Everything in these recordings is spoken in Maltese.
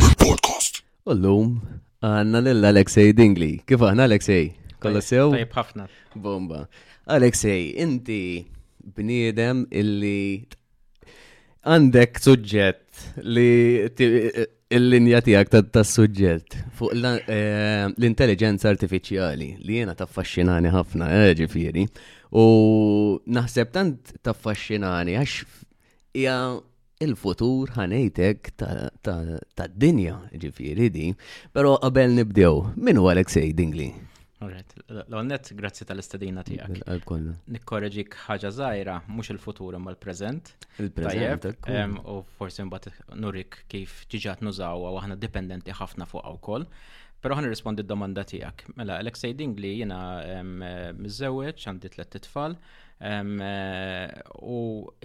il-podcast. U l-lum għanna l-Alexej Dingli. Kif għanna Alexej? Kolla sew? Tajb ħafna. Bomba. Alexej, inti bniedem illi għandek suġġett li il-linja tijak ta' suġġett fuq eh, l-intelligenza artificiali li jena taffaxxinani ħafna, eh, ġifiri. U naħseb tant taffaxxinani għax Hija il-futur ħanejtek tad-dinja, ġifieri di, però qabel nibdew, min huwa Alexej Dingli? Alright, l-għonnet, grazzi tal-istadina tijak. Nikkorreġik ħaġa zaħira, mux il-futur imma l-prezent. Il-prezent. U forsi mbatt nurik kif ġiġat nużaw u għahna dipendenti ħafna fuq għaw kol. Pero ħan rispondi d-domanda tijak. Mela, Alexej Dingli jina mizzewċ, għandi tlet tfal. Eh, u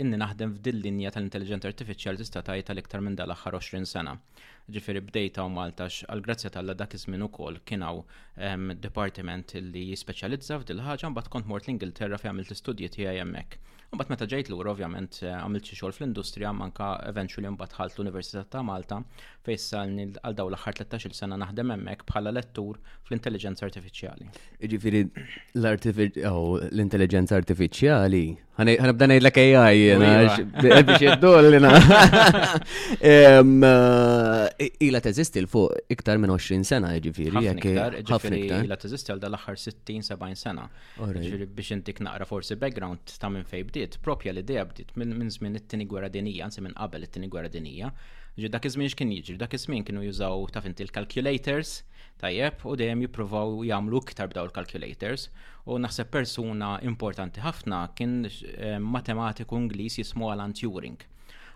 inni naħdem f'dil linja tal-intelligent artificial tista' tgħid tal-iktar minn dal-aħħar 20 sena. Ġifieri bdejta u Malta għall-grazzja tal-la dak iż-żmien ukoll kien hawn dipartiment li jispeċjalizza f'dil ħaġa mbagħad kont mort l-Ingilterra fejn għamilt l-istudji tiegħi hemmhekk. Mbagħad meta ġejt lura ovvjament eh, għamilt xi xogħol fl-industrija manka eventually mbagħad ħalt l-Università ta' Malta Fejsalni għal dawn l-aħħar 13-il sena naħdem hemmhekk bħala lettur fl-intelligenza artifiċjali. Jiġifieri oh, l-intelligenza artifiċjali ħanibda ngħidlek AI jiena biex jiddollina. Eh, ila teżisti l fuq iktar minn 20 sena jiġifieri jekk ħafna iktar. Ila teżisti għal dal-aħħar 60-70 sena. Ġifieri biex intik naqra forsi background ta' minn fejn bdiet, propja l-idea bdiet minn żmien it-tieni gwerra dinija, anzi minn qabel it-tieni gwerra dinija. Ġi dak iż-żmien x'kien jiġri, dak iż-żmien kienu jużaw taf inti l-calculators, tajjeb, u dejjem jippruvaw jagħmlu iktar b'daw il-calculators. U naħseb persuna importanti ħafna kien eh, matematiku Ingliż jismu Alan Turing.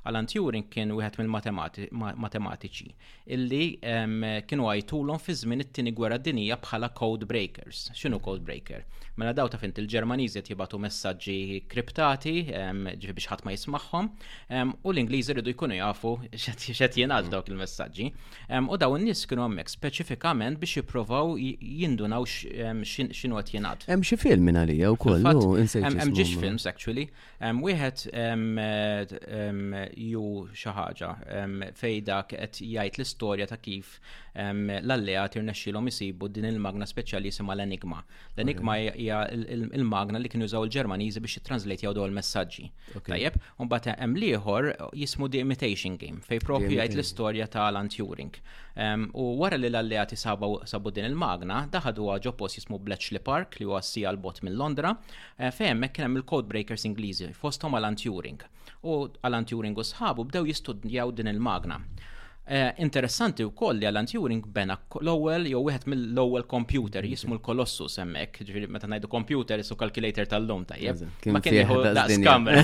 Alan Turing kien wieħed mill-matematiċi illi um, kienu għajtulhom fi żmien it-tieni gwerra dinija bħala code breakers. X'inhu code breaker? Mela daw ta' fint il-Ġermaniżi qed jibgħatu messaġġi kriptati um, ġifi biex ħadd ma jismagħhom um, u l-Ingliżi rridu jkunu jafu x'qed jingħad dawk il-messaġġi. Um, u daw in-nies kienu hemmhekk speċifikament biex jipprovaw jindunaw x'inhu qed jingħad. Hemm xi film minn għalija wkoll, insejt. Hemm ġiex films actually. Wieħed ju xi ħaġa fej dak qed jgħid l-istorja ta' kif l-alleati rnexxilhom isibu din il-magna speċjali jisimha l-Enigma. L-Enigma hija il-magna li kienu jużaw il-Ġermaniżi biex jittranslatjaw dawn il-messaġġi. Tajjeb, u mbagħad hemm l-ieħor jismu The Imitation Game fej propju jgħid l-istorja ta' Alan Turing. U wara li l-alleati sabu din il-magna, daħadu ġo post jismu Bletchley Park li huwa sija l-bot minn Londra, Eh, Fehem, kien hemm il-code breakers Ingliżi, fosthom Alan Turing. U Alan Turing u sħabu bdew jistudjaw din il-magna. Eh, interessanti u koll li Alan Turing bena l-ewwel jew wieħed mill-ewwel computer jismu l-Kolossus hemmhekk, ġifieri meta ngħidu computer isu calculator tal-lum tajjeb. Ma kien jieħu daqs kamra.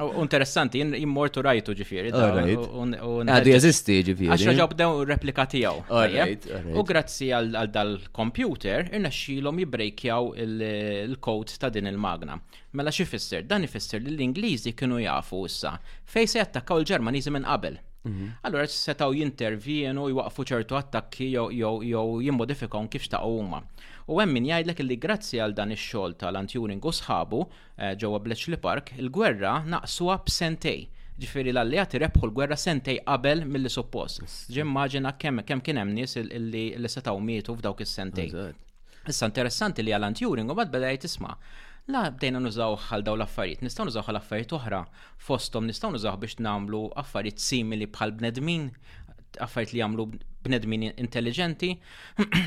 U interessanti, jimmortu rajtu ġifieri. Għadu jeżisti ġifieri. Għax ġaw bdew replika tiegħu. U grazzi għal dal kompjuter irnexxielhom jibbrejkjaw il-kowds ta' din il-magna. Mela xi fisser? Dan ifisser li l-Ingliżi kienu jafu issa fejn se jattakkaw il-Ġermaniżi minn qabel. Mhm. Allura setgħu jintervjenu, jwaqfu ċertu attakki jew jimmodifikaw kif xtaqgħu huma. U hemm min jgħidlek li grazzi għal dan ix-xogħol tal-Anturing u sħabu Eh, ġewwa Bletchley Park, il-gwerra naqsuha b'sentej. Ġifieri l-alleati rebħu l-gwerra sentej qabel milli suppost. Ġimmaġina kemm kemm kien hemm nies li setgħu mietu f'dawk is-sentej. Issa interessanti li Alan Turing u bad beda jgħid isma' la bdejna nużaw għal daw l-affarijiet, nistgħu nużaw għal affarijiet oħra fosthom nistgħu nużaw biex nagħmlu affarijiet simili bħal bnedmin, affarijiet li jagħmlu bnedmin intelligenti,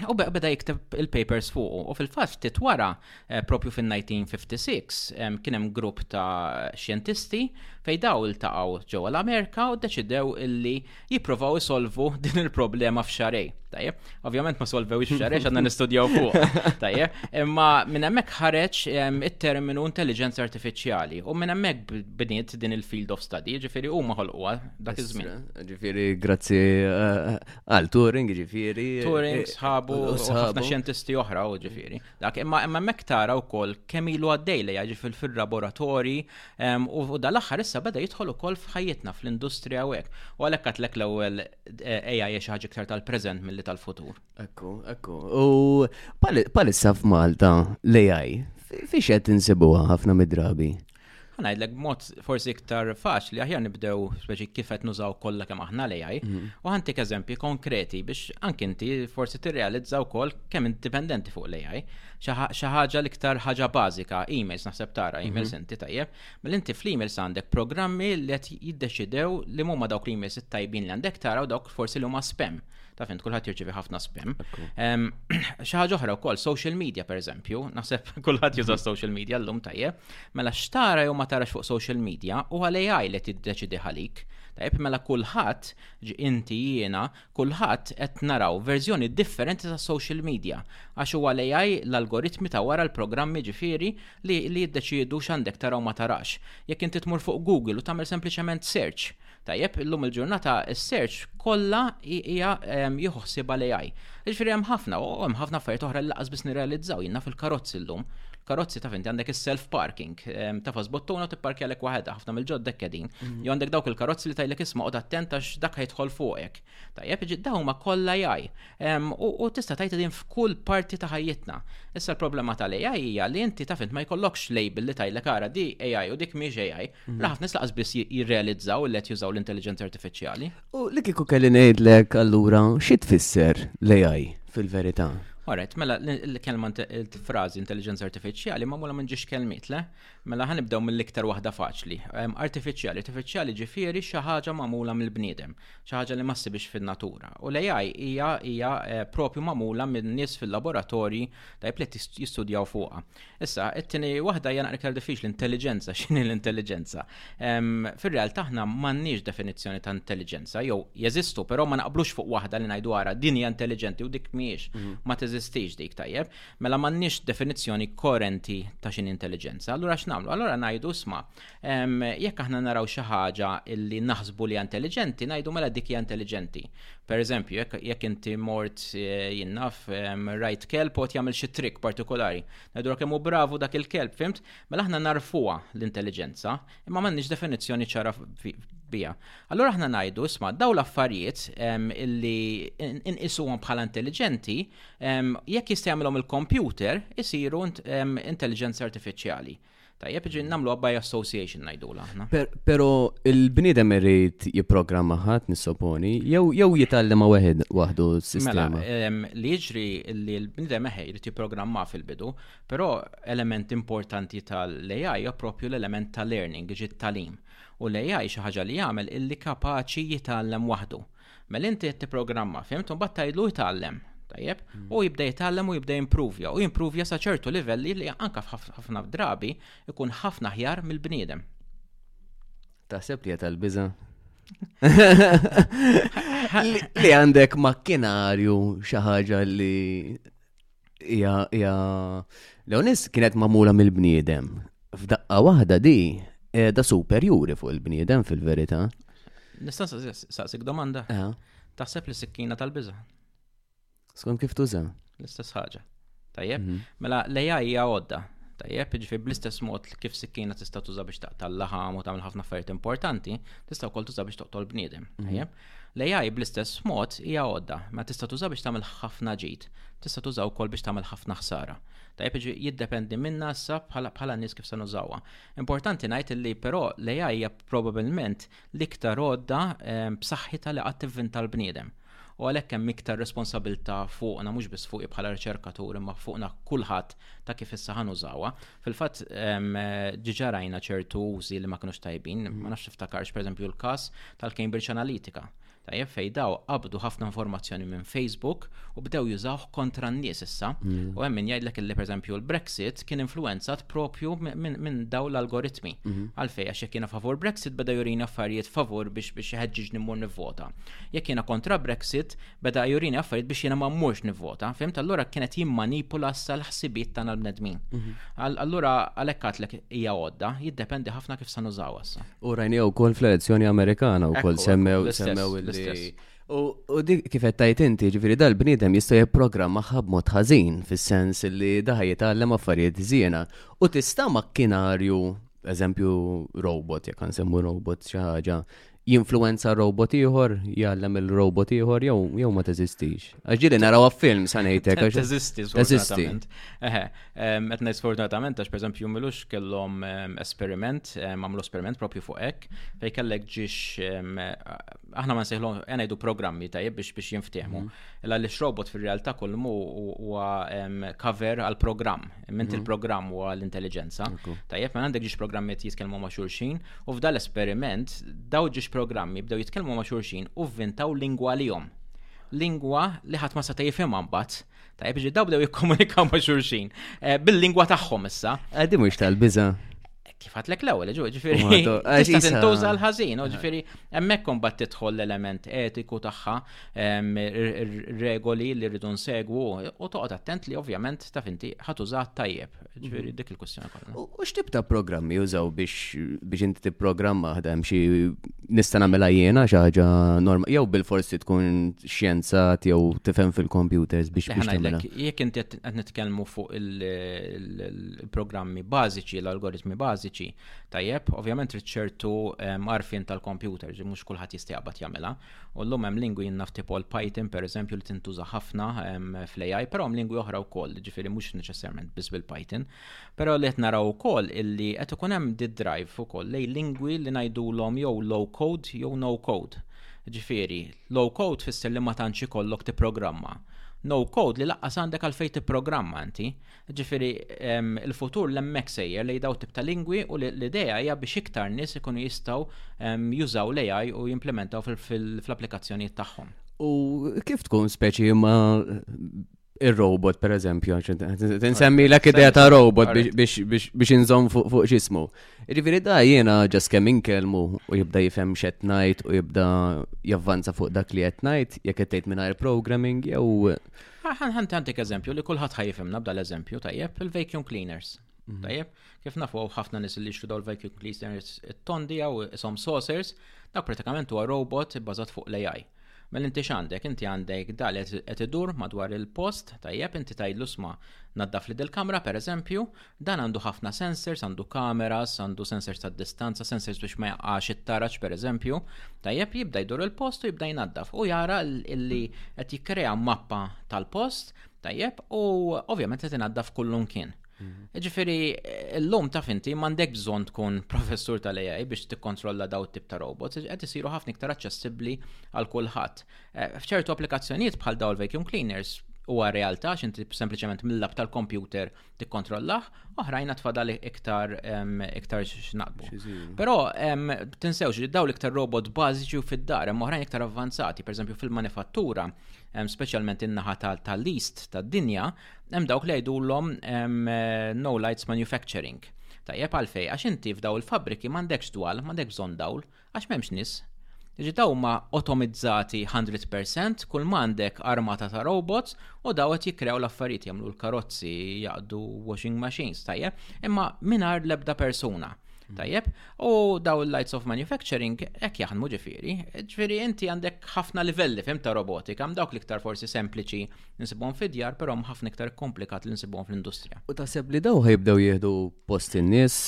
u beda jikteb il-papers fuq u fil-fatt titwara Eh, propju fin-1956 kien hemm grupp ta' xjentisti fej daw iltaqgħu ġewwa l-Amerika u ddeċidew illi jipprovaw isolvu din il-problema f'xarej. Tajjeb, ovvjament ma solvew ix-xarej għandna nistudjaw fuq. Tajjeb, imma minn hemmhekk ħareġ it-terminu intelligenza artifiċjali u minn hemmhekk bniet din il-field of study, ġifieri huma ħolquha dak iż-żmien. Ġifieri grazzi eh, għal Turing, ġifieri. Turing eh, sħabu u ħafna xjentisti oħra, ġifieri. dak imma hemmhekk tara wkoll kemm ilu għaddej li jiġifieri fil-laboratorji ehm, u dal-aħħar issa beda jidħol ukoll f'ħajjitna fl-industrija u hekk. U għalhekk għatlek l-ewwel eh, AI xi ħaġa iktar tal-preżent milli tal-futur. Ekku, ekku. U palissa f'Malta l-AI fiex qed insibuha ħafna mid-drabi? Għanajdlek b'mod forsi iktar faċli aħjar nibdew speċi kif qed nużaw kollha kemm aħna l-AI mhm. u ħantik eżempji konkreti biex anke inti forsi tirrealizza wkoll kemm indipendenti fuq l-AI. Xi ħaġa l-iktar ħaġa bażika, emails naħseb tara, mhm. emails inti tajjeb, mill inti fl-emails għandek programmi li qed jiddeċidew li huma dawk l-emails it-tajbin li għandek tara u dawk forsi li huma spam ta' fint kulħadd jirċivi ħafna spam. Xi ħaġa oħra wkoll social media pereżempju, naħseb kulħadd juża social media llum tajjeb. Mela x'tara jew ma tarax fuq social media u għal AI li tiddeċidi ħalik. Tajb, mela kulħadd, inti jiena, kulħadd qed naraw verżjoni differenti ta' social media. Għax huwa l-AI l-algoritmi ta' wara l-programmi ġifieri li, li jiddeċiedu x'għandek taraw ma tarax. Jekk inti tmur fuq Google u tagħmel sempliċement search Tajjeb, illum il-ġurnata s-search kollha hija ehm, jieħu ħsiba l-AI. Ġifieri hemm ħafna, u hemm ħafna affarijiet oħra li laqas biss nirrealizzaw jiena fil-karozzi llum. Karozzi taf inti għandek is-self parking, ehm, tafas bottuna u tipparkjalek waħedha ħafna mill-ġodda kedin. Mhm. Jew għandek dawk il-karozzi li tajlek isma' qod attent għax dak ħajtħol fuqek. Tajjeb, ġid dawn ma kollha jaj. Ehm, u tista' tajt din f'kull parti ta' ħajjitna. Issa l-problema tal-AI hija li inti taf int ma jkollokx label li tajlek ara di AI u dik mhix AI. Mhm. Laħaf nis laqas biss jirrealizzaw li qed jużaw l-intelligenza artifiċjali. U li kieku kelli ngħidlek allura xi tfisser l-AI fil-verità? Alright, mela l-kelma il-frażi intelligenza artifiċjali ma mula minn ġiex kelmiet le, mela ħanibdew mill-iktar waħda faċli. Artifiċjali, artifiċjali ġifieri xi ħaġa magħmula mill-bniedem, xi ħaġa li ma ssibix fin-natura. U l-AI hija hija eh, propju magħmula minn nies fil-laboratorji tajb li jistudjaw fuqha. Issa, it-tini waħda hija naqra iktar diffiċli intelligenza, x'inhi l-intelligenza? Fir-realtà aħna m'għandniex definizzjoni ta' intelligenza, jew jeżistu, però ma naqblux fuq waħda li ngħidu ara din hija intelligenti u dik mhijiex, mhm. ma teżistix dik tajjeb, mela m'għandniex definizzjoni korenti ta' x'inhi intelligenza. Allura x'nagħmlu? Allura ngħidu sma' Jekk aħna naraw xi ħaġa li naħsbu li intelligenti, ngħidu mela dik hija intelligenti. Per eżempju, jekk inti mort eh, jinnaf rajt kelb u jagħmel xi trik partikolari, ngħidu kemm hu bravu dak il-kelb, fimt? Mela aħna narfuha l-intelligenza, imma m'għandniex definizzjoni ċara bija. Allura aħna ngħidu isma' daw l-affarijiet illi inqisuhom bħala intelligenti, jekk jista' jagħmilhom il-kompjuter isiru intelligenza artifiċjali. Tajjeb ġin namlu by association najdula aħna. Pero il-bnidem irrid jipprogramma ħadd nissoponi, jew jew jitgħallem waħed waħdu s-sistema. Mela, li jiġri li l-bnidem eħe jrid jipprogramma fil-bidu, però element importanti tal-AI hija propju l-element tal-learning, ġi talim U l-AI xi ħaġa li jagħmel illi kapaċi jitgħallem waħdu. Mela inti qed tipprogramma, fimt, u mbagħad tgħidlu jtgħallem. Tajjeb, mm. u jibda jitgħallem u jibda jimprovja, u jimprovja sa ċertu livelli li anka ħafna drabi ikun ħafna ħjar mill-bniedem. Taħseb li tal biża Li għandek makkinarju xi ħaġa li Ija, ija, Leonis kienet mamula mill-bniedem. F'daqqa waħda di, da superjuri fuq il-bniedem fil-verita. Nistan saqsik domanda. Taħseb li sikkina tal-biza? Skont kif tuża? L-istess ħaġa. Tajjeb, mhm. mela l-AI hija għodda. Tajjeb, ġifi bl-istess mod kif sikkina tista' tuża biex taqtal laħam u tagħmel ħafna affarijiet importanti, tista' wkoll tuża biex toqtol bniedem. Mhm. Tajjeb, L-AI bl-istess mod hija għodda, ma tista' tuża biex tagħmel ħafna ġid, tista' tuża wkoll biex tagħmel ħafna ħsara. Tajjeb iġi jiddependi minna issa bħala nies kif se nużawha. Importanti ngħid li però l-AI hija probabilment l-iktar għodda ehm, b'saħħitha li qatt tivvinta l-bniedem. U għalhekk hemm iktar responsabilità fuqna mhux biss fuqi bħala riċerkatur imma fuqna kulħadd ta' kif issa ħanużawha. Fil-fatt ġiġa rajna ċertu użi li ma kinux tajbin, mhm. ma nafx tiftakarx pereżempju l-każ tal-Cambridge Analytica. Tajjeb fej daw qabdu ħafna informazzjoni minn Facebook u bdew jużawh kontra n-nies issa. Mhm. U hemm min jgħidlek li pereżempju l-Brexit kien influenzat propju minn daw l-algoritmi. Mhm. Għalfej għax jekk jiena favur Brexit beda jurina affarijiet favur biex biex ħeġġiġni mmur nivvota. Jekk jiena kontra Brexit beda jurini affarijiet biex jiena ma mmurx nivvota, fimt? Allura kien qed jimmanipula issa l-ħsibiet tagħna l-bnedmin. Mhm. Allura għalhekk għatlek hija għodda, jiddependi ħafna kif sa nużaw issa. U rajni wkoll fl-elezzjoni Amerikana wkoll semmew semmew l-istess. U dik kif qed tajt inti, ġifieri dal-bniedem jista' jipprogrammaha b'mod ħażin, fis-sens li daħi jitgħallem affarijiet żiena. U tista' makkinarju, eżempju robot, jekk nsemmu robot xi ħaġa, jinfluenza robot ieħor, jgħallem il-robot ieħor jew jew ma teżistix. Għax ġieli naraw film sa ngħidlek għax. Teżisti sfortunatament. Eħe, qed ngħid sfortunatament għax pereżempju milux kellhom esperiment, għamlu esperiment propju fuq hekk, fejn kellek ġiex aħna ma nsejħlu ngħidu programmi tajjeb biex biex jinftehmu. Mhm. Illa li xrobot fil-realtà kolmu huwa cover għal programm. Ment mhm. il-programm huwa l-intelligenza. Tajjeb, ma għandek ġiex programmiet jitkellmu ma' xurxin, u f'dal esperiment daw ġiex programmi bdew jitkellmu ma' xurxin u vvintaw lingwa lihom. Lingwa li ħadd ma seta' jifhimha mbagħad. Tajjeb, ġi daw bdew jikkomunikaw ma' xurxin eh, bil-lingwa tagħhom issa. Għaddi eh, mhux tal-biża'. kif għatlek l-ewel, ġu, ġifiri, tista tintuża l-ħazin, ġifiri, emmek bat titħol l-element etiku taħħa, regoli li rridu nsegwu, u toqgħod attent li ovvjament ta' finti ħatużat tajjeb, ġifiri, mhm. dik il-kussjoni kollha. U x'tib ta' programmi użaw biex biex inti tipprogramma ħda xi nista' nagħmilha jiena xi ħaġa norma, jew bil-forsi tkun xjenza jew tifhem fil-computers biex biex Jekk inti qed nitkellmu fuq il programmi bażiċi, l-algoritmi bażiċi, tajjeb, ovvjament trid ċertu ehm, għarfien tal-kompjuter, ġi mhux kulħadd jista' jaqbad jagħmilha. U llum hemm lingwi jinnaf tipo l-Python pereżempju li tintuża ħafna ehm, fl-AI, però hemm lingwi oħra wkoll, ġifieri mhux neċessarjament biss bil-Python. Però li qed naraw ukoll illi qed ikun hemm di drive ukoll lej lingwi li ngħidulhom jew low code jew no code. Ġifieri, low code fisser li ma tantx ikollok tipprogramma. programma no code li laqqas għandek għalfejn tipprogramma inti. Ġifiri, il-futur l-emmek sejjer li daw tip ta' lingwi u l-ideja hija biex iktar nies ikunu jistaw jużaw l-AI u jimplementaw fil-applikazzjonijiet tagħhom. U kif tkun speċi ma il-robot, per eżempju, nsemmi l ideja ta' robot biex inżom fuq xismu. Ġifiri da jena ġas kem inkelmu u jibda jifem xet najt u jibda javvanza fuq dak li jett najt, jek jettejt minna programming jew Ħantik eżempju li kulħadd ħajfimna b'dal eżempju tajjeb il-vacuum cleaners. Mhm. Tajjeb, kif nafu għaw ħafna nis li xfidaw l-vacuum cleaners tondi għaw isom saucers, dak pratikament huwa robot bazat fuq l-AI. Mel mela inti xandek, inti għandek dal qed idur madwar il-post, tajjeb inti tajdlu sma naddaf li del-kamra per eżempju, Dan għandu ħafna sensors, għandu kameras, għandu sensors ta' distanza, sensors biex ma jaqax it-taraċ per eżempju. Tajjeb jibda jdur il-post u jibda jnaddaf u jara li qed jikkrea mappa tal-post, tajjeb, u ovvjament qed inaddaf kullum kien. Mhm. Ġifiri, l-lum ta' finti mandek bżon tkun professur tal-AI biex tikkontrolla daw tip ta' robots, qed isiru ħafna iktar aċċessibbli għal kulħadd. Eh, f'ċertu applikazzjonijiet bħal daw l-vacuum cleaners, huwa realtà x'inti sempliċement mill-lab tal-kompjuter tikkontrollah, oħrajn għad fadal iktar iktar x'naqbu. Però tinsewx li daw l-iktar robot bażiċi fid-dar, hemm oħrajn iktar avvanzati, pereżempju fil-manifattura, speċjalment in-naħa tal-list tad-dinja, hemm dawk li jgħidulhom no lights manufacturing. Tajjeb għalfej, għax inti f'daw il-fabriki m'għandekx dwal, m'għandekx bżonn dawl, Għax m'hemmx nies. Ġi daw huma otomizzati 100% kull ma għandek armata ta' robots u daw qed jikkrew l-affarijiet jagħmlu l-karozzi jaqdu washing machines tajjeb, imma mingħajr l-ebda persuna. Mm. Tajjeb, u daw il-lights of manufacturing hekk jaħdmu ġifieri. Ġifieri inti għandek ħafna livelli fim ta' robotika, hemm dawk l-iktar forsi sempliċi nsibhom fid-djar, però ħafna iktar komplikat li nsibhom fl-industrija. U taħseb li daw ħajbdew jieħdu post in-nies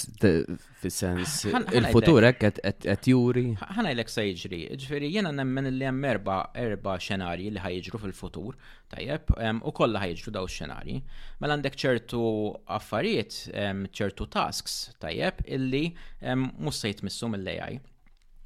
Fis-sens, il-futur hekk qed juri. Ħanajlek se jiġri, ġifieri jiena nemmen li hemm erba' erba' xenarji li ħajġru fil-futur, tajjeb, u kollha ħajġru daw xenarji. Mela għandek ċertu affarijiet, ċertu tasks, tajjeb, illi mhux se jitmissu mill-AI.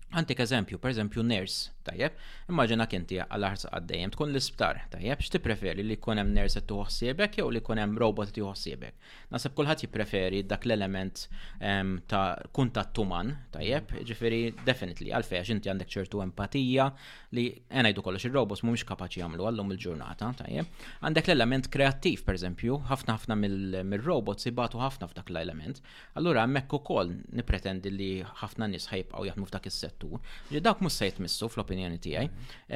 Għantik eżempju, per eżempju, ners, tajjeb, immaġina kinti għal ħarsa għaddejjem tkun l-isptar, tajjeb, x'ti preferi li jkun hemm ners qed tuħsibek jew li jkun hemm robot qed tuħsibek. Naseb kulħadd jippreferi dak l-element ehm, ta' kuntatt uman, tajjeb, ġifieri definitely għalfejn għax inti għandek ċertu empatija li ngħidu kollox ir-robots mhumiex kapaċi jagħmlu għallum il-ġurnata, tajjeb. Għandek l-element kreattiv, per eżempju, ħafna ħafna mill-robots ibatu ħafna f'dak l-element. Allura hemmhekk ukoll nippretendi li ħafna nies ħajbqgħu jaħdmu f'dak is-settur, li dawk mhux se jitmissu fl-opinjoni tiegħi.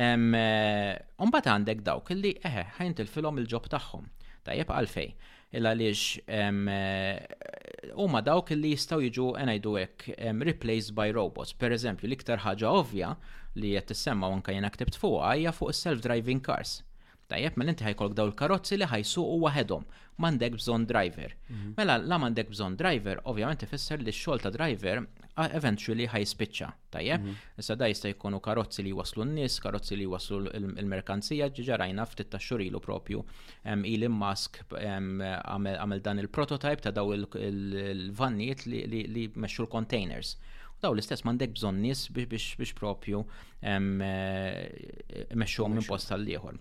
Imbagħad eh, għandek dawk li eħe eh, ħajntilfilhom il-ġob tagħhom. Tajjeb għalfej. Illa għaliex eh, huma dawk li jistgħu jiġu ngħidu hekk replaced by robots. Per eżempju, l-iktar ħaġa ovvja li qed tissemma anke jiena ktibt fuqha hija fuq is-self-driving cars. Tajjeb, mela inti ħajkolk daw il-karozzi li ħajsuqu waħedhom, m'għandek bżonn driver. Mhm. Mela la m'għandek bżonn driver, ovvjament ifisser li x-xogħol ta' driver eventually ħajspiċċa, tajjeb. Mhm. Issa da jista' jkunu karozzi li waslu n-nies, karozzi li waslu l-merkanzija, ġiġarajna ftit ta' xurilu propju. Elon Musk għamel dan il-prototype ta' daw il-vanniet li meċxu l-containers. Daw l-istess m'għandek bżonn nies biex propju meċxuhom minn post tal-liħor.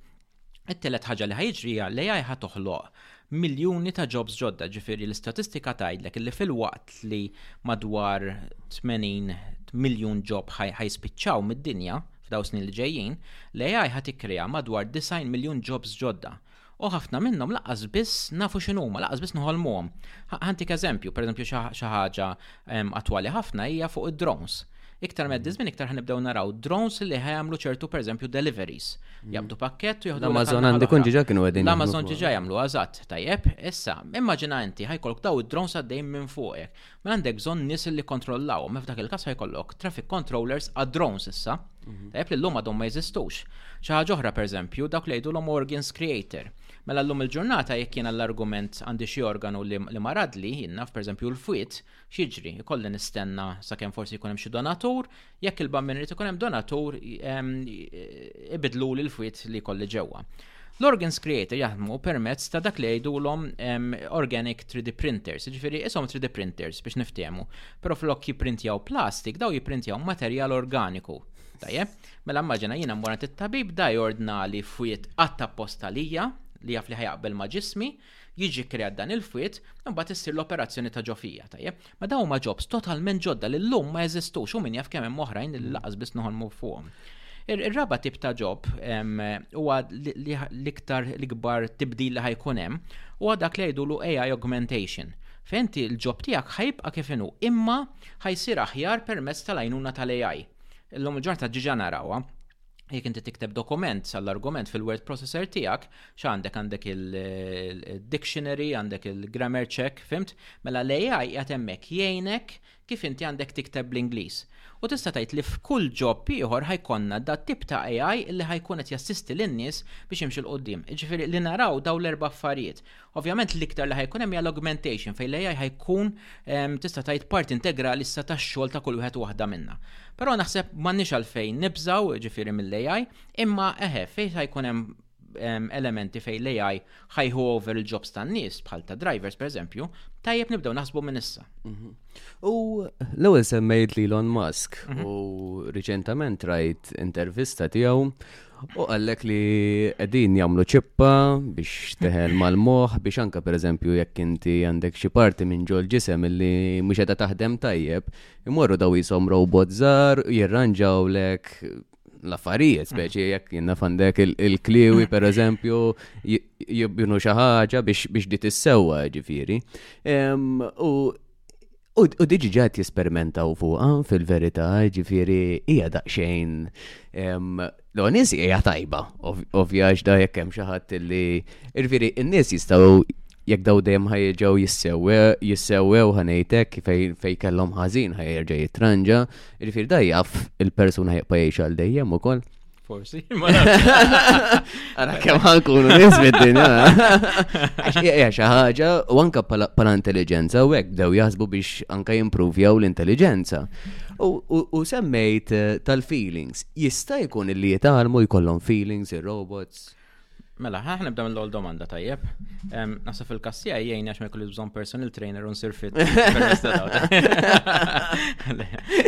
It-telet ħaġa li ħajġri hija li AI toħloq miljuni ta' jobs ġodda ġifiri l-istatistika tgħidlek li fil-waqt li madwar 80 miljun ġob ħajspiċċaw mid-dinja f'daw snin li ġejjin, li AI ħad ikkrea madwar 90 miljun ġobs ġodda. U ħafna minnhom laqqas biss nafu x'inhuma, laqqas biss noħolmuhom. Ħantik eżempju, pereżempju xi ħaġa ehm, attwali ħafna hija fuq id-drones. Iktar mm. meddi żmien iktar ħanibdew naraw drones li ħajamlu ċertu pereżempju deliveries. Mm. Jabdu pakkett u jieħdu. Amazon għandi kun ġiġa kienu għedin. L-Amazon ġiġa jagħmlu għażat tajjeb, issa immaġina inti ħajkolk daw id-drones għaddejn minn fuqek. Mela għandek bżonn nies li kontrollaw, ma f'dak il-każ ħajkollok traffic controllers għad drones issa. Mhm. Tajb li l-lum għadhom ma jeżistux. Xi ħaġa oħra pereżempju dawk li jgħidulhom organs creator. Mela llum il-ġurnata jekk jiena l-argument għandi xi organu li maradli, jinnaf pereżempju l-fwiet, x'jiġri, ikolli nistenna sakemm forsi jkun hemm xi donatur, Jekk il-bambin irid ikun hemm donatur, ibidluli l-fwiet li kolli ġewwa. L-organs creator jaħdmu permezz ta' dak li jgħidulhom organic 3D printers, ġifiri isom 3D printers biex niftehmu, però flok jipprintjaw plastik daw jipprintjaw materjal organiku. Tajjeb, mela immaġina jiena mmur it-tabib da jordna li fwiet qatta posta lija li jaf li ħajaqbel ma' ġismi, jiġi kkreat dan il-fwied, imbagħad issir l-operazzjoni ta' ġofija, tajjeb. Ma dawn huma ġobs totalment ġodda li llum ma jeżistux u min jaf kemm hemm oħrajn li laqas biss noħolmu fuqhom. Ir-raba tip ta' ġob huwa l-iktar l-ikbar tibdil li ħajkun hemm huwa dak li jgħidulu AI augmentation. Fenti l-ġob tiegħek ħajbqa' kif inhu, imma ħajsir aħjar permezz tal-għajnuna tal-AI. Illum il-ġurnata ġiġa narawha jek inti tikteb dokument sal-argument fil-word processor tijak, xandek għandek il-dictionary, għandek il-grammar check, fimt? Mela l-AI jgħatemmek jgħinek kif inti għandek tikteb bl-Inglis. U tista' tgħid li f'kull ġob ieħor ħajkonna dat tip ta' AI li ħajkun qed jassisti lin-nies biex jimxi l-qoddim. Ġifieri li naraw daw l-erba' affarijiet. Ovvjament l-iktar li ħajkun hemm hija l-augmentation fejn l-AI ħajkun ehm, tista' tgħid parti integrali issa tax-xogħol ta' kull wieħed waħda minna. Però naħseb m'għandniex għalfejn nibżaw ġifieri mill-AI, imma eħe fejn ħajkun hemm ehm, elementi fejn l-AI ħajħu over il-jobs tan-nies bħal ta' drivers pereżempju, tajjeb nibdew naħsbu minn issa. Mhm. U l-ewwel semmejt li Elon Musk mhm. u riċentament rajt intervista tiegħu U għallek li għedin jamlu ċippa biex teħel mal-moħ biex anka per eżempju jekk inti għandek xi parti minn ġol ġisem li mhux qed taħdem tajjeb, imorru daw jisom robot żar jirranġaw lek l-affarijiet, speċi jekk jenna fandek il-kliwi per eżempju jibbinu xi ħaġa biex di tissewwa ġifieri. U U diġi ġat jesperimentaw fuqa fil-verita, ġifiri, hija daqxejn. L-onis hija tajba, ovvjax da jekk hemm xi ħadd li. Irviri, in-nies jistgħu jekk daw dejjem ħajġew jissewwew ħanejtek fej kellhom ħażin ħajġa jitranġa, irfir da jaf il-persuna jibqa' jgħix għal dejjem ukoll. Forsi, ma Għara kem ħankunu nismiddin, għax jgħja xaħġa u anka pala intelligenza u għek bdew jazbu biex anka jimprovjaw l-intelligenza. U semmejt eh, tal-feelings, jista' jkun li jitalmu jkollhom feelings ir-robots? Mela, ħahna nibda mill-ewwel domanda tajjeb. Nasa fil-kassija jgħin għax ma jkollu bżonn personal trainer un sir fit.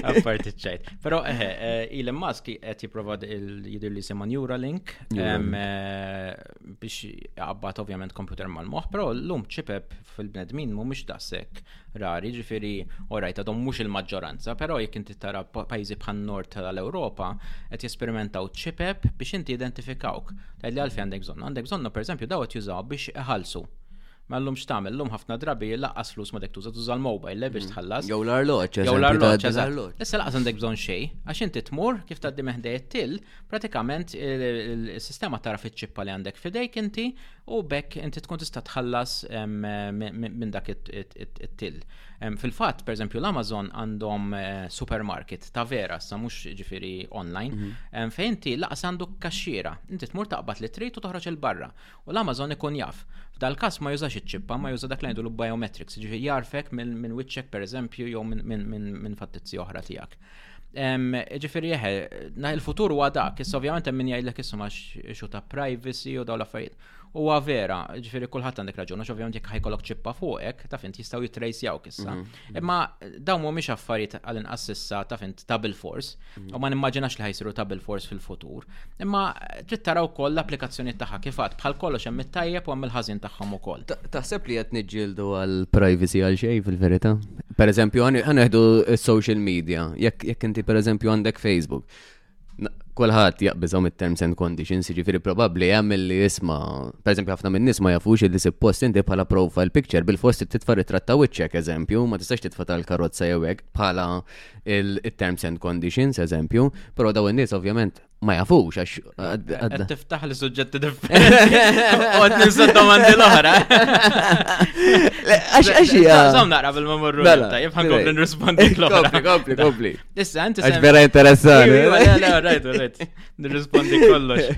Apparti ċajt. Però eħe, eh, eh, Elon Musk qed jipprova jidir li sema Neuralink eh, biex jaqbad ovvjament computer mal-moħħ, però llum ċipep fil-bnedmin mhumiex daqshekk rari, ġifiri, orajt, għadhom mhux il-maġġoranza, però jekk inti tara pajjiżi bħal nord tal-Ewropa qed jesperimentaw ċipep biex inti identifikawk. Tgħid li għalfejn għandek bżonn. Għandek bżonn, pereżempju, daw qed jużaw biex iħallsu. Ma llum x'tagħmel, llum ħafna drabi laqqas flus ma dek tuża tuża l-mobile biex mm. tħallas. Jew l-arloġġ, jew l-arloġġ, eżatt. Issa laqas għandek bżonn xejn, għax inti tmur kif tgħaddi meħdej til, pratikament is-sistema tara fiċ-ċippa li għandek fidejk inti u bekk inti tkun tista' tħallas minn dak it-till. Fil-fatt, pereżempju l-Amazon għandhom eh, supermarket ta' vera, sa mhux ġifieri online, mhm. fejn inti laqas għandu kaxxiera, inti tmur taqbad li trid u toħroġ il-barra. U l-Amazon ikun jaf. F'dal-każ ma jużax iċ-ċippa, ma juża dak li l biometrics, ġifieri jarfek minn wiċċek pereżempju jew minn fattizzi oħra tiegħek. Ġifiri jeħe, il-futur huwa dak, issa ovvjament hemm min jgħidlek isma' xu ta' privacy u daw l-affarijiet. Huwa vera, ġifiri kulħadd għandek raġun, għax ovvjament jekk ħajkolok ċippa fuqek, ta' fint jistgħu jitrejsjawk issa. Mhm, mhm. Imma dawn mhumiex affarijiet għal inqas issa ta' fint ta' bil-fors, mhm. u ma nimmaġinax li ħajsiru ta' bil-fors fil-futur. Imma trid tara wkoll l-applikazzjoni tagħha kif għad bħal kollox hemm it-tajjeb u hemm il-ħażin tagħhom ukoll. Taħseb li qed niġġieldu għal privacy għal xejn fil-verità? Per eżempju, ħaneħdu social media, jekk inti per eżempju għandek Facebook. Kulħadd jaqbiżhom it-terms and conditions, jiġifieri probabbli hemm li jisma, per eżempju ħafna minn nies ma jafux li post inti bħala profile picture bil-fost titfa' ritratta wiċċek eżempju, ma tistax titfa' tal-karozza jew hekk bħala il-terms and conditions, eżempju, pero daw n-nis ovvjament ma jafux għax. Għed tiftaħ li suġġetti differenti. Għod nisa domandi l-oħra. Għax għax jgħu. Zom naqra bil-mamurru. Bella, mela, jibħan kompli nrispondi l-oħra. Kompli, kompli, kompli. Issa, għanti. Għax vera interessanti. Rajtu, rajtu. Nirrispondi kollox.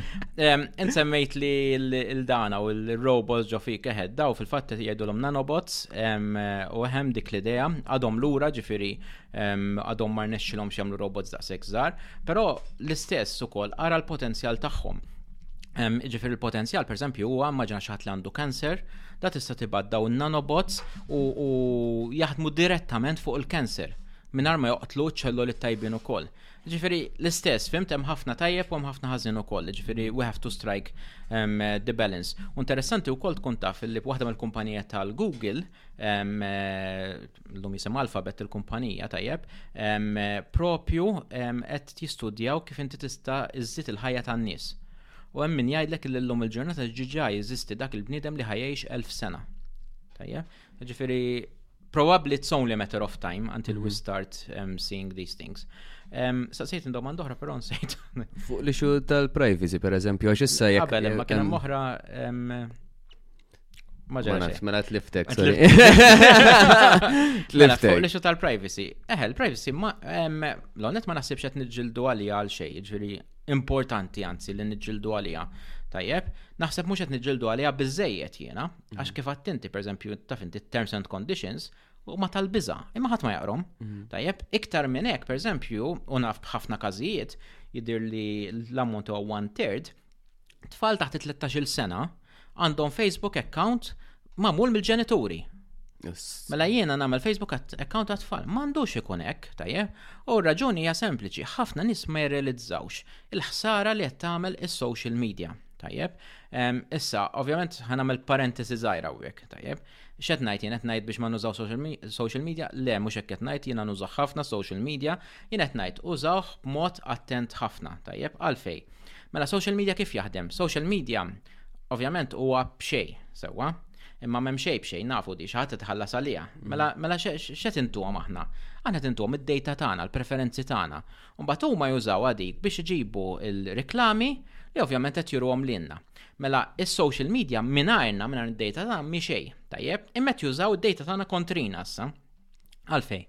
Insemmejt li l-dana u l-robots ġo fi keħed daw fil-fatt jgħidu l-om nanobots u hemm dik l-idea għadhom lura ġifiri għadhom mar nexxilhom xemlu robots da' sekżar, però l-istess ukoll ara l-potenzjal tagħhom. Ġifiri l-potenzjal, per esempio, huwa maġna xaħat li għandu kanser, da tista' tibad daw nanobots u jaħdmu direttament fuq il-kanser minar ma joqtlu ċelloli tajbin ukoll. Ġifiri, l-istess, fimt, hemm ħafna tajjeb u hemm ħafna ħażin ukoll, ġifiri, we have to strike um, the balance. U interessanti wkoll tkun taf li waħda mill-kumpanija tal-Google, um, eh, l-lum jisem Alphabet il-kumpanija tajjeb, um, propju qed um, jistudjaw kif inti tista' iżżid il-ħajja tan-nies. U hemm min jgħidlek li llum il-ġurnata ġiġa jeżisti dak il-bniedem li ħajjiex elf sena. Tajjeb? Ġifiri, probably it's only a matter of time until we mhm. start um, seeing these things. Um, Saqsejt indomand oħra, pero nsejt. Fuq li xu tal-privacy, per eżempju, għax issa jek. Għabel, ma kena moħra. Ma ġenafx, mela tliftek, sorry. Mela, fuq li xu tal-privacy. Eħe, l-privacy, l-għonet ma nasibx għet nġildu għalija għal xej, ġviri importanti għanzi li nġildu għalija. Tajjeb, naħseb mhux qed niġġieldu għaliha biżejjed jiena, Għax mhm. kif attenti, per eżempju, taf inti terms and conditions, u ma tal-biza, imma ħadd ma jaqrom. Mhm. Tajjeb, iktar minn hekk, per eżempju, u naf b'ħafna każijiet, jidir li l-ammont huwa one third, tfal taħt 13-il sena għandhom Facebook account mamul mill-ġenituri. Mela jiena nagħmel Facebook account ta' tfal, m'għandux ikun hekk, tajjeb, u r-raġuni hija sempliċi, ħafna nies ma jirrealizzawx il-ħsara li qed tagħmel is-social media. Tajjeb. Issa, ovvjament, ħanamel parentesi zaħira u għek, tajjeb. Xet najt, jenet najt biex ma nużaw social media? Le, mux ekket najt, jena nużaw ħafna social media, jenet najt użaw b'mod attent ħafna, tajjeb, għalfej. Mela, social media kif jaħdem? Social media, ovvjament, huwa bxej, sewa, imma m'hemm xejn b'xejn nafu di xaħat tħallas għalija. Mela, mhm. mela xed intuhom aħna. Aħna tintuhom id-dejta tagħna, l-preferenzi tagħna. U mbagħad huma jużawha dik biex iġibu l-riklami li ovvjament qed juruhom lilna. Mela is-social media mingħajrna mingħajr id-data tagħna mhi xejn, tajjeb? Imma qed jużaw id-data tagħna kontrina issa. Għalfej.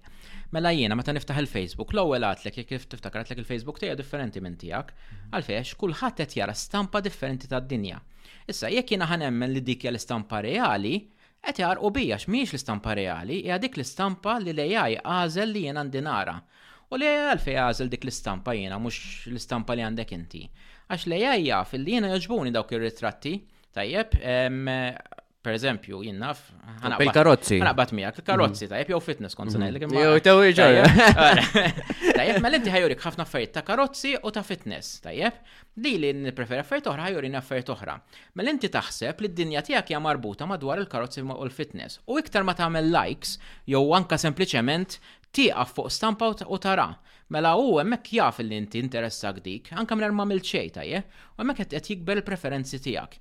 Mela jiena meta niftaħ il-Facebook, l-ewwel għatlek jekk kif tiftakar għatlek il-Facebook tiegħi differenti minn tiegħek. Għalfej għax kulħadd qed jara stampa differenti tad-dinja. Issa jekk jiena ħanemmen li dik hija l-istampa reali, Qed iqarrqu bija għax mhijiex l-istampa reali, hija dik l-istampa li l-AI għażel li jien għandi nara. U l-AI għalfejn għażel dik l-istampa jiena mhux l-istampa li għandek inti? Għax l-AI jaf li jiena jogħġbuni dawk ir-ritratti, tajjeb, per eżempju, jien naf, ħa Il-karozzi. ħa naqbad miegħek, il-karozzi, tajjeb, jew fitness kont se ngħidlek imma. Jew tew iġġorja. Tajjeb, mela inti ħajjurik ħafna affarijiet ta' karozzi u ta' fitness, tajjeb. Li li nippreferi affarijiet oħra ħajurina affarijiet oħra. Mela inti taħseb li d-dinja tiegħek hija marbuta madwar il-karozzi u l-fitness. U iktar ma tagħmel likes jew anke sempliċement tieqaf fuq stampa u tara. Mela hu hemmhekk jaf li inti interessak dik, anke mingħajr ma għamilt xejn, tajjeb? U hemmhekk qed qed jikber il-preferenzi tiegħek.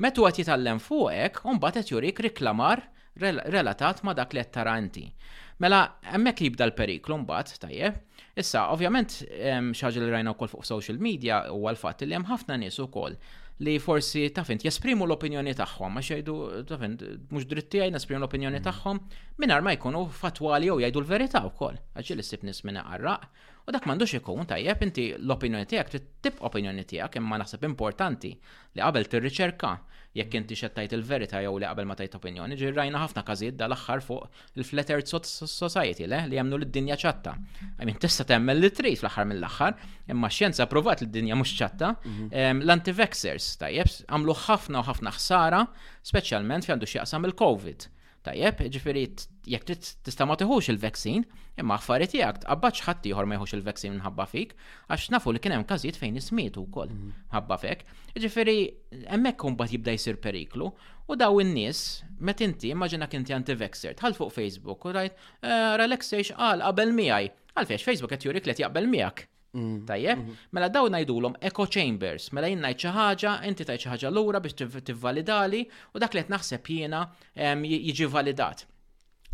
Meta hu qed jitgħallem fuqek, imbagħad qed jurik riklamar relatat ma' dak li qed tara inti. Mela, hemmhekk li jibda l-periklu mbagħad, tajjeb. Issa, ovvjament, xi ħaġa li rajna wkoll fuq social media huwa l-fatt li hemm ħafna nies ukoll li forsi taf int jesprimu l-opinjoni tagħhom għax jgħidu taf int mhux dritt tiegħi nesprimu l-opinjoni mm. tagħhom mingħajr ma jkunu fatwali jew jgħidu l-verità wkoll għax li ssib nies minn iqarraq. U dak m'għandux ikun tajjeb inti l-opinjoni tiegħek trid tibqa' opinjoni tiegħek imma naħseb importanti li qabel tirriċerka jekk inti xed tajt il-verità jew li qabel ma tajt opinjoni. Ġi rajna ħafna każijiet dal-aħħar fuq il-Flat Earth Society le li jemnu lid-dinja ċatta. Għamin tista' temmel li trid fl-aħħar mill-aħħar, imma xjenza provat li d-dinja mhux ċatta. Mhm. L-anti-vaxxers tajjeb għamlu ħafna u ħafna ħsara, speċjalment fi għandu x'jaqsam il-COVID Tajjeb, ġifiri, jekk trid tista' ma tiħux il-vaccin, imma affarijiet tiegħek tqabbadx ħadd ieħor ma jħux il-vaccin minħabba fik, għax nafu li kien hemm każijiet fejn ismietu wkoll mhm. ħabba fek. Ġifiri, hemmhekk imbagħad jibda jsir periklu u daw in-nies met inti immaġina kinti anti-vaxxer tħall fuq Facebook u rajt eh, Alex qal qabel miegħi. Għalfejx Facebook qed jurik li jaqbel miegħek. Mm. Tajjeb, mm-hmm. mela daw ngħidulhom echo chambers, mela jien ngħid xi ħaġa, inti tgħid xi ħaġa lura biex tivvalidali u dak li qed naħseb jiena jiġi validat.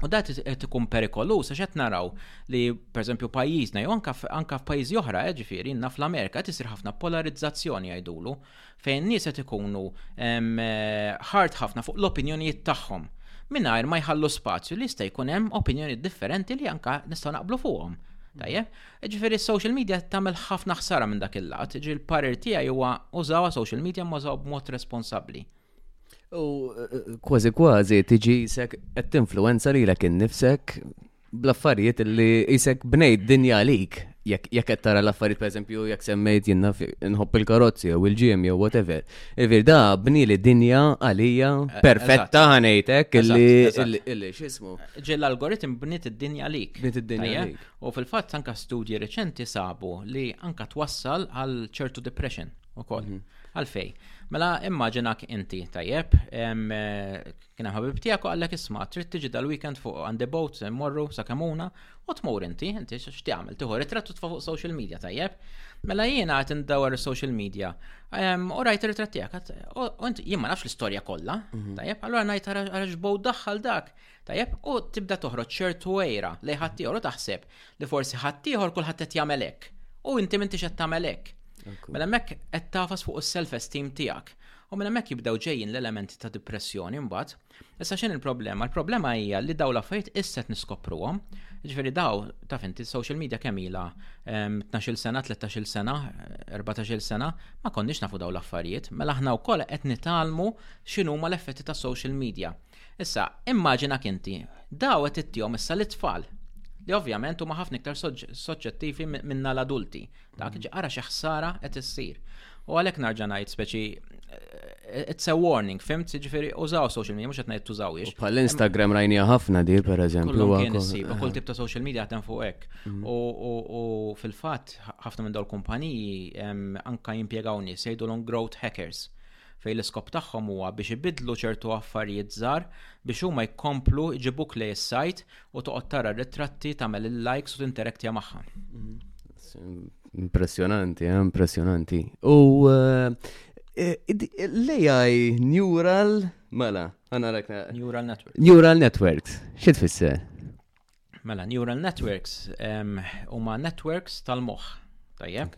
U dat qed ikun perikoluż għax qed naraw li pereżempju pajjiżna jew anke f'pajjiżi oħra, eh, ġifieri naf l-Amerika qed isir ħafna polarizzazzjoni jgħidulu. fejn nies qed ikunu ħard ħafna fuq l-opinjonijiet tagħhom mingħajr ma jħallu spazju li jista' jkun hemm opinjoni differenti li anka nistgħu naqblu fuqhom. Tajjeb, ġifieri social media tagħmel ħafna ħsara minn dak il-lat, ġi l-parir tiegħi huwa użawha social media ma użaw b'mod responsabbli. U kważi kważi tiġi jisek qed tinfluenza lilek innifsek bl-affarijiet li jisek bnejt dinja għalik. Jekk qed tara l-affarijiet pereżempju jekk semmejt jinnna nħobb il-karozzi jew il-ġiem jew whatever. Ivir da bni li dinja għalija eh, perfetta ħanejtek illi xismu. Ġill algoritm bniet id-dinja għalik. Bniet id-dinja għalik. U fil-fatt anka studji reċenti sabu li anka twassal għal ċertu depression ukoll. Mhm. Għalfej. Mela immaġinak inti, tajjeb, kien hemm ħabib tiegħek u qallek isma' trid tiġi dal-weekend fuq on the boat morru sa kemuna u tmur inti, inti x'tagħmel tieħu ritratt u tfa' fuq social media tajjeb. Mela jiena qed indawar social media u rajt ir-ritratt tiegħek u jien ma nafx l-istorja kollha, mhm. tajjeb, allura ngħid għax bow daħħal dak, tajjeb, u tibda toħroġ ċertu għera li ħadd u taħseb Li forsi ħaddieħor kulħadd qed jagħmel hekk u inti m'intix qed tagħmel hekk. Mela hemmhekk qed tafas fuq is-self-esteem tiegħek. U minn hemmhekk jibdew ġejjin l-elementi ta' depressjoni mbagħad. Issa x'in il-problema? Il-problema hija li dawn l-affarijiet issa niskopruhom. Ġifieri daw taf inti social media kemm ilha 12-il ehm, sena, 13-il sena, 14-il sena, ma konniex nafu dawn l-affarijiet. Mela aħna wkoll qed nitalmu x'inhuma l-effetti ta' social media. Issa, immaġinak inti, daw qed ittihom issa lit-tfal li ovvjament huma ħafna iktar soċċettivi minna l-adulti. Dak mm. ġara xi ħsara qed issir. U għalhekk narġa' ngħid speċi eh, it's a warning, fimt, ġifiri, użaw social media, mux għetna jittużaw jiex. Pal Instagram rajnija ħafna di, per eżempju. Kull tip ta' social media għatem fuq ek. Mm. U fil-fat, ħafna minn dawl kumpaniji anka jimpiegaw nis, jgħidu l-on growth hackers. fejn l-iskop tagħhom huwa biex ibiddlu ċertu affarijiet żgħar biex huma jkomplu jġibuk lejn is-sajt u toqgħod tara r-ritratti tagħmel il-likes u tinterektja magħha. Impressjonanti, eh, impressjonanti. U eh, eh, l-AI Neural, mela, għana rekna. Neural Networks. Neural Networks, xie tfisser? Mela, neural networks huma networks tal-moħħ. Tajjeb.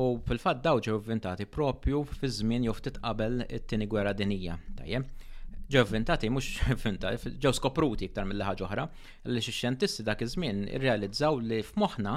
U fil-fatt daw ġew inventati propju fi żmien jew ftit qabel it-tieni gwerra dinija. Tajjeb. Ġew inventati mhux inventati, ġew skopruti iktar mill ħaġa oħra, li xi xjentisti dak iż-żmien irrealizzaw li f'moħħna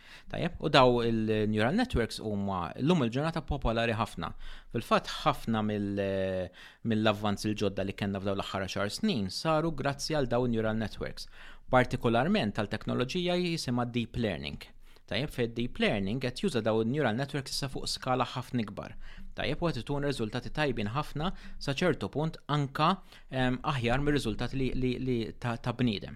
Tajjeb, u daw il-neural networks huma llum il-ġurnata popolari ħafna. Fil-fatt ħafna mill-avvanz il-ġodda li kellna f'daw l-aħħar xar snin saru grazzi għal daw neural networks. Partikolarment għal teknoloġija jisimha deep learning. Tajjeb fid deep learning qed juża daw il-neural networks issa fuq skala ħafna ikbar. Tajjeb u qed itun riżultati tajbin ħafna sa ċertu punt anka ehm, aħjar mir-riżultati li ta' bniedem.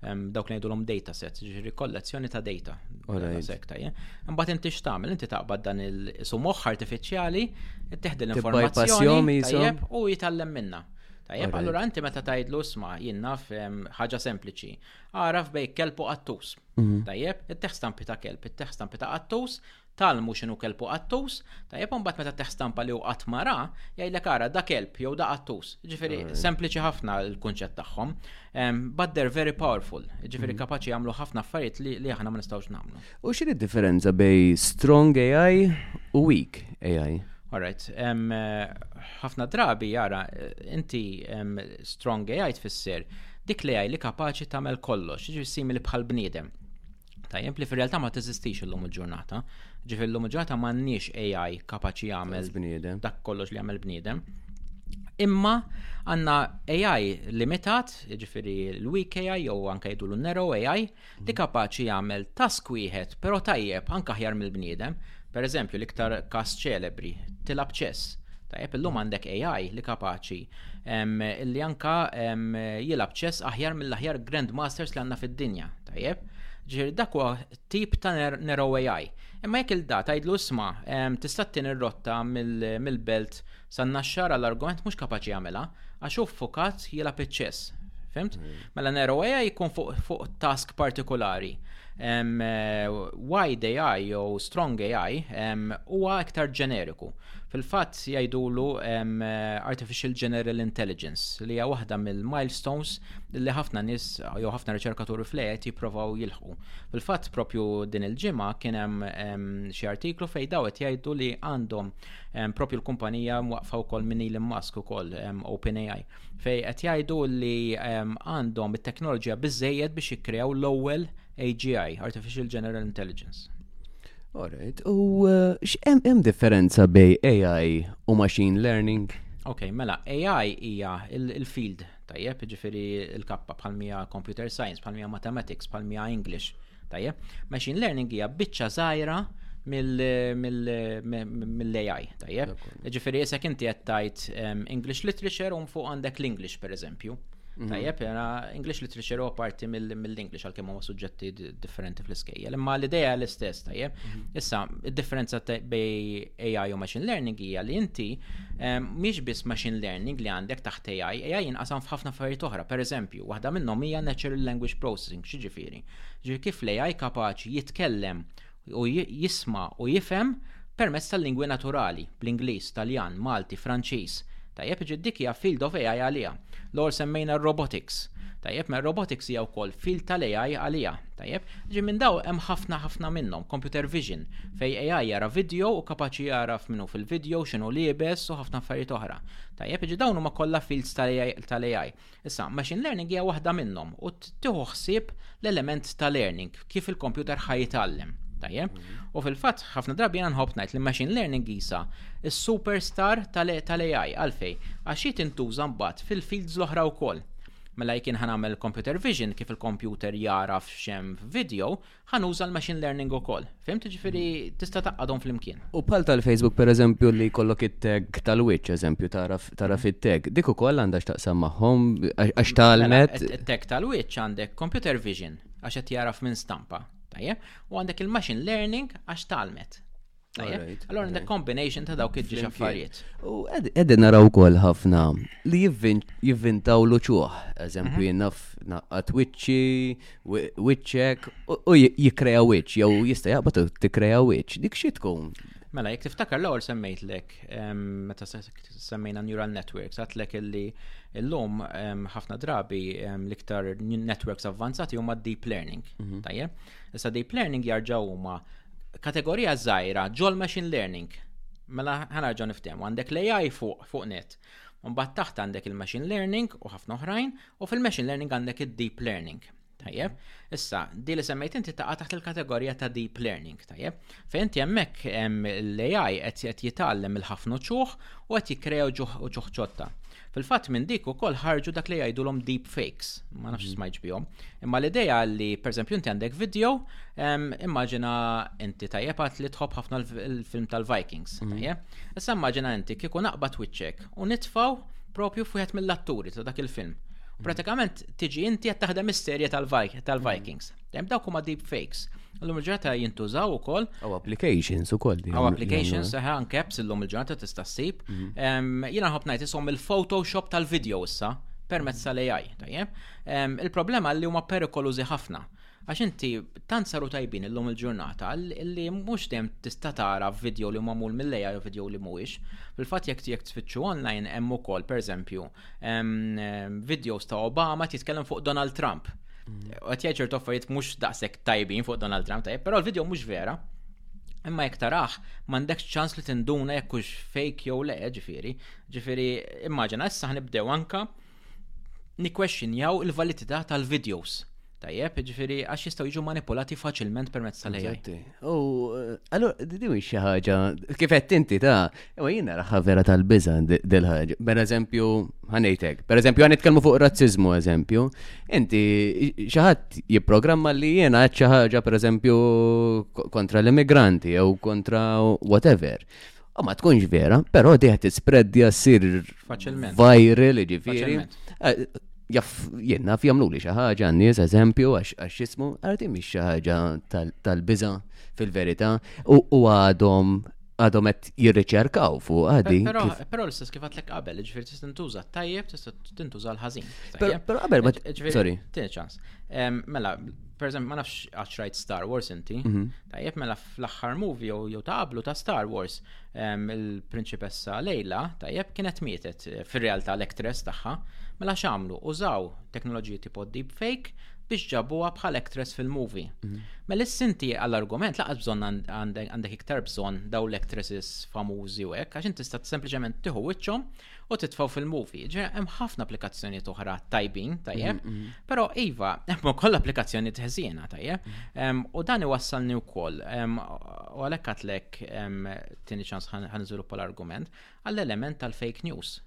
dawk li ngħidulhom data sets, ġifieri kollezzjoni ta' data. Sekta, Imbagħad inti x'tagħmel, inti taqbad dan il-sumuħ artifiċjali, teħdi l-informazzjoni u jitgħallem minna. Tajjeb, allura inti meta tgħidlu sma' jien naf ħaġa sempliċi. Għaraf bej kelb u qattus. Mhm. Tajjeb, it-teħ stampi ta' kelb, it-teħ stampi ta' qattus, tgħallmu x'inhu kelb u qattus, tajjeb u mbagħad meta tteħħ stampa li hu qatt ma ra, jgħidlek ara da kelb jew da qattus. Ġifieri sempliċi ħafna l-kunċett tagħhom. But they're very powerful, ġifieri mm. kapaċi jagħmlu ħafna affarijiet li aħna ma nistgħux nagħmlu. U x'inhi d-differenza bej strong AI u weak AI? Alright, ħafna drabi jara, inti strong AI tfisser dik li AI li kapaċi tagħmel kollox, ġifieri simili bħal bniedem. Tajjeb li fir-realtà ma teżistix illum il-ġurnata. Ġifier illum il-ġurnata m'għandniex AI kapaċi jagħmel bniedem dak kollox li jagħmel bniedem. Imma għanna AI limitat, ġifiri l-weak AI jew anka jiddu l-narrow AI, li mhm. kapaċi jagħmel task wieħed, però tajjeb anka ħjar mill-bniedem. Per eżempju, l-iktar kas ċelebri, tilab ċess. Tajjeb illum għandek AI li kapaċi illi anka jilab ċess aħjar mill-aħjar grandmasters li għanna fid-dinja, tajjeb? Ġifieri dak huwa tip ta' narrow AI. Imma jekk il-da tgħidlu isma' tista' tin ir-rotta mill-belt san naxxar għall-argument mhux kapaċi jagħmilha għax hu fukat jilab iċ-ċess. Fimt? Mm. Mela narrow AI jkun fuq task partikolari. Wide AI jew strong AI huwa iktar ġeneriku. Fil-fatt jgħidulu artificial general intelligence li hija waħda mill-milestones li ħafna nies jew ħafna riċerkaturi fl-ejet jipprovaw jilħqu. Fil-fatt propju din il-ġimgħa kien hemm xi artiklu fejn daw qed jgħidu li għandhom propju l-kumpanija mwaqfa wkoll minn Elon Musk ukoll OpenAI fejn qed jgħidu li għandhom it-teknoloġija biżejjed biex jikkrew l-ewwel AGI, Artificial General Intelligence. Alright, u uh, x'hemm hemm differenza bej AI u machine learning? Ok, mela, AI hija il-field tajjeb, ġifiri il-kappa bħal mija computer science, bħal mija mathematics, bħal mija English, tajjeb. Machine learning hija biċċa żgħira mill-AI, tajjeb. Ġifiri, jisek inti għattajt um, English literature un fuq għandek l-English, per eżempju. Mhm. Tajjeb, jena English literature u parti mill-English. għax għalkemm huma suġġetti differenti fl-iskejjel. Imma l-idea l-istess tajjeb. Mhm. Issa, id-differenza bej AI u machine learning hija li inti ehm, mhix biss machine learning li għandek taħt AI, AI jinqasam f'ħafna affarijiet oħra. Per eżempju, waħda minnhom hija natural language processing, xiġifieri. Ġifieri kif l-AI kapaċi jitkellem u jisma' u jifhem permezz tal-lingwi naturali, bl-Ingliż, Taljan, Malti, Franċiż. Tajjeb, ġiet dik hija field of AI għaliha. L-ewwel semmejna r-robotics. Tajjeb, ma r-robotics hija wkoll field tal-AI għaliha. Tajjeb, ġi minn daw hemm ħafna ħafna minnhom, computer vision, fejn AI jara video u kapaċi jagħraf min hu fil-video, x'inhu liebes u ħafna affarijiet oħra. Tajjeb, ġi dawn huma kollha fields tal-AI. Issa, machine learning hija waħda minnhom u tieħu ħsieb l-element ta' learning kif il-kompjuter ħa jitgħallem. Tajjeb? Mhm. U fil-fatt ħafna drabi jiena nħobb ngħid li machine learning isa is-superstar tal-AI għalfej għax hi tintuża mbagħad fil-fields l-oħra wkoll. Mela jkien ħan għamel computer vision kif il-kompjuter jaraf xem video, ħa nuża l-machine learning ukoll. Fimt ġifieri tista' taqgħadhom flimkien. U bħal tal-Facebook pereżempju li jkollok it-tag tal-wiċċ eżempju taraf mhm. it-tag. Dik ukoll għandha x'taqsam magħhom għax tal-net. Mela, it-tag tal-wiċċ għandek computer vision għax qed jaraf minn stampa. Tajjeb, u għandek il-machine learning għax talmet. Allora the combination ta' dawk iġġi affarijiet. U edin naraw kol ħafna li jivvintaw luċuħ, eżempju mhm. jennaf naqqat wicċi, wicċek, u jikreja wicċ, jew jista jaqbat tikreja wicċ, dik xie tkun? Mela, jek tiftakar l-ewwel semmejt lek, meta semmejna neural networks, għat lek illi l-lum ħafna drabi l-iktar networks avvanzati huma deep learning. Mhm. Tajjeb, issa deep learning jarġaw huma kategorija żgħira ġol machine learning. Mela ħanarġa niftem, għandek l-AI fuq fuq net. Mbagħad taħt għandek il-machine learning u ħafna oħrajn, u fil-machine learning għandek id-deep learning. Tajjeb, issa, di li semmejt inti taqa' taħt il-kategorija ta' deep learning, tajjeb. Fejn inti hemmhekk l-AI qed jitgħallem il-ħafna ċuħ u qed jikkrew ċuħ ġotta. Fil-fatt minn dik ukoll ħarġu dak li jgħidulhom deep fakes, ma nafx mhm. smajġ bihom. Imma l-idea li pereżempju inti għandek video, immaġina inti tajjeb għat li tħobb ħafna l-film tal-Vikings, mhm. tajjeb? Issa immaġina inti kieku naqbad wiċċek u nitfaw propju fuħet mill-atturi ta' dak il-film. Mhm. Pratikament tiġi inti qed taħdem is-serje tal-Vikings. Hemm dawk huma deepfakes. Illum il-ġurnata jintużaw ukoll. Aw applications ukoll. Aw applications, saħħa anke apps illum il-ġurnata tista' ssib. Mhm. Jiena nħobb ngħid ishom il-Photoshop tal-video issa permezz mhm. tal-AI, tajjeb. Il-problema li huma perikolużi ħafna. Għax inti tant saru tajbin illum il-ġurnata li mhux dejjem tista' tara video li magħmul mill-AI u video li mhuwiex. Fil-fatt jekk jekk tfittxu online hemm ukoll pereżempju videos ta' Obama jitkellem fuq Donald Trump. Għat jgħid ċertu affarijiet mhux daqshekk tajbin fuq Donald Trump tajb, però l-video mhux vera. Imma jekk tarax, m'għandekx ċans li tinduna jekk hux fake jew le, ġifieri. Ġifieri, immaġina issa ħnibdew anka nikkwestjonjaw il-validità tal-videos. Tajjeb, ġifiri, għax jistaw jiġu manipulati faċilment permezz tal-AI. U, eh, allora, di mhix xi ħaġa, kif qed inti ta', u jien naraħħa vera tal-biża del ħaġa. Per eżempju, ħanejtek, per eżempju, għan nitkellmu fuq razzizmu, eżempju, inti xi ħadd jipprogramma li jiena qed xi ħaġa, per eżempju, kontra l-immigranti jew kontra whatever. U ma tkunx vera, però diħ tispreddja sir faċilment. Viral, ġifiri. Eh, jaff, jenna fjamlu li xaħġa n-nies, eżempju, għax jismu, għarti mi xaħġa tal-biza fil-verita u għadhom għadhom qed jirriċerkaw fuq għadi. Però l-istess kif għatlek qabel, ġifir tista' tintuża tajjeb, tista' tintuża l-ħażin. Però qabel ma sorry. Tieni ċans. Mela, per eżempju, ma nafx għax rajt Star Wars inti, mhm. tajjeb mela fl-aħħar movie jew jew taqablu ta' Star Wars il-prinċipessa Lejla, tajjeb kienet mietet eh, fir-realtà l-actress tagħha, mela x'għamlu użaw teknoloġiji tipo deep fake biex ġabuha bħal actress fil-movie. Mhm. Mela sinti għall-argument laqas bżonn għandek iktar bżonn daw l-actresses famużi u hekk għax inti tista' sempliċement tieħu wiċċhom u titfaw fil-movie. Ġveri, hemm ħafna applikazzjonijiet oħra tajbin, tajjeb, mm, mm. però iva, hemm ukoll applikazzjoni tħżiena, tajjeb. Mm. U dan iwassalni wkoll, u għalhekk għatlek tieni ċans ħanżviluppa l-argument, għall-element tal-fake news.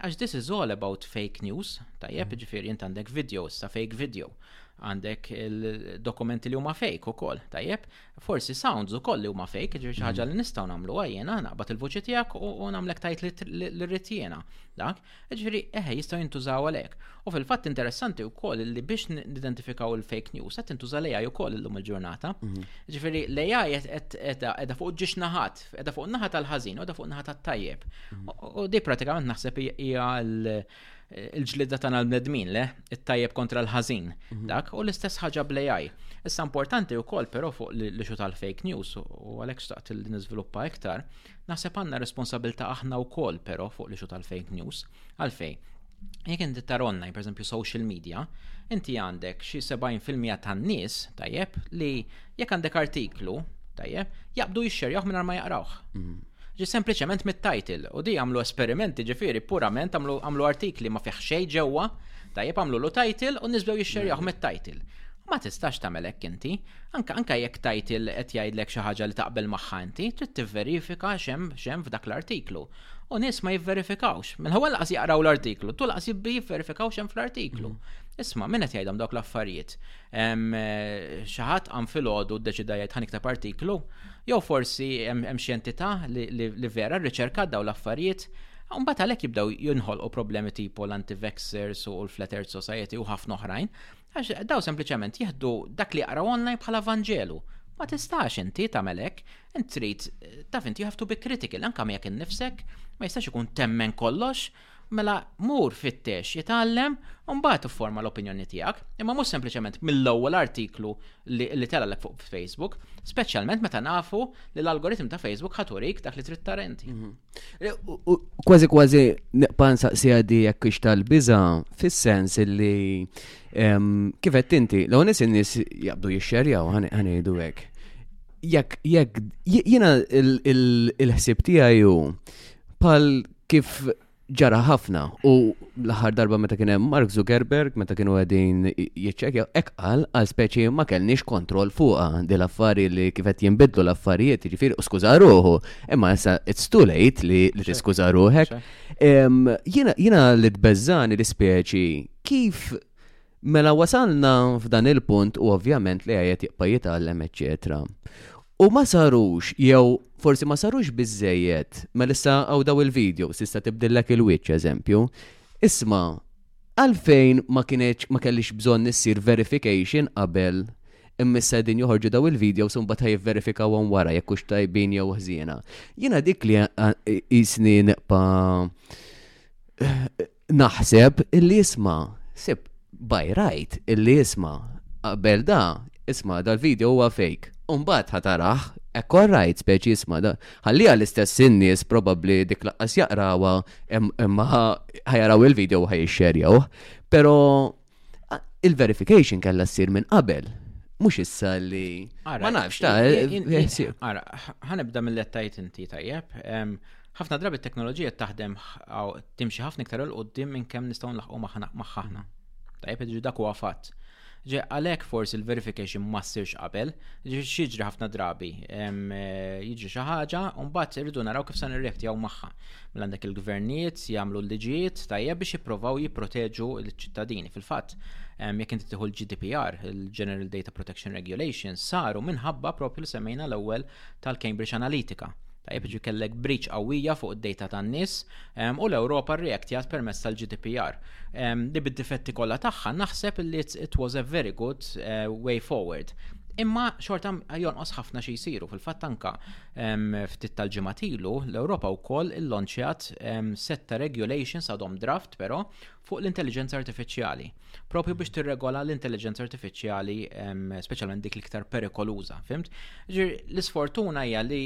Għax this is all about fake news, tajjeb, ġifieri jint għandek videos ta' fake video għandek il-dokumenti li huma fake ukoll, tajjeb, Forsi sounds u kolli huma fejk, ġi ħaġa li nistgħu nagħmlu għajjena, naqbad il-vuċi tiegħek u nagħmlek tajt li rrid jiena. Dak, ġifieri eħe jistgħu jintużaw għalhekk. U fil-fatt interessanti wkoll li biex nidentifikaw il-fake news qed intuża l-AI ukoll illum il-ġurnata. Mhm. Ġifieri l-AI qiegħda fuq ġiex naħat, qiegħda fuq naħat tal-ħażin u qiegħda fuq naħat tal-tajjeb. Mhm. U di pratikament naħseb hija l- il-ġlida tagħna l-bnedmin le, it-tajjeb kontra l-ħażin, mhm. dak, u l-istess ħaġa bl-AI. Issa importanti wkoll però fuq l-ixu tal-fake news u għalhekk xtaqt li niżviluppa iktar, naħseb għandna responsabilità aħna wkoll però fuq l-ixu tal-fake news. Għalfej, jekk inti tar online, pereżempju social media, inti għandek xi 70% tan-nies, tajjeb, li jekk għandek artiklu, tajjeb, jaqbdu jixxerjaw minn ma jaqrawh. Mhm. Ġie sempliċement mit-title u di għamlu esperiment jiġifieri purament għamlu għamlu artikli ma fih xejn ġewwa, tajjeb għamlu lu title u nisbew jixxerjaw mm. mit-title. Ma tistax tagħmel hekk inti, anka anka jekk title qed jgħidlek xi ħaġa li taqbel magħha inti, trid tivverifika xem xem f'dak l-artiklu. U nies ma jivverifikawx. Minn ħewwa laqas jaqraw l-artiklu, tu laqas jibbi jivverifikaw xem fl-artiklu. Mm. Isma' min qed jgħidhom dawk l-affarijiet. Eh, xi ħadd qam filgħodu ddeċida jgħid ħaniktab artiklu Jew forsi hemm xi entità li vera rriċerkat daw l-affarijiet, mbagħad għalhekk jibdew jinħolqu problemi tipo l-anti-vaxxers u l-Flat Earth Society u ħafna oħrajn, għax daw sempliċement jieħdu dak li jaqraw online bħala vanġelu. Ma tistax inti tagħmel hekk, int trid taf inti you have to be critical anke miegħek innifsek, ma jistax ikun temmen kollox Mela mur fittex, itgħallem, u mbagħad ifforma l-opinjoni tiegħek, imma mhux sempliċement mill-ewwel artiklu li telalek fuq Facebook, speċjalment meta nafu li l-algoritm ta' Facebook ħaturik dak li trid tarenti. Mhm. Kważi kważi niqpan saqsija di jekk ix tal-biża fis-sens li kif qed inti, l-ewwel nies in-nies jaqbdu jixxerjaw ħanejdu hekk. Jekk jekk jiena il-ħsieb tiegħi hu pal Kif ġara ħafna u l-aħħar darba meta kien hemm Mark Zuckerberg meta kienu qegħdin jiċċekja hekk qal għal speċi ma kellniex kontroll fuqha di l-affari li kif qed jinbidlu l-affarijiet, jiġifieri u skuża ruħu, imma issa it's too late li li tiskuża ruħek. Em, Jiena jiena li tbeżżani li speċi kif mela wasalna f'dan il-punt u ovvjament li qed jibqa' jitgħallem eċċetera. U ma sarux, jew forsi ma sarux bizzejiet, ma mela issa għaw daw il-video, sista tibdillek il-witch, eżempju. Isma, għalfejn ma kienieċ ma kellix bżon nissir verification qabel immissa din joħorġu daw il-video sun bat verifikaw għon wara jekk hux tajbin jew ħżiena. Jiena dik li jisni neqpa Naħseb illi isma, sib by right illi isma qabel da, isma dal-video huwa fake. Umbat ħataraħ, ekk all right speċi isma da. Ħallija l-istess in-nies probabbli dik laqqas jaqrawa imma ħajaraw il-video u ħajxxerjaw. Pero Il-verification kellha ssir minn qabel, mhux issa li. Ma nafx ta' ħsieb. Ara, ħanibda mill-lettajt inti tajjeb. Ħafna drabi t-teknoloġija taħdem timxi ħafna iktar il qoddim minn kemm nistgħu nlaħqu maħħaħna. Tajjeb, ġi dak huwa fatt. Ġe għalhekk forsi l-verification ma ssirx qabel, ġi xiġri ħafna drabi. Jiġri xi ħaġa u mbagħad irridu naraw kif se nirrektjaw magħha. Mela għandek il-gvernijiet jagħmlu l-liġijiet tajjeb biex jipprovaw jipproteġu l-ċittadini. Fil-fatt, ehm, jekk inti tieħu l-GDPR, il-General Data Protection Regulations, saru minħabba propju li semmejna l-ewwel tal-Cambridge Analytica. Tajjeb ġi kellek breach qawwija fuq id-data tan-nies ehm, u l-Ewropa rreaktjat permezz tal-GDPR. Ehm, li bid-difetti kollha tagħha naħseb li it was a very good eh, way forward. Imma xorta jonqos ħafna xi jsiru fil-fatt anka Ftit tal-ġimgħat ilu, l-Ewropa wkoll illonċjat setta regulations għadhom draft però fuq l-intelligenza artifiċjali, propju biex tirregola l-intelligenza artifiċjali speċjalment dik l-iktar perikoluża, fimt? Ġir, l-isfortuna hija li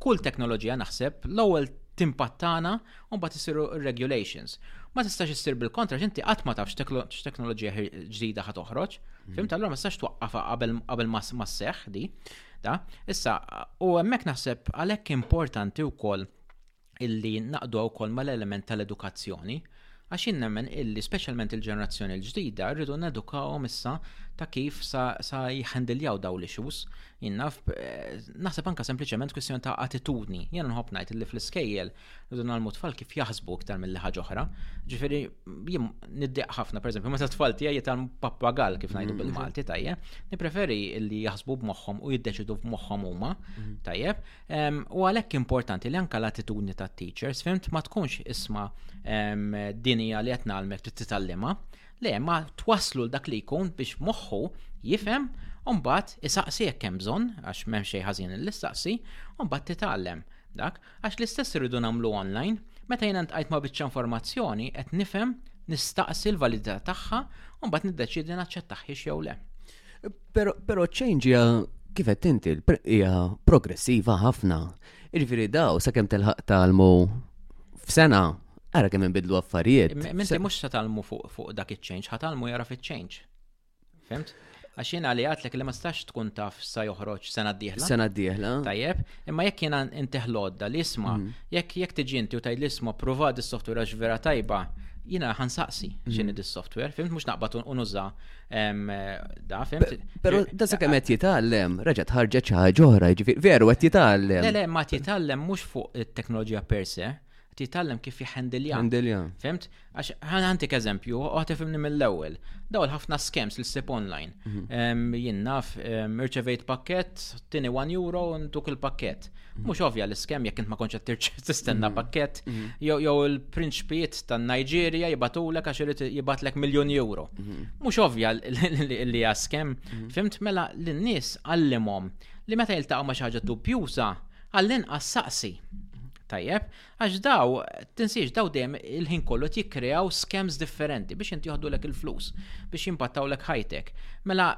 kull teknoloġija naħseb l-ewwel timpattana u mbagħad isiru regulations. Ma tistax issir bil-kontra x'inti qatt ma tafx teknoloġija ġdida ħad toħroġ. Fimt allura ma tistax twaqqafha qabel ma sseħħ di. Da, issa, u hemmhekk naħseb għalhekk importanti wkoll illi naqdu wkoll mal-element tal-edukazzjoni, għax nemmen illi speċjalment il-ġenerazzjoni l-ġdida rridu nedukawhom issa ta' kif sa, sa jħendiljaw daw l-issues. Jinnaf, eh, naħseb anka sempliċement kwistjoni ta' attitudni. Jena nħobb ngħid illi fl-iskejjel Rridu nagħlmu tfal kif jaħsbu iktar mill ħaġa oħra. Ġifieri jien niddeq ħafna, pereżempju, meta tfal tiegħi jitgħallmu pappagal kif ngħidu mm-hmm. bil-Malti tajjeb, nippreferi li jaħsbu b'moħħhom u jiddeċidu b'moħħhom huma mm-hmm. tajjeb. U għalhekk importanti li anke l-attitudni tat-teachers fimt ma tkunx isma' dinija li qed nagħlmek trid titgħallimha. Le, ma twaslu l-dak li jkun biex moħħu jifhem Umbat, isaqsi jekk hemm bżonn, għax m'hemm xejn ħażin l-istaqsi, umbat titgħallem dak. Għax l-istess irridu nagħmlu online, meta jiena ntqajt ma' biċċa informazzjoni qed nifhem, nistaqsi l-validità tagħha u mbagħad niddeċiedi naċċettaħiex jew le. Però ċ-change hija kif qed inti hija progressiva ħafna. Irfiri daw sakemm telħaq talmu f'sena ara kemm inbidlu affarijiet. Minti mhux se talmu fuq dak iċ-change, ħatalmu jara fiċ-change. Fimt? Għax jiena li għatlek li ma stax tkun taf sa joħroġ sena d-dieħla. Sena d-dieħla. Tajjeb, imma jekk jiena inti ħlodda li isma, mm. jekk jekk tiġi inti u tgħid li isma provat is-software għax vera tajba, jiena ħansaqsi mm. x'inhi dis-software, fimt mhux naqbad unuża da, fimt. Però da sa kemm qed jitgħallem, reġa' tħarġet xi ħaġa oħra, jiġifieri veru qed jitgħallem. Le le, ma jitgħallem mhux fuq it-teknoloġija per se, titgħallem kif jħendilja. Jħendilja. Fimt? Għax ħantik eżempju, uħti fimni mill-ewwel. Daw ħafna scams li ssib online. Mhm. Jien naf, irċevejt pakket, tini 1 euro ntuk il-pakket. Mhm. Mhux ovvja l-iskem jekk int ma konċa qed tistenna mhm. pakket, jew il-prinċpijiet tan-Niġerja jibatulek għax irid jibatlek miljon euro. Mhux ovvja li hija skem, fimt mela lin-nies għallimhom li meta jiltaqgħu ma xi ħaġa dubjuża, għall-inqas saqsi. Tajjeb, għax daw, tinsiex daw dejjem il-ħin kollu qed jikkreaw scams differenti biex inti joħdulek il-flus, biex jimpattawlek ħajtek. Mela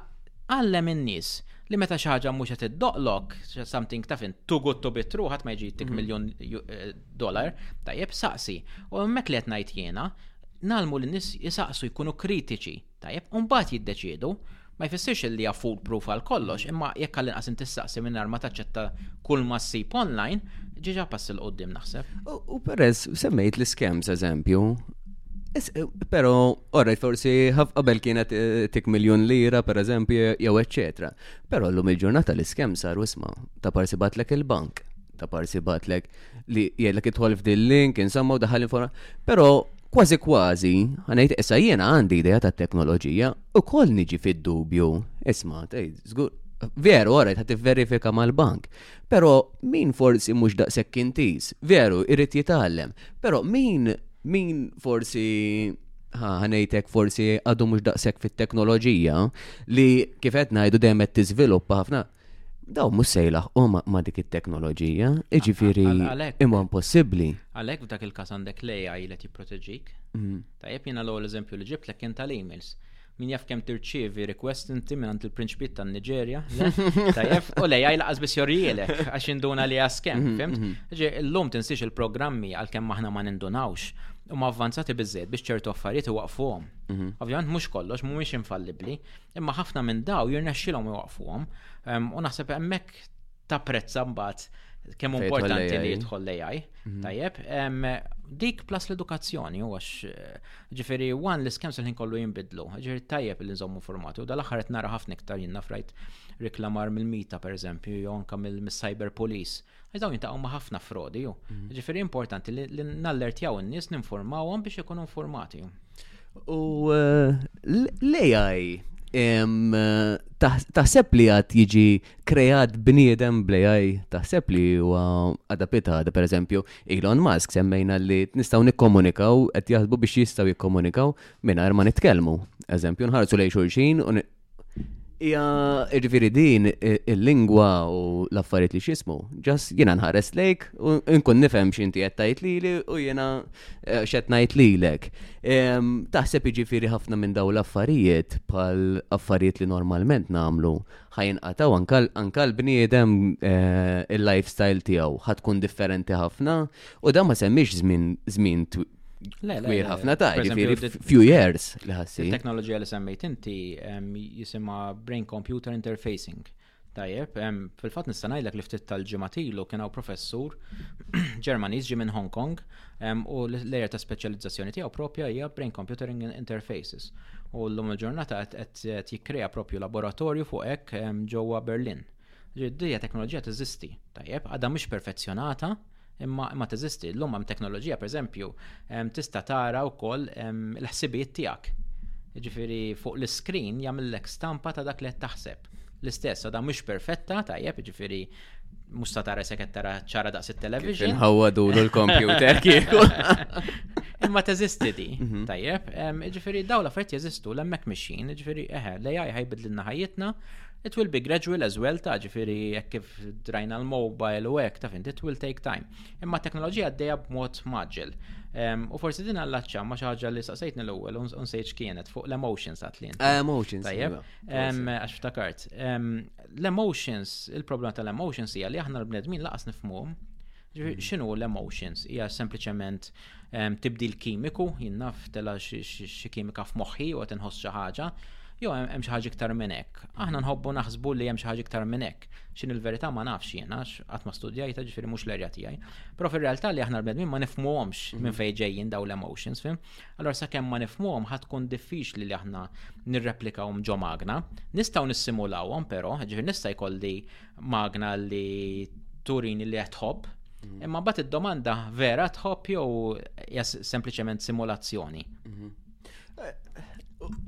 għallem in-nies li meta xi ħaġa mhux qed iddoqlok, something ta' fin, too good to be true, ħadd ma jiġi jittik mhm. miljun eh, dollar, tajjeb saqsi. U hemmhekk li qed ngħid jiena, nalmu li nis jisaqsu jkunu kritiċi. Tajjeb, u mbagħad jiddeċiedu, ma jfissirx li hija foolproof għal kollox, imma jekk għall-inqas inti ssaqsi mingħajr ma taċċetta kull ma ssib online, ġiġa pass il qudiem naħseb. U peress semmejt l-iskems eżempju, eh, Pero, orrejt, forsi qabel kienet eh, tik miljon lira, per eżempju, jew eccetera. Pero l-lum il-ġurnata l-iskem saru isma ta' parsi batlek il-bank ta' parsi batlek li jgħidlek idħol f'dil link, insomma u daħal informa. Però kważi kważi, għanajt issa jiena għandi idea ta' teknoloġija u koll niġi fid-dubju. Isma, tgħid, żgur, veru, għara, ta' verifika mal-bank. Però min forsi mhux daqshekk intiż, veru, irrid jitgħallem. Però min min forsi ħanejtek forsi għadu mhux daqshekk fit-teknoloġija li kif qed ngħidu dejjem qed tiżviluppa ħafna daw mhux se jlaħqu ma' dik it-teknoloġija, jiġifieri imma impossibbli. Għalhekk f'dak il-każ għandek l-AI li jipproteġik. Mhm. Tajjeb jiena l-ewwel eżempju li ġibt lek kien tal-emails. Min jaf kemm tirċievi request inti minn għand il-prinċpiet tan-Niġerja. Tajjeb, u lej għaj laqas biss jorrielek għax induna li għaskem, mhm, fimt? Mhm. Ġi, l-lum tinsiex il-programmi għal-kem maħna ma nindunawx u ma avvanzati bizzed biex ċertu affarijiet waqfuhom. Ovvijament mhux kollox, mhumiex infallibli, Imma ħafna minn daw jirnexxilhom iwaqfuhom ehm, u naħseb hemmhekk tapprezza mbagħad kemm importanti li jidħol l-AI. Mhm. Tajjeb, ehm, dik plus l-edukazzjoni u għax eh, ġifiri wan l iskems l-ħin kollu jimbidlu, ġifiri tajjeb li nżommu formati u dal-axar qed nara ħafna iktar jinna frajt reklamar mill-mita per eżempju, jew anka mill-cyber police Għax dawn jintaqgħu ma' ħafna frodi. Mhm. Ġifieri importanti li nallertjaw in-nies ninformawhom biex ikunu informati. U eh, l-AI taħseb li għad jiġi kreat bniedem bl-AI taħseb li huwa adapita għada per eżempju Elon Musk semmejna li nistaw nikkomunikaw qed jaħsbu biex jistaw jikkomunikaw mingħajr ma nitkellmu. Eżempju nħarsu lej xulxin u Ija, ġifiri din il-lingwa u l-affarijiet li xismu, ġas jena nħares lejk u nkun nifhem x'inti qed tgħid lili u jena eh, x'qed ngħid lilek. Taħseb jiġifieri ħafna minn daw l-affarijiet bħal affarijiet li normalment nagħmlu ħajnqataw anka l-bniedem eh, il-lifestyle tiegħu ħatkun differenti ħafna u dan ma semmix żmien Kbir ħafna ta' ġifiri few years li ħassi. Teknoloġija li semmejt inti jisima brain computer interfacing. Tajjeb, fil-fat nista' ngħidlek li ftit tal-ġimatilu kien hawn professur Ġermaniż ġi minn Hong Kong u l-lejer ta' speċjalizzazzjoni tiegħu propja hija brain computer interfaces. U l-lum il-ġurnata qed jikkrea propju laboratorju fuq hekk ġewwa Berlin. L-irdija teknoloġija teżisti, tajjeb, għadha mhux perfezzjonata, imma ma teżisti. L-lum hemm teknoloġija, per eżempju, tista' tara wkoll il-ħsibijiet tiegħek. Ġifiri, fuq l-iskrin jagħmellek stampa ta' dak li qed taħseb. L-istess, għadha mhux perfetta, tajjeb, ġifiri, mhux ta' tara se qed tara ċara daqs it-television. Inħawadu l-kompjuter kieku. Imma teżisti di, mhm. tajjeb, ġifiri, daw l-affarijiet jeżistu, l-hemmhekk mixin, ġifiri, eħe, l-AI ħajbidlilna ħajjitna, It will be gradual as well ta' ġifiri jekk kif drajna l-mobile u hekk ta' fint, it will take time. Imma teknoloġija għaddejja b'mod maġġel. U forsi din għallaċċa ma xi ħaġa li saqsejtni l-ewwel u nsejt kienet fuq l-emotions għat li inti. Ah, emotions. Tajjeb, iva, għax ftakart. L-emotions, il-problema tal-emotions hija li aħna l-bnedmin laqas nifhmuhom. Ġifieri, mm. x'inhu l-emotions? Hija sempliċement tibdil kimiku, jien naf tela xi kimika f'moħħi u qed inħoss xi ħaġa, jew hemm xi ħaġa iktar minn hekk. Aħna nħobbu naħsbu li hemm xi ħaġa iktar minn hekk. X'in il-verità ma nafx jiena qatt ma studjajta ġifieri mhux l-erja tiegħi. Però fir-realtà li aħna l-bnedmin ma nifmuhomx mhm. minn fejn ġejjin daw l-emotions, fim? Allora sakemm ma nifmuhom ħadd tkun diffiċli li aħna nirreplikawhom ġo magna. Nistgħu nissimulawhom però, ġifieri nista' jkolli magna li turini li qed tħobb, mm. imma bat id-domanda vera tħobb jew hija sempliċement simulazzjoni. Mhm. Eh,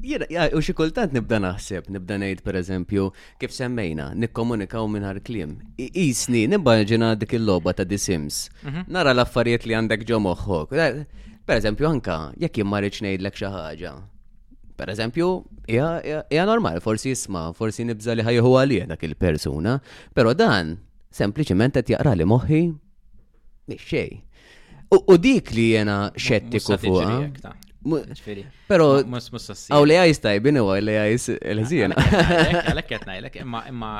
Jena, u xi kultant nibda naħseb, nibda ngħid pereżempju kif semmejna, nikkomunikaw mingħajr kliem. Isni nimmaġina dik il-logħba ta' The Sims. Mhm. Nara l-affarijiet li għandek ġo moħħok. Pereżempju anka jekk jien ma ngħidlek xi ħaġa. Per eżempju, hija normal, forsi jisma, forsi nibża li ħajħu għalija dak il-persuna, pero dan sempliċement qed jaqra li moħħi biex xej. U dik li jena xettiku fuqa. Pero, għaw li għajs tajbin u għaw li għajs l-ħzina. Għalek għetna, għalek, imma, imma,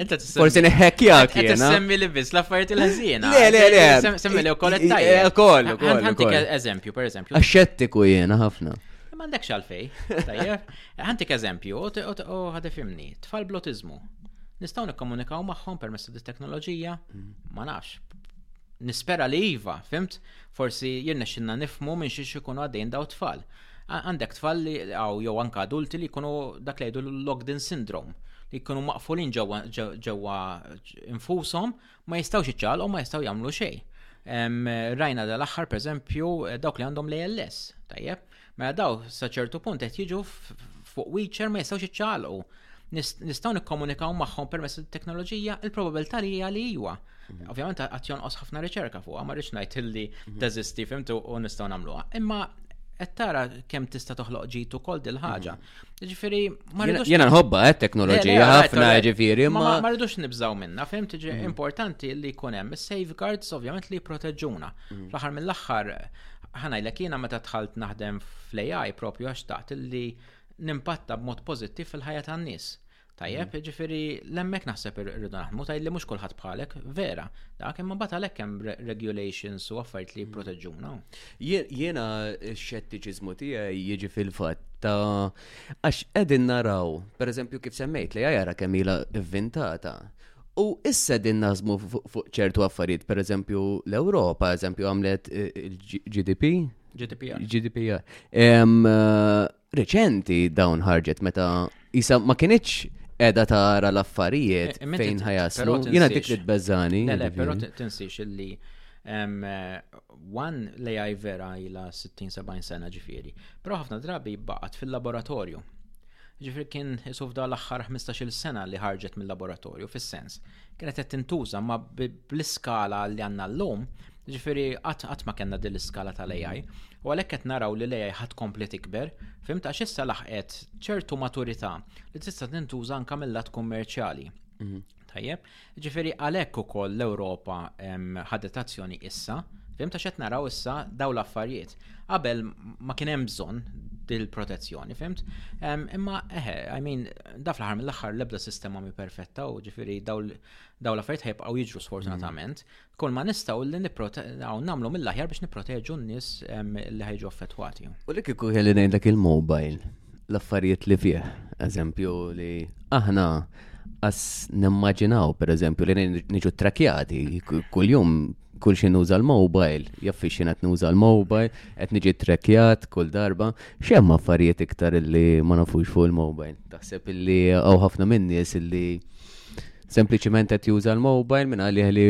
Inta tissemmi. Forsi neħekjak. Qed tissemmi li biss l-affarijiet il-ħżiena. Le, le, le. Semmi li wkoll qed tajja. Eh, koll, koll. Ħantik eżempju, per eżempju. Axxettiku jiena ħafna. Ma għandekx għalfej. Tajjeb. Ħantik eżempju, u ħadifimni, tfal blotizmu. Nistgħu nikkomunikaw magħhom permezz di teknoloġija? Mm. Ma nafx. Nispera li iva, fimt? Forsi jirnexxinna nifmu minn xiex ikunu għaddejn daw tfal. Għandek tfal li għaw jew anka adulti li jkunu dak li jgħidu l-locked-in syndrome li jkunu maqfulin ġewwa infushom ma jistgħux iċċaqlqu ma jistgħu jagħmlu xejn. Rajna dal-aħħar pereżempju dawk li għandhom l-ALS, tajjeb, mela daw sa ċertu punt qed jiġu fuq wheelchair ma jistgħux iċċaqlqu. Nistgħu nikkomunikaw magħhom permezz it-teknoloġija, il-probabilità li hija li iwa. Mhm. Ovvjament għat jonqos ħafna riċerka fuq, ma rridx ngħid illi mhm. teżisti fimtu u nistgħu nagħmluha. Imma qed tara kemm tista' toħloq ġitu kol dil ħaġa. Mhm. Ġifieri ma rridux. Jiena nħobba qed eh, teknoloġija ħafna ġifieri ma. Ma rridux nibżgħu minna, fim tiġi importanti li jkun hemm is-safeguards ovvjament li jipproteġġuna. Fl-aħħar mill-aħħar ħanajlek jiena meta dħalt naħdem fl-AI propju għax taqt li nimpatta b'mod pożittiv fil-ħajja tan-nies. Tajjeb, ġifiri, l-emmek naħseb irridu naħmu, tajjeb li mux kullħat bħalek, vera, dak imma bat għalek hemm regulations u affarijiet li proteġuna. Jena xettiċizmu tiegħi jiġi fil-fatt ta' għax qegħdin naraw, per eżempju kif semmejt li għajara kemm ilha vvintata. U issa din nażmu fuq ċertu affarijiet, per eżempju l-Ewropa, eżempju għamlet eh, il-GDP, GDPR. GDPR. Eh, Reċenti dawn ħarġet meta jisa ma kienieċ edha tara l-affarijiet eh, eh, fejn ħajaslu. Jina dik li t-bezzani. Le, le, pero tinsiex illi one l-AI vera jila 60-70 sena ġifiri. Pero ħafna drabi baqat fil-laboratorju. Ġifiri kien jisuf da l-axħar 15 sena li ħarġet mill-laboratorju, fil-sens. Kienet qed tintuża ma bl-iskala li għandna llum, ġifieri qatt qatt ma kellna din l-iskala tal-AI, u għalhekk qed naraw li l-AI ħadd tkompli tikber, fimt għax issa laħqet ċertu maturità li tista' tintuża anke mill-lat kummerċjali. Mhm. Tajjeb, ġifieri għalhekk ukoll l-Ewropa ħadet azzjoni issa, fimt għax qed naraw issa daw l-affarijiet. Qabel ma kien hemm bżonn dil-protezzjoni, fimt? Imma, eħe, I mean, daf l-ħar mill-axħar l-ebda sistema mi perfetta u ġifiri daw Daw l-affarijiet ħajbqgħu jiġru sfortunatament, mm. kull ma nistgħu li nipprotew nagħmlu mill-aħjar biex nipproteġu n-nies li ħajġu affettwati. U li kieku kelli ngħid dak il-mobile, l-affarijiet li fih, eżempju li aħna għas nimmaġinaw, per eżempju, li niġu trakjati, kull-jum kull xin uża l-mobile, jaffi xin għet nuża l-mobile, għet niġi trekjat kull darba, xem affarijiet iktar illi ma nafux fuq il-mobile. Taħseb illi għaw ħafna minnis illi sempliċiment qed juża l-mobile minn għalih li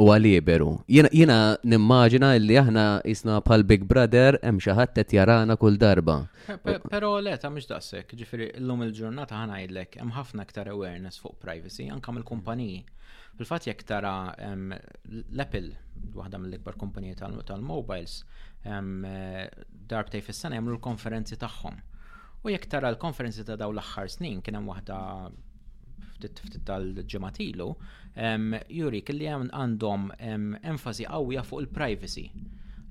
huwa liberu. Jiena nimmaġina li aħna isna bħal Big Brother hemm xi ħadd qed jarana kull darba. Però le ta' mhux daqshekk, ġifieri llum il-ġurnata ħa ngħidlek hemm ħafna aktar awareness fuq privacy anke mill-kumpaniji. Fil-fatt jekk tara l-Apple, waħda mill-ikbar kumpaniji tal-mobiles, darbtej fis-sena jagħmlu l-konferenzi tagħhom. U jekk tara l-konferenzi ta' dawn l-aħħar snin kien hemm waħda ftit ftit tal-ġemat ilu, jurik li għandhom enfasi qawwija fuq il-privacy.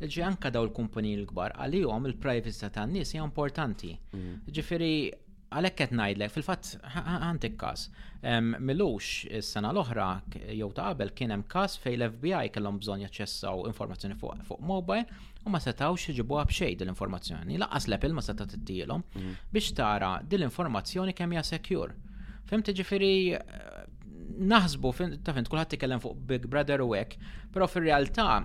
Ġi anka daw il-kumpaniji l-kbar għalihom il-privacy ta' nies hija importanti. Mm. Ġifieri għalhekk qed ngħidlek fil-fatt ħantik każ. Milux is-sena l-oħra jew ta' qabel kien hemm każ fejn l-FBI kellhom bżonn jaċċessaw informazzjoni fuq mobile u ma setawx iġibuha b'xejn din l-informazzjoni. Laqas l-Apple ma seta' tittilhom mhm. biex tara din l-informazzjoni kemm hija secure. Fimti ġifieri eh, naħsbu ta' fint kulħadd ikellem fuq Big Brother u hekk, però fir-realtà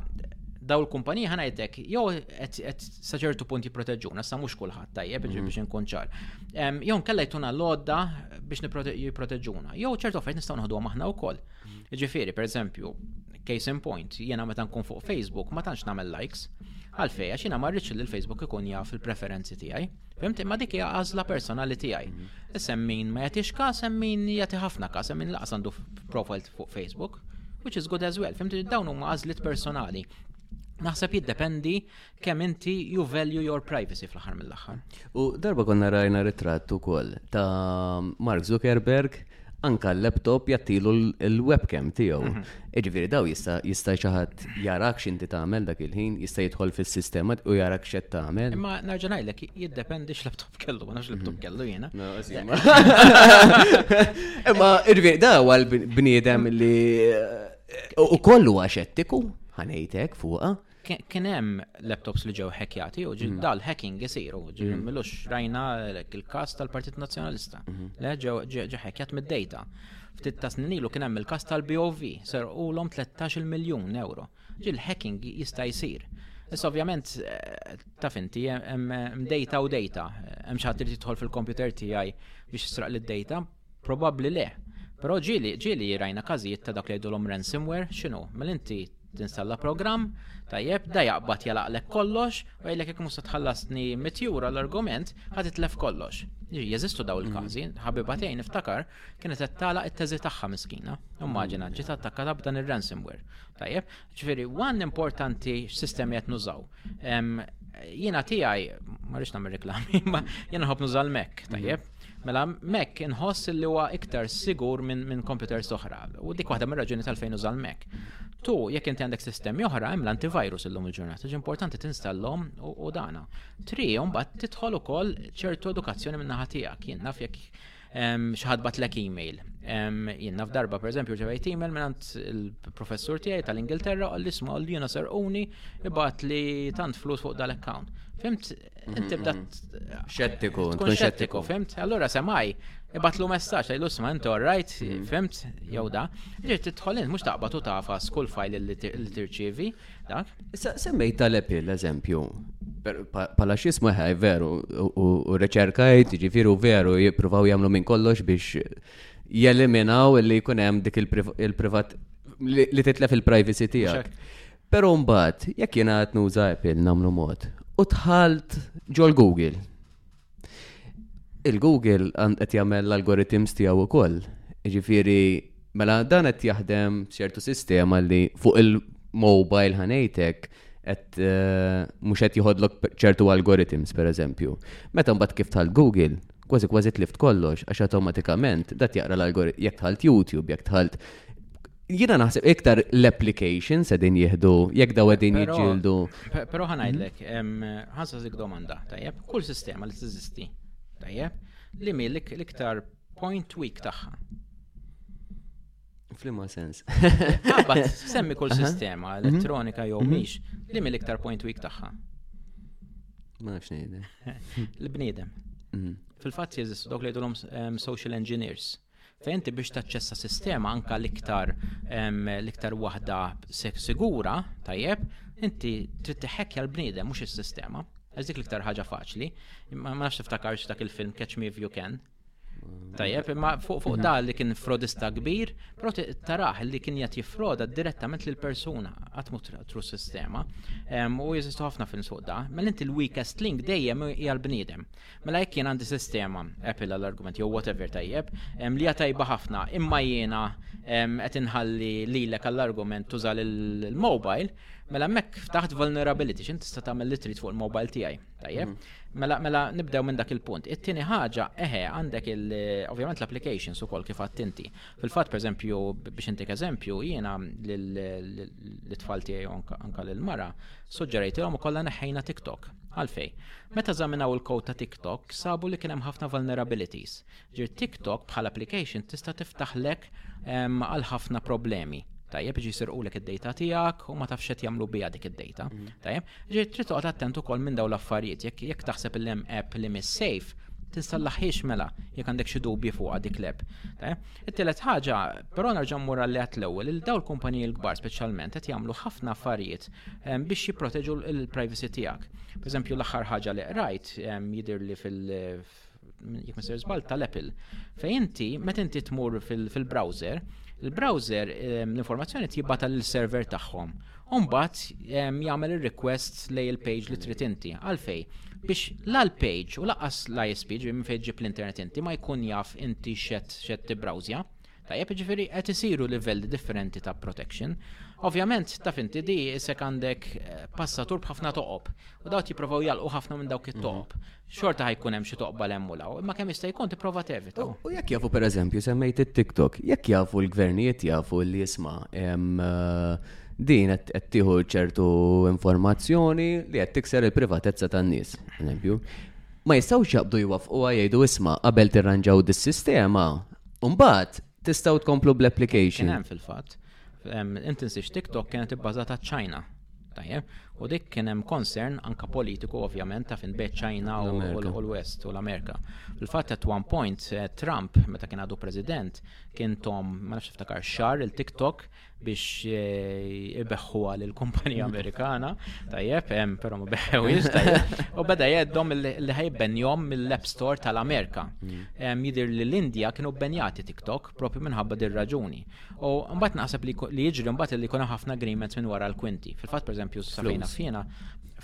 daw il-kumpanija ħana jtek, jew qed saċertu punt jipproteġuna, sa mhux kulħadd tajjeb mhm. biex inkun ċar. Jew nkella jtuna l-għodda biex jipproteġuna. Jew ċertu affarijiet nistgħu naħduhom aħna wkoll. Mhm. Ġifieri, pereżempju, Case in point, jiena meta nkun fuq Facebook ma tantx nagħmel likes. Għalfej, għax jiena ma rridx li l-Facebook ikun jaf il-preferenzi tiegħi. Fimt, imma dik hija għażla personali tiegħi. Isem mhm. min ma jagħtix każ, hemm min jagħti ħafna każ, hemm min laqas għandu profile fuq Facebook, which is good as well. Fimt, dawn huma għażliet personali. Naħseb jiddependi kemm inti you value your privacy fl-aħħar mill-aħħar. U darba konna rajna ritratt ukoll ta' Mark Zuckerberg anka l-laptop jattilu l-webcam tiegħu. Mhm. Iġifieri daw jista' jista' xi ħadd jarak x'inti tagħmel dak il-ħin, jista' jidħol fis-sistema u jarak x'qed tagħmel. Imma nerġa' ngħidlek jiddependi x'laptop kellu, nafx laptop mhm. kellu jiena. Imma iġifieri daw għal bniedem li eh, u kollu għax ettiku ħanejtek fuqha. Kien hemm laptops li ġew hackjati u mhm. dal hacking isiru, mhm. milux rajna il-każ tal-Partit Nazzjonalista. Mhm. Le ġew hackjat mid-data. Ftit ta' snin ilu kien hemm il-każ tal-BOV, serqulhom 13 miljun euro. Ġil hacking jista' jsir. Issa ovvjament eh, taf inti hemm data u data, hemm xi ħadd li jidħol fil-kompjuter tiegħi biex jisraq lid-data, Probabbli le. Però ġieli, ġieli rajna każijiet ta' dak li jgħidulhom ransomware, x'inhu? Mela inti tinstalla programm, tajjeb, da jaqbad jalaqlek kollox, u jgħidlek jekk mhux se tħallasni mitjur għall-argument, ħad itlef kollox. Jeżistu daw il-każi, mhm. ħabiba tgħin niftakar kienet qed tagħlaq it-teżi tagħha miskina. Immaġina ġiet attakkata b'dan ir-ransomware. Tajjeb, Ġifieri, one importanti x'sistemi qed nużaw. Jiena tiegħi, ma rridx nagħmel reklami, ma jiena nħobb nuża l-Mac, tajjeb. Mela Mac inħoss li huwa iktar sigur minn computers oħra. U dik waħda mir-raġuni tal-fejn uża l-Mac. Tu, jekk inti għandek sistemi oħra, hemm l-antivirus illum il-ġurnata, ġi importanti tinstallhom u dana. Tri, mbagħad tidħol ukoll ċertu edukazzjoni minn naħa tiegħek. Jien naf jekk xaħat batlek e-mail. Jien naf darba, per eżempju, ġevejt e-mail minn il-professur tiegħi tal-Ingilterra għalli isma għalli jena serquni ibat li tant flus fuq dal-account. Fimt, inti bda mm-hmm. xettiku, tkun xettiku, fimt? Allora semaj, ibat lu messaċ, għajlu sma, inti orrajt, mm-hmm. fimt, jew da. Ġiet titħolin, mux taqbatu tafa skull fajl li tirċivi. Dak? Issa semmejt tal-epil, eżempju, pala xismu ħaj, veru, u reċerkajt, ġifiru veru, jipruvaw jamlu minn kollox biex jeliminaw li kunem dik il-privat li titlef il-privacy tijak. Pero mbagħad, jekk jena għat nuża epil namlu mod, u tħalt ġol Google, Il-Google qed jagħmel l-algorithms tiegħu wkoll. Ġifieri, mela dan qed jaħdem ċertu sistema li fuq il-mobile ħanejtek qed eh, mhux qed joħodlok ċertu algorithms pereżempju. Meta mbagħad kif tal Google, kważi kważi tlift kollox, għax automatikament dat jaqra l-algoritm, jekk tħalt YouTube, jekk tħalt Jina naħseb iktar l-application se din jihdu, jek daw għedin jġildu. Pero ħanajdlek, ħansa zik domanda, tajjeb, kull sistema li t-zisti, tajjeb, li mi l-iktar point weak taħħa. Flimma sens. Għabbat, semmi kull sistema, mhm. elettronika jew mhm. miex, li mi l-iktar point weak taħħa. Ma nafx nejde. L-bnidem. Mhm. Fil-fat jeżistu dok li jgħidulhom social engineers. Fejn inti biex taċċessa sistema anka l-iktar l-iktar waħda sigura, tajjeb, inti trid tiħekkja l-bniedem mhux is-sistema. Għax dik l-iktar ħaġa faċli. Ma nafx tiftakarx dak il-film Catch Me If You Can. Tajjeb, imma fuq fuq da li kien frodista kbir, però taraħ li kien jgħat jifroda direttament lil persuna għatmu tru sistema. U jeżistu ħafna fin suq da. Mel inti l-weakest link dejjem hija l-bniedem. Mela jekk jien għandi sistema, Apple għall-argument jew whatever tajjeb, li hija tajba ħafna, imma jiena qed inħalli lilek għall-argument tuża l-mobile, Mela mek taħt vulnerability, xint tista' tagħmel li trid fuq il-mobile tiegħi. Tajjeb. Mhm. Mela mela nibdew minn dak il-punt. It-tieni ħaġa, eħe, għandek il ovvjament l-applications ukoll kif għattinti. Fil-fatt, pereżempju, biex intik eżempju, jiena l-tfal tiegħi anka l-mara, suġġerejtilhom u kollha neħħejna TikTok. Għalfej, meta żaminaw il-kod ta' TikTok, sabu li kien hemm ħafna vulnerabilities. Ġir TikTok bħal application tista' tiftaħlek ehm, għal ħafna problemi tajjeb iġi sirqulek id-data tiegħek u ma tafx qed jagħmlu biha dik id-data. Mhm. Tajjeb, ġej trid toqgħod attent ukoll minn dawn l-affarijiet, jekk jekk taħseb li hemm app li mhix safe, tinstallaħiex mela jekk għandek xi dubji fuqha dik l-app. It-tielet ħaġa, però nerġa' mmur għalli għat l-ewwel, il dawn il-kumpaniji l-kbar speċjalment qed jagħmlu ħafna affarijiet ehm, biex jipproteġu l-privacy tiegħek. Pereżempju l-aħħar ħaġa li qrajt ehm, jidhirli fil jekk misir żball tal-Apple. Fej inti, meta inti tmur fil-browser, il-browser ehm, l-informazzjoni tjibata l-server tagħhom. Umbat ehm, jagħmel ir-request lej il-page li trid inti. Għalfej, biex l-page u laqas l-ISP ġi minn fejn ġib l-internet inti ma jkun jaf inti xed xed tibrawżja. Tajjeb ġifiri qed isiru livelli differenti ta' protection. Ovvjament taf inti di isek għandek eh, passatur b'ħafna toqob u dawt jipprovaw jalqu ħafna minn dawk it-toqob. Mhm. xorta ħajkun hemm xi toqba l hemm u law, imma kemm jista' jkun tipprova tevita. U jekk jafu pereżempju semmejt it-TikTok, jekk jafu l-gvernijiet jafu li jisma' eh, din qed tieħu ċertu informazzjoni li qed tikser il-privatezza tan-nies, eżempju. Ma jistgħux jaqbdu jwafqu jgħidu isma' qabel tirranġaw dis-sistema, mbagħad tistgħu tkomplu bl-application. Hemm fil-fatt. Intinsiex TikTok kienet ibbażata ċ-Ċina. Tajjeb, u dik kien hemm concern anka politiku ovvjament ta' fin bejt Ċina u l-West u l-Amerika. Fil-fatt at one point eh, Trump meta kien għadu president kien tom ma nafx iftakar xar il-TikTok biex eh, ibeħħuha l kumpanija Amerikana, tajjeb, hemm però ma beħħewiex, tajjeb, u beda jeddhom li ħajbenjhom mill-App Store tal-Amerika. Mm. Jidir li l-Indja kienu benjati TikTok propju minħabba dir-raġuni. U mbagħad naħseb li jiġri mbagħad li jkun hemm ħafna agreements minn wara l-kwinti. Fil-fatt pereżempju safejna fina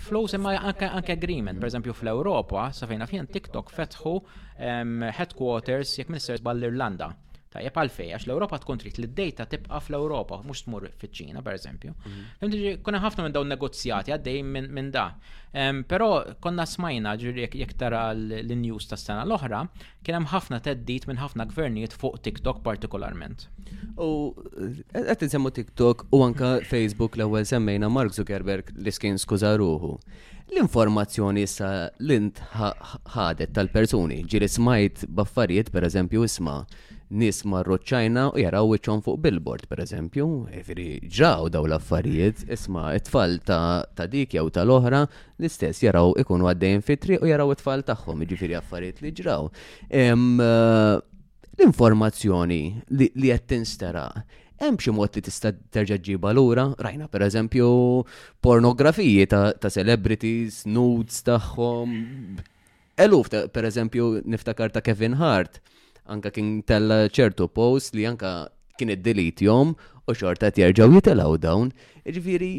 flows imma anke agreement, pereżempju fl-Ewropa safejna fina TikTok fetħu ehm, headquarters jekk minister ball irlanda Tajjeb għalfej, għax l-Ewropa tkun trid li d-dejta tibqa' fl-Ewropa, mhux tmur fiċ-Ċina, pereżempju. Mhm. Fimti kuna ħafna minn dawn negozjati għaddej minn da. Però konna smajna ġiri jekk tara l-news tas sena l-oħra, Kien hemm ħafna theddid minn ħafna gvernijiet fuq TikTok partikolarment. U qed insemmu TikTok u anka Facebook l-ewwel semmejna Mark Zuckerberg li skin skuża ruħu. L-informazzjoni issa li ħadet tal-persuni ġiri smajt baffarijiet pereżempju isma' nis marru ċajna u jaraw wiċċhom fuq billboard pereżempju, ġraw daw l-affarijiet, isma' it-tfal ta' dik jew tal-oħra l-istess jaraw ikunu għaddejn fit-triq u jaraw it-tfal tagħhom, jiġifieri affarijiet li ġraw. L-informazzjoni li qed tinstera hemm xi mod li tista' terġa' ġġibha lura, rajna pereżempju pornografiji ta' celebrities, nudes tagħhom, Eluf, per eżempju, niftakar ta' Kevin Hart, anka kien tella ċertu post li anka kien id-delete jom u xorta jerġaw jitilaw dawn. Ġviri,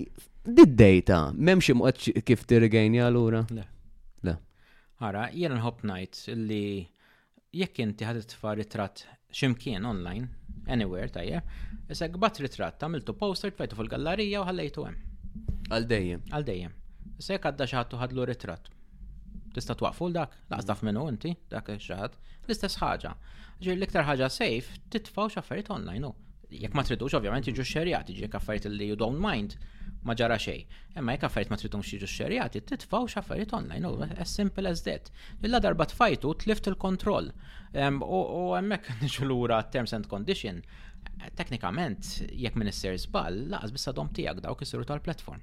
did-dejta, memx imqot kif tirgajnja l-ura? Le. Le. Ara, jena nħob najt li Jekk inti ħad titfa' ritratt x'imkien online, anywhere tajjeb, issa gbat ritratt għamiltu poster tfajtu fil-gallarija u ħallejtu hemm. Għal dejjem. Għal dejjem. Issa jekk għadda xi ħadd ħadlu ritratt. Tista' twaqfu dak, laqas taf minnu inti, dak xi ħadd. L-istess ħaġa. Ġir l-iktar ħaġa safe titfgħu x'affarijiet online hu. Jekk ma tridux ovvjament jiġu xxerjati, ġiek affarijiet li you don't mind, ma ġara xejn. Imma jekk affarijiet ma tridux jiġu xxerjati, titfgħu x'affarijiet online, no, as simple as that. Illa darba tfajtu tlift il-kontroll. U hemmhekk niġu lura terms and condition, teknikament jekk minister żball, laqas biss għadhom tiegħek dawk isiru tal-platform.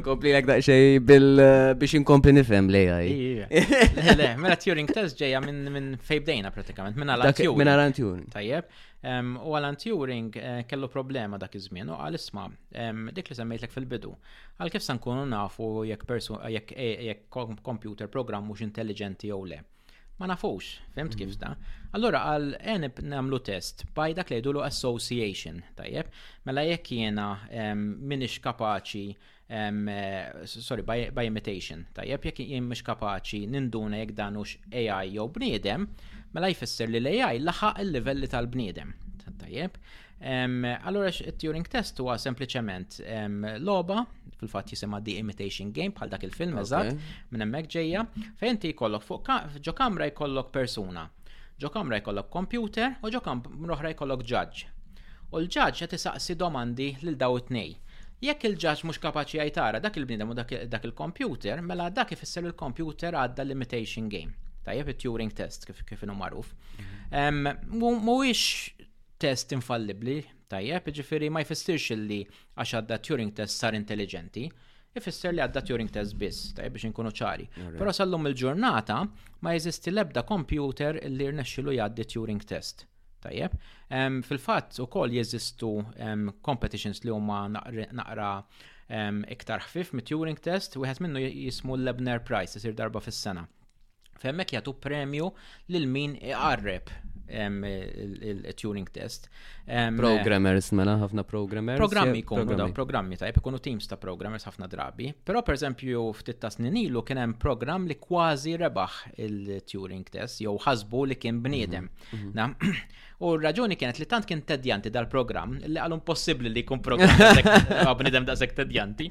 Nkompli l daqxej bil eh, biex inkompli nifhem l-AI. Le, mela Turing test ġeja minn fejb dejna pratikament, minn Alan Turing. Minn Alan Turing. Tajjeb. U Alan Turing eh, kellu problema dak iż-żmien u għal isma' dik li semmejtlek fil-bidu. Għal kif se nkunu nafu jekk jekk eh, computer program mhux intelligenti jew le. Ma nafux, fimt kif sta. Allura għal enib namlu test, baj dak li jdulu association, tajjeb, mela jekk jiena minix kapaċi, eh, sorry, by imitation, tajjeb, jekk jien mux kapaċi ninduna jekk dan ux AI jew bniedem, mela jfisser li l-AI laħaq il-livelli tal-bniedem, tajjeb. Allura Turing Test huwa sempliċement logħba fil-fatt jisimha The Imitation Game bħal dak il-film eżatt minn hemmhekk ġejja fejn inti jkollok fuq ġo kamra jkollok persuna. Ġo kamra jkollok computer u ġo kamra oħra jkollok ġaġġ. U l-ġaġġ qed isaqsi domandi lil daw it-tnej. Jekk il-ġaġġ mhux kapaċi jajtara dak il-bniedem u dak il-computer, mela dak ifisser il-computer għadda l-imitation game. Tajjeb it-Turing test kif kif inhu magħruf. Mhm. Mhuwiex test infallibbli tajjeb, jiġifieri ma jfissirx illi għax għadda Turing test sar intelligenti, ifisser li għadda Turing test biss, tajjeb biex inkunu ċari. Però sallum il-ġurnata ma jeżisti l-ebda kompjuter li rnexxilu jgħaddi Turing test. Tajjeb, fil-fatt ukoll jeżistu competitions li huma naqra iktar ħfif mit-Turing test, wieħed minnu jismu l-Lebner Prize, isir darba fis-sena. Femmek jagħtu premju lil min iqarreb il-tuning test. Programmers, mela, ħafna programmers. Programmi jkunu da, programmi tajb, ikunu teams ta' programmers ħafna drabi. Pero per eżempju, ftit ta' snin ilu kien hemm programm li kważi rebaħ il-tuning test, jew ħasbu li kien bniedem. Mhm, mhm. U r-raġuni kienet li tant kien tedjanti dal-programm li għalhom possibli li jkun programm bniedem da' tedjanti.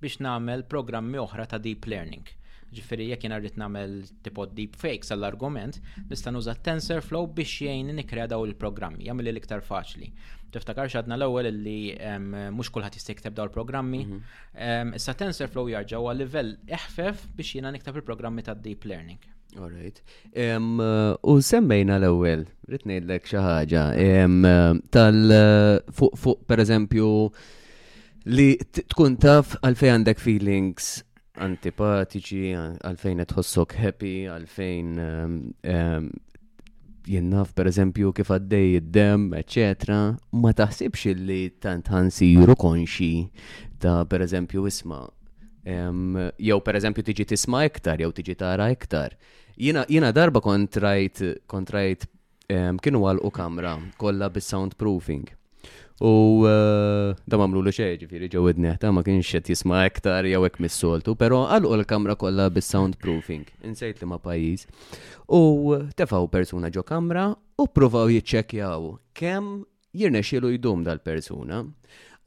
biex nagħmel programmi oħra ta' deep learning. Ġifieri jekk jiena rrid nagħmel tipo deep fakes għall-argument, nista' nuża TensorFlow biex jgħin nikrea daw il-programmi, jagħmel li l-iktar faċli. Tiftakar xadna l-ewwel li mhux kulħadd jista' jikteb daw il-programmi. Mhm. Issa TensorFlow jarġa' huwa livell eħfef biex jiena niktab il-programmi ta' deep learning. Alright. U semmejna l-ewwel, rrid ngħidlek xi ħaġa tal fuq fuq pereżempju Li tkun taf għalfejn għandek feelings antipatiċi, għalfejn qed tħossok happy, għalfejn ehm, ehm, jinnaf per eżempju kif għaddej id-dem, eccetera, ma taħsibx li tant ħansiru konxi ta' per eżempju isma' jew per eżempju tiġi tisma' iktar jew tiġi tara iktar. Jina darba kontrajt kontrajt kienu għalqu kamra kollha bis-soundproofing. U eh, da mamlu li xej, ġifiri ġew id ta' ma kienx qed jisma' iktar jew hekk mis-soltu, però għalqu l-kamra kollha bis-soundproofing. Insejt li ma' pajjiż. U tefgħu persuna ġo kamra u provaw jiċċekkjaw kemm jirnexxielu jdum dal-persuna.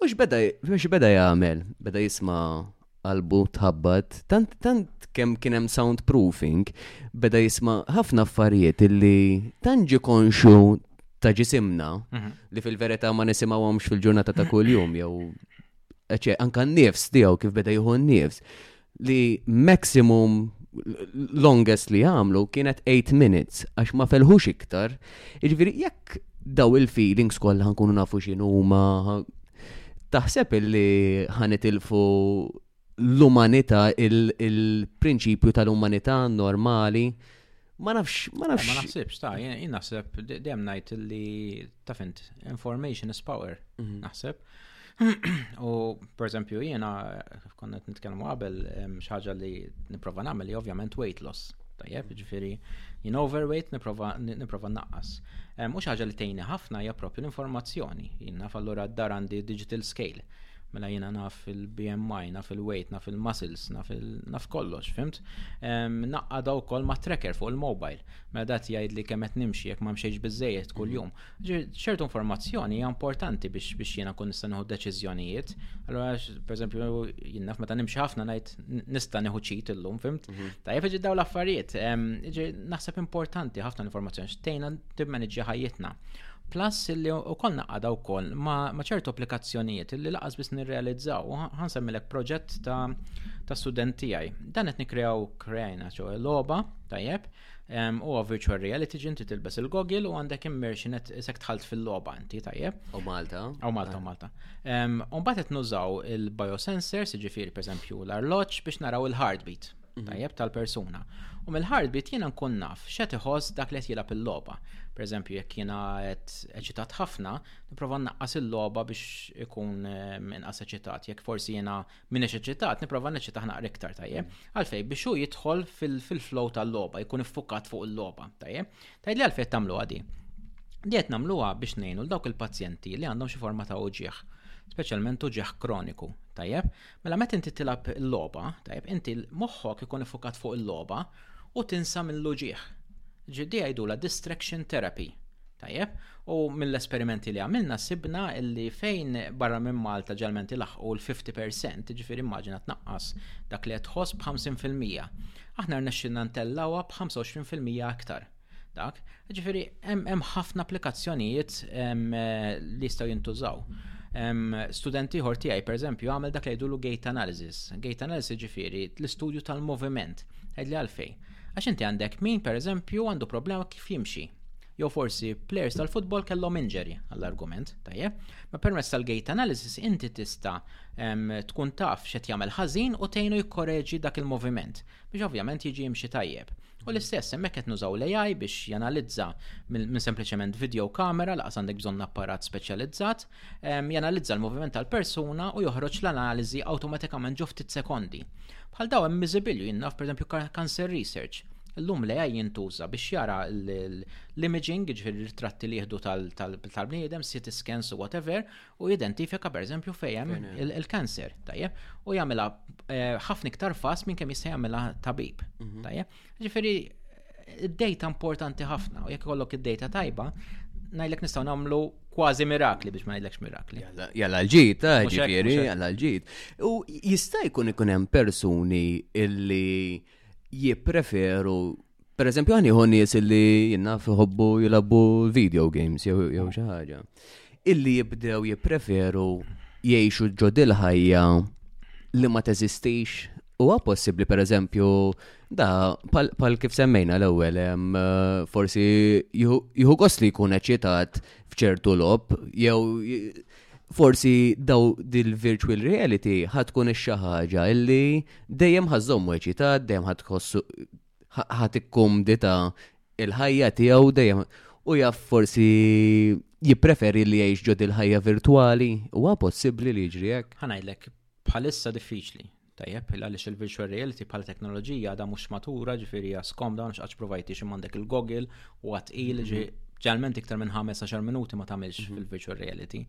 U x'beda jagħmel? Beda jisma' qalbu tħabbat, tant tant kemm kien hemm soundproofing, beda jisma' ħafna affarijiet illi tanġi konxu ta' ġisimna mhm. li fil-verità ma nisimgħuhomx fil-ġurnata ta' kuljum jew anka n-nifs tiegħu kif beda jieħu n-nifs. li maximum longest li għamlu kienet 8 minutes, għax ma felħux iktar. Iġviri, jekk daw il-feelings kollha nkunu nafu x'inhuma taħseb illi ħanitilfu l-umanità, il-prinċipju tal-umanità normali Ma nafx, ma nafx. Ma naħsibx, ta' jien naħseb dem najt li tafint, information is power, mhm. naħseb. U per esempio jiena konnet nitkellmu qabel xaġa li niprofa nagħmel li ovvjament weight loss. Tajjeb, ġifiri, jien overweight niprofa naqqas. U xaġa li tejni ħafna hija propju l-informazzjoni. Jien naf allura d-dar għandi digital scale Mela jiena naf il-BMI, naf il-weight, naf il-muscles, naf il-naf kollox, fimt? Naqqa daw kol ma' tracker fuq il-mobile. Mela dat jgħid li kemet nimxi jek ma' mxiex bizzejiet kull jum. ċertu informazzjoni hija importanti biex biex jiena kun nista' nieħu deċiżjonijiet. Allora, per eżempju, jien naf meta nimxi ħafna ngħid nista' nieħu ċit illum, fimt? Mhm. Tajjeb iġi daw l-affarijiet. Naħseb importanti ħafna l-informazzjoni xtejna timmaniġġja ħajjitna. Plus illi u koll naqada u koll ma ċertu applikazzjonijiet illi laqas bis nirrealizzaw, ħansemmilek proġett ta' ta' studenti għaj. Dan qed nikrew krejna ċo loba, tajjeb, u virtual reality ġinti tilbes il-gogil u għandek immersion isek tħalt fil-loba inti tajjeb. U Malta. U Malta, u Malta. Umbat qed nużaw il-biosensors, ġifiri per esempio l-arloċ biex naraw il-heartbeat. Mhm. tajjeb tal-persuna. U mill-heartbeat jiena nkun naf x'qed iħoss dak li qed jilgħab il-logħba. Pereżempju jekk jiena qed eċitat ħafna, nipprova naqqas il-logħba biex ikun eh, inqas eċitat. Jekk forsi jiena m'iniex eċitat, nipprova neċita naqra iktar tajjeb. Mhm. Għalfej biex hu jidħol fil-flow tal-logħba, jkun iffukat fuq il-logħba, tajjeb. Tgħidli għalfej tagħmlu għadi. Diet nagħmluha biex ngħinu l dawk il-pazjenti li għandhom xi forma ta' uġieħ speċjalment uġieħ kroniku, tajjeb, Mela meta inti tilgħab il-logħba, tajjeb, inti moħħok ikun ifukat fuq il-logħba u tinsa mill-uġieħ. Ġiddi għajdula distraction therapy. Tajjeb, u mill-esperimenti li għamilna sibna illi fejn barra minn Malta ġalment ilaħqu l-50%, ġifiri immaġina tnaqqas dak li qed tħoss b'50%. Aħna rnexxilna ntellawha b'25% aktar. dak. Ġifiri, hemm ħafna applikazzjonijiet li jistgħu jintużaw. Studenti ħor tiegħi, per eżempju, għamel dak li jgħidulu gate analysis. Gate analysis ġifiri l-istudju tal-moviment. Għedli għalfej. Għax inti għandek min, per eżempju, għandu problema kif jimxi. Jew forsi players tal-futbol kellhom injury għall-argument, tajjeb, ma permess tal-gate analysis inti tista tkun taf xed jagħmel ħażin u tgħinu jikkoreġi dak il-moviment biex ovvjament jiġi jimxi tajjeb. U l-istess, hemmhekk qed nużaw l-AI biex janalizza minn sempliċement video kamera laqas għandek bżonn apparat speċjalizzat, ehm, janalizza l-moviment tal-persuna u joħroġ l-analiżi awtomatikament ġo ftit sekondi. Bħal daw hemm miżibilju jinnaf pereżempju cancer research. Illum l-AI jintuża biex jara l-imaging, ġifieri ritratti li jieħdu tal-bniedem, CT scans u whatever, u jidentifika per eżempju fejem il-kanser, tajjeb, u jagħmilha eh, ħafna iktar fast minn kemm jista' jagħmilha tabib. Mhm. Tajjeb. Ġifieri id-data importanti ħafna u jekk ikollok id-data tajba, ngħidlek nistgħu nagħmlu kważi mirakli biex ma ngħidlekx mirakli. Jalla l-ġid, eh, ġifieri, jalla l-ġid. U jista' jkun ikun hemm persuni illi jippreferu Per eżempju, għani hon nies illi jenna fiħobbu jilabbu video games jew jew xi ħaġa. Illi jibdew jippreferu jgħixu ġodil ħajja li ma teżistix. Huwa possibbli per eżempju, da pal, pal kif semmejna l-ewwel em, eh, forsi jieħu jieħu gost li jkun eċitat f'ċertu lob jew j- forsi daw dil-virtual reality ħatkun ix-xi ħaġa illi dejjem ħażhom eċita, dejjem ħad tħossu ħad ikkumdita il-ħajja tiegħu dejjem u jaf forsi jippreferi li jgħix ġod il-ħajja virtwali huwa possibbli li jiġri hekk. Ħanajdlek bħalissa diffiċli. Tajjeb, illa għaliex il-virtual reality bħala teknoloġija da mhux matura, ġifieri hija skomda, nafx qatt provajti xi m'għandek il-goggle u għat il ġi ġalment iktar minn 15 minuti ma tagħmilx mhm. fil-virtual reality.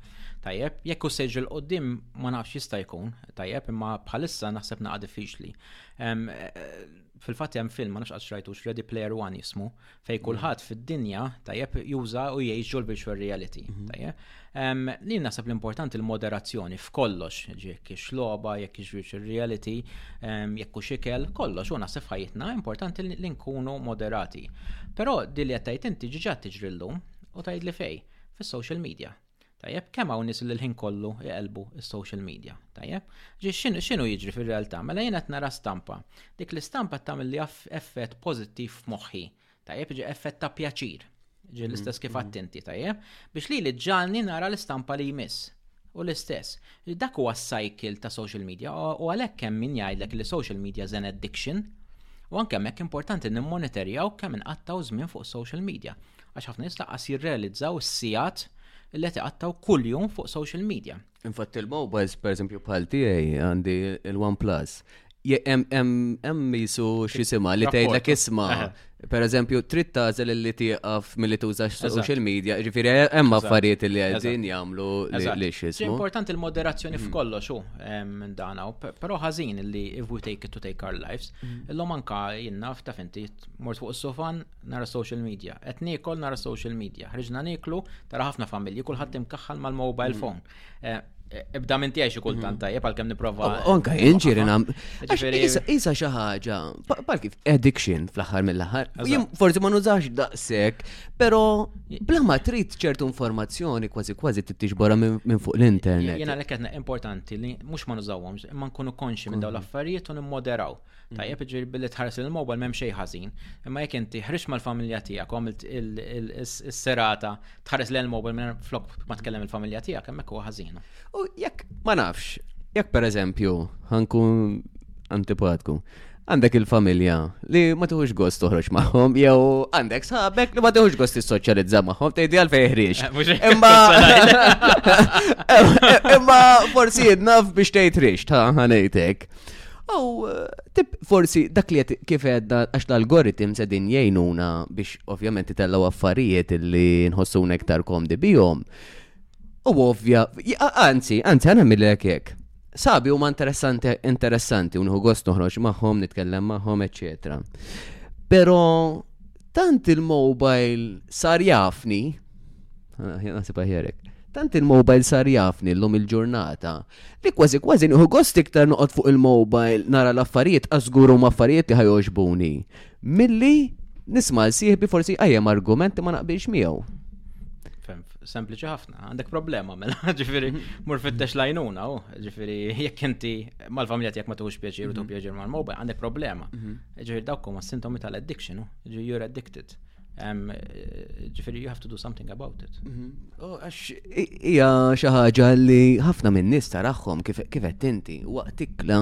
Tajjeb, jekk u seġġel qoddim ma nafx jista' jkun, tajjeb, imma bħalissa naħseb naqa' diffiċli. Eh, Fil-fatt hemm film ma nafx qatt rajtux Ready Player One jismu, fejn kulħadd fid-dinja tajjeb juża u jgħix ġol virtual reality. Mhm. Tajjeb. Li naħseb l-importanti l-moderazzjoni f'kollox, jekk ix logħba, jekk ix virtual reality, jekk hux ikel, kollox u naħseb ħajjitna importanti li nkunu moderati. Però dili qed tgħid inti ġiġa tiġri llum u tgħid li fej fis-social media. Tajjeb, kemm hawn nies li l-ħin kollu iqelbu s-social media. Tajjeb, x'inhu jiġri fir-realtà? Mela jien qed nara stampa. Dik l-istampa tagħmel li effett pożittiv f'moħħi. Tajjeb, ġi effett ta' pjaċir. Ġi l-istess kif mm-hmm. attenti, tajjeb, biex li li ġalni nara l-istampa li jmiss. U l-istess, dak huwa s-cycle ta' social media u għalhekk hemm min jgħidlek li social media is an addiction. U anke hemmhekk importanti nimmonitorjaw kemm inqattaw żmien fuq social media. Għax ħafna nies laqqas jirrealizzaw is-sigħat li qed iqattgħu kuljum fuq social media. Infatt il-mobiles, per eżempju, bħal tiegħi għandi il-OnePlus. Hemm jisu xisima li tgħidlek isma' Per eżempju, trid tażel li tieqaf milli tuża social media, ġifieri hemm affarijiet li qegħdin jagħmlu li xismu. Importanti l-moderazzjoni mm. f'kollox hu minn dan hawn, però ħażin li if we take it to take our lives, mm. illum anka jinnaf taf inti mort fuq is-sofan nara social media, qed niekol nara social media, ħriġna nieklu, tara ħafna familji, kulħadd imkaħħal mal-mobile mm. phone. Eh, ibda minn tiegħi xi kultant mm. tajjeb għalkemm nipprova. Anka inġieri nam. Isa xi ħaġa, bħal kif addiction fl-aħħar mill-aħħar. Forsi ma nużax daqshekk, però bla ma trid ċertu informazzjoni kważi kważi titixbora minn fuq l-internet. Jiena l importanti li mhux ma nużawhomx, imma nkunu konxi minn dawn mm. l-affarijiet u nimmoderaw. Mm. Tajjeb ġiri billi tħares il-mobile m'hemm xejn ħażin. Imma jekk inti ħriġ mal-familja tiegħek għamilt is-serata tħares l mobile minn flok ma tkellem il-familja tiegħek hemmhekk huwa ħażin. U jekk ma nafx, jekk pereżempju ħankun antipatku, għandek il-familja li ma tuħux gost toħroġ maħħom, jew għandek saħbek li ma tuħux gost tissoċjalizza maħħom, tgħidi għal fejħriġ. Eh, imma imma forsi naf biex tgħid riġ ta' ħanejtek. Aw, tip, forsi dak li kif għedda għax l-algoritm se din jgħinuna biex ovvjament titellaw affarijiet li nħossu nektar komdi bihom. U ovvja, anzi, anzi, għana mill hekk. Sabi huma interessanti, interessanti, unħu gost noħroġ magħhom, nitkellem magħhom, eccetera. Pero tant il-mobile sar jafni, ah, nasib ħjerek, tant il-mobile sar jafni l-lum il-ġurnata, Li kważi kważi nieħu gost iktar noqgħod fuq il-mobile nara l-affarijiet għax żgur huma affarijiet li ħajogħġbuni. Milli nisma' l sieħbi forsi qajjem argument li ma naqbilx miegħu. Sempliċi ħafna, għandek problema mela, ġifiri, mur fittex lajnuna, u oh, ġifiri, jekk inti mal-familja tiegħek ma tuħux pjaċir u tuħu mhm. pjaċir mal-mobile, għandek problema. Mhm. Ġifiri, dawk huma sintomi tal-addiction, oh, you're addicted. Ġifiri, you have to do something about it. Mhm. Oh, ija xaħġa li ħafna minn nis taraħħom kif qed inti waqt tikla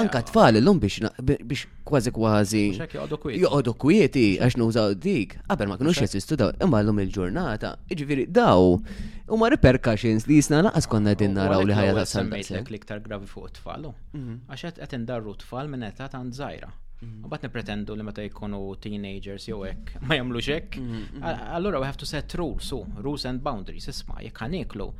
anka tfal l-lum biex kważi kważi joqogħdu kwieti għax nużaw dik qabel ma kinux jesistu daw imma l-lum il-ġurnata. Ġifiri, daw huma repercussions li jisna laqas konna din naraw li ħajja ta' semmejtlek l-iktar gravi fuq it-tfal. Mhm. Għax qed qed indarru tfal minn età tant żgħira. Mhm. U bat nipretendu li meta jkunu teenagers jew hekk ma jagħmlux hekk. Mhm, A- Allura we have to set rules, u rules and boundaries, isma' jekk ħaniklu,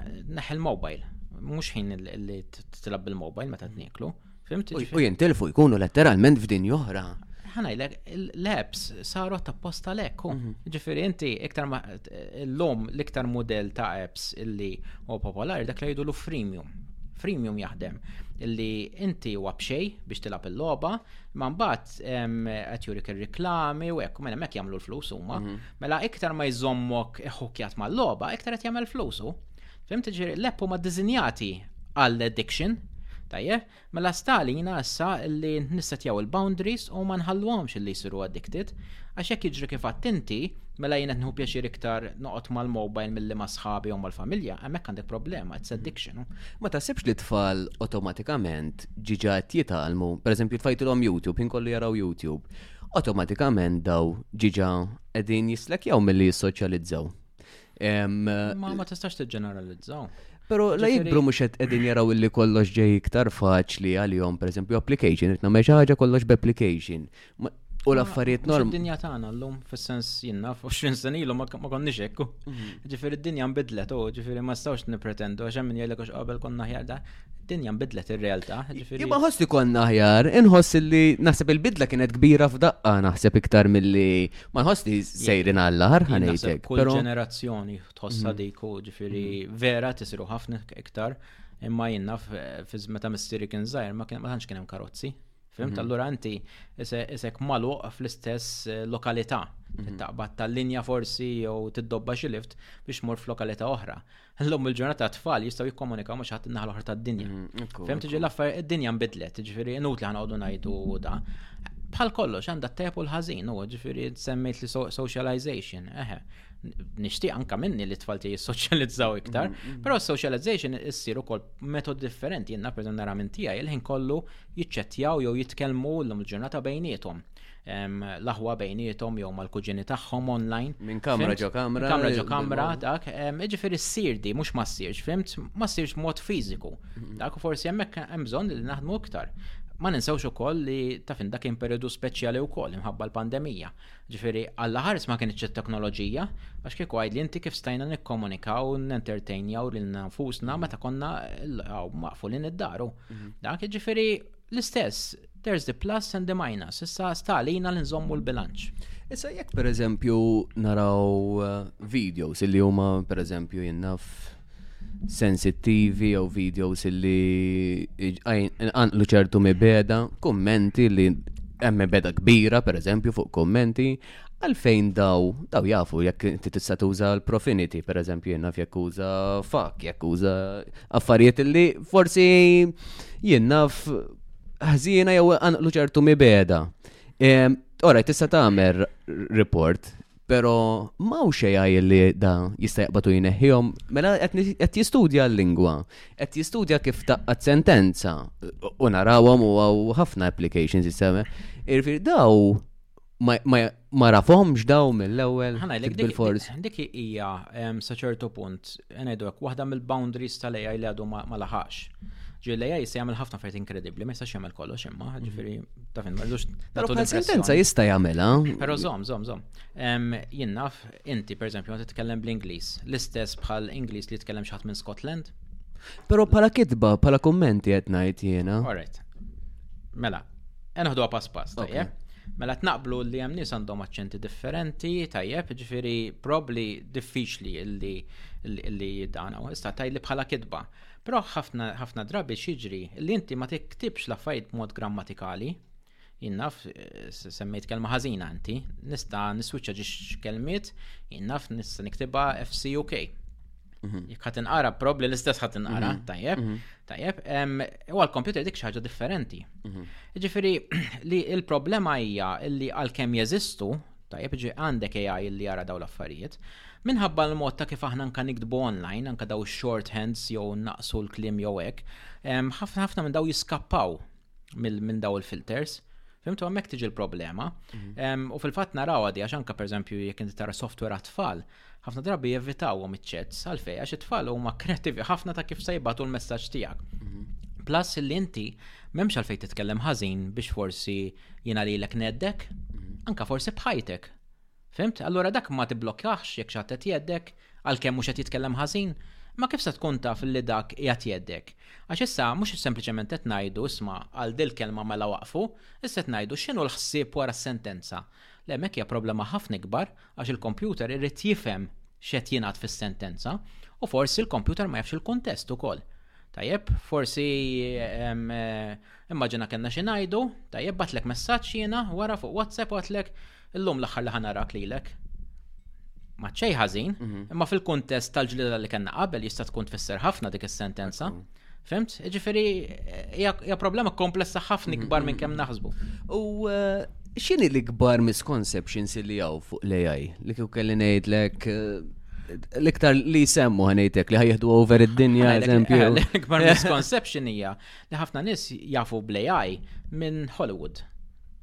eh, neħħi l-mobile. Mhux ħin li- li t- tilab bil-mobile meta tnieklu. Fimti? U- U jintilfu jkunu letteralment f'din oħra. ħanajlek, l-apps saru ta' posta lekku. Ġifiri, inti iktar ma Microsoft, l-lum l-iktar model ta' apps illi u popolari dak li jgħidu l-freemium. Freemium jaħdem illi inti u bxej biex tilab il-loba, ma mbagħad qed jurik ir-riklami u hekk, mela hekk jagħmlu l-flus huma. Mhm. Mela iktar ma jżommok iħukjat mal-loba, iktar qed jagħmel flus hu. Fimti ġiri, l-app huma dizinjati għall-addiction, tajjeb, Mela sta għalina issa li nissetjaw il-boundaries u ma nħalluhomx li jsiru addicted, għax jekk jiġri kif għadt inti, mela jien qed nħu pjaċir iktar noqgħod mal-mobile milli ma' sħabi jew mal-familja, hemmhekk għandek problema, it's addiction. Ma taħsibx li tfal awtomatikament ġiġa qed jitgħallmu, pereżempju tfajtilhom YouTube, inkollu jaraw YouTube, awtomatikament daw ġiġa qegħdin jislekjaw milli jissoċjalizzaw. Ma ma tistax tiġġeneralizzaw. Pero la jikbru mux edin jaraw illi kollox ġej iktar faċli għal-jom, per esempio, application, rritna meċa ħagġa kollox b'application. U l-affarijiet norm. Id-dinja tagħna llum fis-sens jinna f'20 sen ilu ma konniex hekk. Mhm. Ġifieri d-dinja nbidlet u ġifieri ma stawx nippretendu għax hemm min jgħidlek qabel konna ħjar da. Dinja nbidlet ir-realtà, ġifieri. Imma ħoss li konna aħjar, inħoss li naħseb il-bidla kienet kbira f'daqqa naħseb iktar milli ma nħoss li sejrin għall aħar ħanejtek. Kull ġenerazzjoni tħossha mm. dik u ġifieri mm. vera tisiru ħafna iktar imma jenna fiż meta missieri kien żgħir ma kien ma tantx kien hemm karozzi. Fimt mm-hmm. allura inti isek maluq fl-istess eh, lokalità. Mm-hmm. Taqbad tal-linja forsi jew tiddobba xi lift biex mor f'lokalità oħra. L-lum il-ġurnata tfal jistgħu jikkomunikaw ma' xaħat naħal oħra tad-dinja. Mm, Fem tiġi l-affar id-dinja nbidlet, ġifiri inut li ħanqodu ngħidu da. Bħal kollox għandha t-tajb u l-ħażin, u ġifiri semmejt li socialization, eħe. Nixtieq anka minni li tfal ti jissoċjalizzaw iktar, mm, mm. però socialization issir ukoll metod differenti, jenna per nara minn tiegħi il-ħin kollu jiċċettjaw jew jitkellmu l-lum il-ġurnata bejnietom. l-aħwa bejnietom jew mal-kuġini tagħhom online. Minn kamra ġo kamra. Kamra ġo kamra, dak. Iġifieri ssir di, mhux ma ssirx, fimt, ma ssirx mod fiżiku. Mhm. Dak forsi hemmhekk hemm bżonn li naħdmu iktar. Ma ninsewx ukoll li ta' fin dak kien periodu speċjali wkoll imħabba l-pandemija. Ġifieri għalla ħares ma kienx it-teknoloġija għax kieku għajd li inti kif stajna nikkomunikaw, nentertainjaw lil nfusna meta konna maqfulin id-daru. Mhm. Dak ġifieri l-istess There's the plus and the minus, issa sta għalina li nżommu l-bilanċ. Issa jekk per eżempju naraw eh, videos illi huma per eżempju jinnaf sensittivi jew videos illi għanqlu ċertu mibeda, kommenti li hemm mibeda kbira per eżempju fuq kommenti, għalfejn daw, daw jafu jekk inti tista' tuża l-profinity, per eżempju, jenna jekk uża fuck, jekk uża affarijiet li forsi jenna ħżiena jew għanqlu ċertu mibeda. Ora, tista' tagħmel report, pero ma u xejaj li da jista' jaqbatu jneħħihom, mela qed jistudja l-lingwa, qed jistudja kif taqqat sentenza u narawhom u ħafna applications jisema. Irfir daw Ma rafhomx daw mill-ewwel. Ħana dik dik hija sa ċertu punt ngħidu hekk waħda mill-boundaries tal-AI li għadu ma laħax. Ġi l-AI se jagħmel ħafna affarijiet inkredibbli, ma jistax jagħmel kollox imma, ġifieri ta' fin ma rridux. Però sentenza jista' jagħmilha. Però żomm, żomm, żomm. Jien naf Inti, pereżempju, ma titkellem bl-Ingliż, l-istess bħal Ingliż li jitkellem xi ħadd minn Scotland? Però bħala kitba, bħala kummenti qed ngħid jiena. Alright. Mela, enħdu pass pass, tajjeb? Mela tnaqblu li hemm nies għandhom aċċenti differenti, tajjeb, ġifieri probli diffiċli li li dan u issa tajli bħala kitba. Però ħafna drabi xiġri li inti ma tiktibx l-affarijiet b'mod grammatikali. Jien naf, semmejt kelma ħażina inti, nista' niswiċċa ġiex kelmiet, jien naf nista' niktiba FCUK. Mhm. Jekk ħadd inqara prob li l-istess ħadd inqara, mhm. tajjeb, mhm. tajjeb, u għal-kompjuter dik xi ħaġa differenti. Ġifieri li l-problema hija li għalkemm jeżistu, tajjeb ġi għandek AI li jara daw l-affarijiet, minħabba l-mod ta' kif aħna nka nikdbu online, anka daw shorthands jew naqsu l-klim jew hekk, ħafna ħafna minn daw jiskappaw minn daw il-filters. Fimtu għammek tiġi l-problema. Mhm. U fil-fat naraw għadi, għax anka per eżempju, jek inti tara software għat-tfal, ħafna drabi jevitawhom iċ-ċets għalfej, għax it-tfal huma kreativi ħafna ta' kif se jibatu l-messaġġ tiegħek. Mhm. Plus li inti m'hemmx għalfej titkellem ħażin biex forsi jiena lilek neddek, mhm. anka forsi bħajtek. Fhimt? Allura dak ma tibblokkaħx jekk xi ħadd qed jgħeddek, għalkemm mhux qed jitkellem ħażin, imma kif se tkun taf li dak qiegħed jgħeddek? Għax issa mhux sempliċement qed ngħidu, isma' għal dil-kelma mela waqqfu, issa qed ngħidu x'inhu l-ħsieb wara s-sentenza. Le hemmhekk hija problema ħafna ikbar għax il-kompjuter irid jifhem x'qed jingħad fis-sentenza u forsi l-kompjuter ma jafx il-kuntest ukoll. Tajjeb, forsi Immaġina kellna xi ngħidu, tajjeb bagħtlek messaġġ jiena wara fuq WhatsApp għatlek illum l-aħħar li ħanarak lilek. Ma ċej ħażin, mhm. imma fil-kuntest tal-ġlida li kellna qabel jista' tkun tfisser ħafna dik is-sentenza. Fimt? Ġifieri hija problema komplessa ħafna mhm, kbar minn mhm, kemm naħsbu. U eh, x'inhi l-ikbar misconceptions li hawn fuq l-AI li kieku kelli ngħidlek eh, l-iktar li semmu ħanejtek li ħajħdu over id-dinja, eżempju. L-ikbar misconception hija Li ħafna nies jafu bl-AI minn Hollywood.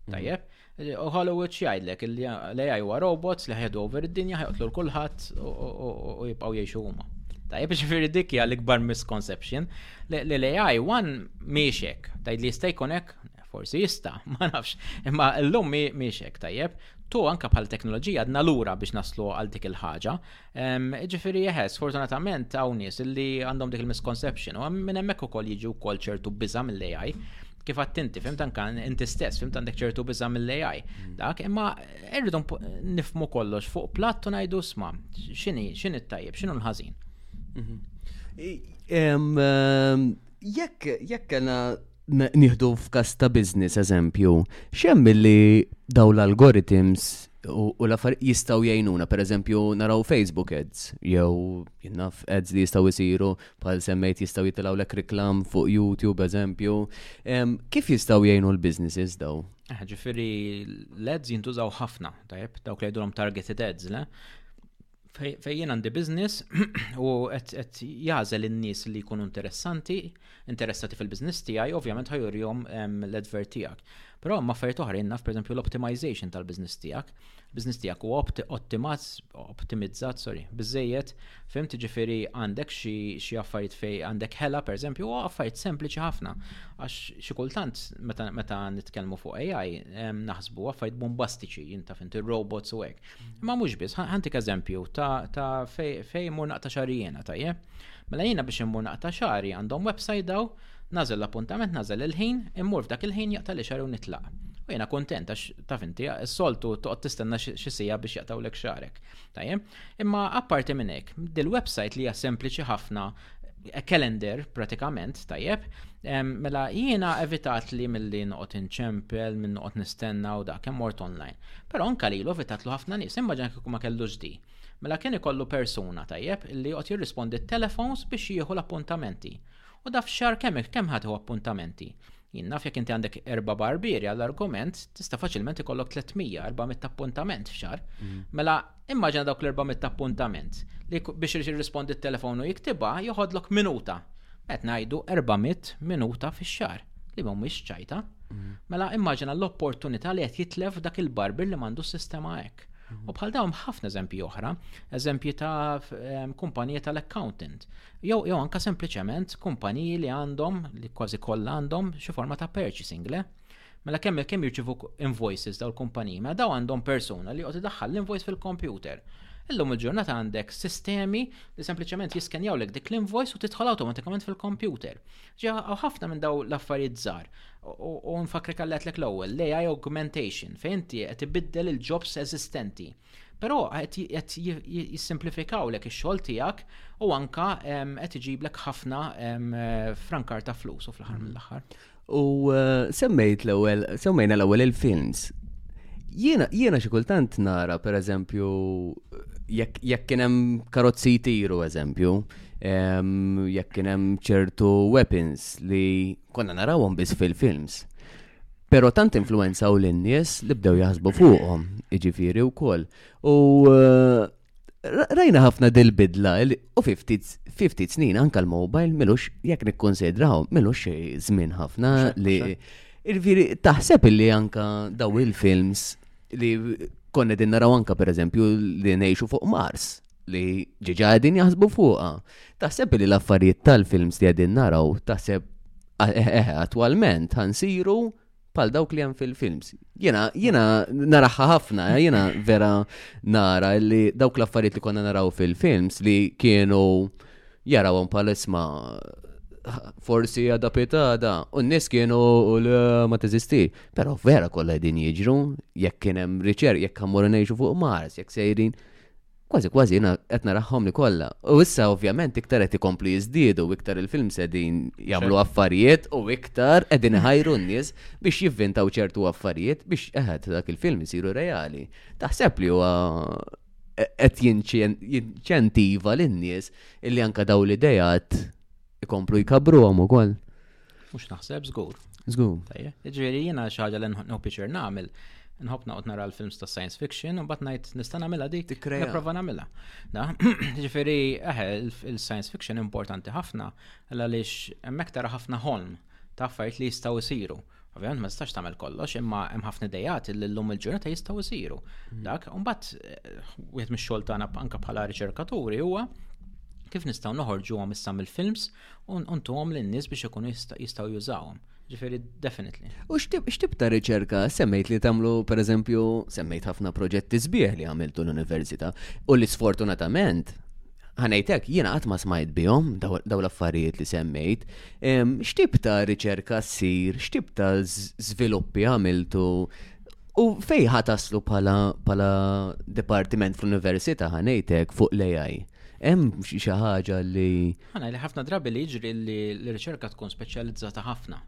Mm. Tajjeb? Hollywood x'jgħidlek li l-AI huwa robots li ħedu over id-dinja ħeqtlu l-kulħadd u jibqgħu jgħixu huma. Tajjeb ġifieri dik hija l-ikbar misconception li l-AI one miexek, tgħid li jista' jkun hekk, forsi jista, ma nafx, imma llum miexek tajjeb tu anka bħal teknoloġija għadna lura biex naslu għal dik il-ħaġa, Ġifiri jeħes, sfortunatament hawn nies li għandhom dik il-misconception, u minn hemmhekk ukoll jiġu wkoll ċertu biża' mill-AI kif għattinti, fim tankan inti stess, fim għandek ċertu biża mill-AI. Mm. Dak, imma irridu nifmu kollox fuq plattu najdu sma, xini, xini t-tajib, xinu l-ħazin. Mhm. Jekk, jekk għana Nieħdu f'każ ta' business eżempju, x'hemm milli dawn l-algorithms u l-affarijiet jistgħu jgħinuna, pereżempju naraw Facebook ads jew naf ads li jistgħu jsiru bħal semmejt jistgħu jitilgħu lek reklam fuq YouTube eżempju. Kif jistgħu jgħinu l-businesses daw? Eh, ġifieri l-ads jintużaw ħafna, tajjeb, dawk li jgħidulhom targeted ads, le? fejn jien għandi business u qed jażel in-nies li jkunu interessanti, interessati fil-business tiegħi, ovvjament ħajurihom l-advert tiegħek. Però ma affarijiet oħra jinnaf pereżempju l-optimization tal-business tiegħek. Business tiegħek huwa ottimaz, optimizzat, sorry, biżejjed, fim tiġifieri għandek xi affarijiet fej għandek ħela pereżempju u affarijiet sempliċi ħafna. Għax xi kultant meta nitkellmu fuq AI naħsbu affarijiet bombastiċi jinta fint ir-robots u hekk. Ma mhux biss, ħantik eżempju ta' fej mur naqta xarijena tajjeb. Mela jiena biex immur naqta xari għandhom website daw, nażel l-appuntament, nażel il-ħin, immur f'dak il-ħin jaqta' li xari u nitlaq. U jiena kontent għax ta' finti, s-soltu toqgħod tistenna xi sija biex jaqtaw lek xarek. Tajjeb, imma apparti minn hekk, dil-website li hija sempliċi ħafna calendar pratikament, tajjeb, mela jiena evitat li mill-li noqot inċempel, minn noqot nistenna u dak, mort online. Pero anka li l evitat lu ħafna nis, imma ġan ma kellu ġdi. Mela kien ikollu persuna tajjeb li qot jirrispondi telefons biex jieħu l-appuntamenti. U daf xar kemm kemm ħadu appuntamenti. Jien naf jekk inti għandek erba' barbieri għall-argument, tista' faċilment ikollok 300, 400 appuntament f'xar. Mm. Mela, immaġina dawk l-400 appuntament li biex jirrispondi t-telefonu jiktiba joħodlok minuta. Qed ngħidu 400 minuta fix-xar li mhumiex ċajta. Mm. Mela, immaġina l-opportunità li qed jitlef dak il-barbier li m'għandu sistema hekk. hekk. U bħal dawn ħafna eżempji oħra, eżempji ta' ehm, kumpanija tal-accountant, jew jew anka sempliċement kumpaniji li għandhom, li kważi kollha għandhom xi forma ta' purchasing le. Mela kemm kemm jirċivu invoices daw l-kumpaniji, mela daw għandhom persuna li qed idaħħal l-invoice fil-kompjuter. Illum il-ġurnata għandek sistemi li sempliċement jiskenjaw lek dik l-invoice u tidħol automatikament fil-kompjuter. Ġew ħafna minn daw l-affarijiet żgħar. U nfakri kalli għatlek l-ewwel, l-AI augmentation, fejn inti qed ibiddel il-jobs eżistenti. Però qed jissimplifikaw lek ix-xogħol tiegħek u anka qed iġiblek ħafna frankar ta' flus u fl-aħħar mill-aħħar. U eh, semmejt l-ewwel, semmejna l-ewwel il-films. Jiena xi kultant nara, per eżempju, jekk kien hemm karozzi jtiru eżempju, Jekk kien hemm ċertu weapons li konna narawhom biss fil-films. Pero tant influenza u l-nies li bdew jaħsbu fuqhom, iġifiri u koll. U eh, rajna ħafna dil-bidla u 50 snin anka l-mobile milux jekk nikkonsidraw milux żmien ħafna li Irviri, taħseb li anka daw il-films li konna din naraw anka per eżempju li nejxu fuq Mars. li ġiġa għedin jaħsbu fuqa. Taħseb li l-affarijiet tal-films li għedin naraw, taħseb eh, eh, eh, attualment għansiru pal dawk li għan fil-films. Jena, jena naraħħa ħafna, jena vera nara li dawk l-affarijiet li konna naraw fil-films li kienu jarawhom pal isma forsi għada pitada, u n-nis kienu ma teżisti. Pero vera kolla din jiġru, jekk kienem riċer, jekk għamur nejxu fuq Mars, jekk sejrin Kważi kważi jiena qed narahom li kollha. U issa ovvjament iktar qed ikomplu jiżdiedu u iktar il-film sedin jagħmlu affarijiet u iktar qegħdin iħajru n-nies biex jivvintaw ċertu affarijiet biex eħed dak il-film isiru reali. Taħseb li huwa e- qed jinċentiva lin-nies illi anka daw l-idejat ikomplu jkabruhom ukoll. Mhux naħseb żgur. Żgur. Tajja. Jiġifieri jiena xi ħaġa li nħu piċer nagħmel nħobb naqgħod nara l-films ta' science fiction u mbagħad ngħid nista' nagħmilha dik tikkreja prova nagħmilha. Ġifieri eħe il-science fiction importanti ħafna għaliex hemmhekk tara ħafna ħolm ta' affarijiet li jistgħu jsiru. Ovvijament ma tistax tagħmel kollox, imma hemm ħafna dejat li llum il-ġurnata jistgħu jsiru. Mm. Dak, u mbagħad eh, wieħed mix-xogħol tagħna anke bħala riċerkaturi huwa kif nistgħu noħorġu għam issa mill-films u ntuhom lin-nies biex ikunu jistgħu jużawhom. Ġifieri definitely. U x'tib ta' riċerka semmejt li tagħmlu pereżempju semmejt ħafna proġetti sbieħ li għamiltu l-università u li sfortunatament ħanajtek jiena qatt ma smajt bihom daw l-affarijiet li semmejt. X'tib ta' riċerka ssir, x'tib ta' żviluppi għamiltu u fej ħataslu bħala dipartiment fl-università ħanejtek fuq l-AI. Hemm xi ħaġa li Ħana li ħafna drabi li jiġri li l-riċerka tkun speċjalizzata ħafna.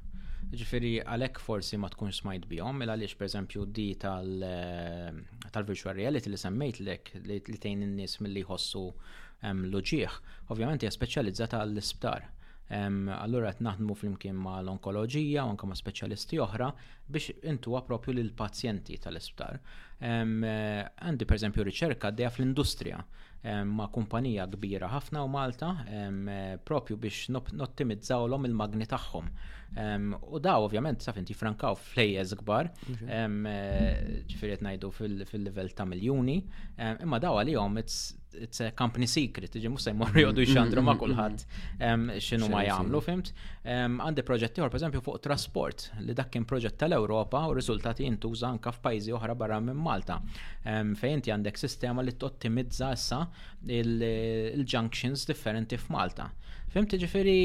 Ġifiri għalek forsi ma tkun smajt bihom, il għaliex per eżempju di eh, tal-virtual reality li semmejt lek li tejn in-nies mill-li jħossu ehm, l-uġieħ, ovvjament hija speċjalizzata għall-isptar. Ehm, allura qed naħdmu flimkien ma' l-onkoloġija u anke ma' speċjalisti oħra biex intu propju lill pazjenti tal-isptar. Ehm, eh, għandi per eżempju riċerka għaddejja fl-industrija ma' kumpanija kbira ħafna u Malta propju biex nottimizzawlhom il-magni tagħhom. U daw ovvjament saf inti frankaw flejjeż kbar, ġifieri ngħidu fil-livell ta' miljuni, imma daw għalihom it's a company secret, ġi mhux se jmorru jgħodu jxandru ma' kulħadd x'inhu ma jagħmlu, fimt? Għandi proġett ieħor pereżempju fuq trasport. li dak kien proġett tal-Ewropa u r-riżultati jintuża anka f'pajjiżi oħra barra minn Malta. Ehm, fejn inti għandek sistema li tottimizza issa il-junctions differenti f'Malta. Fimt ġifiri,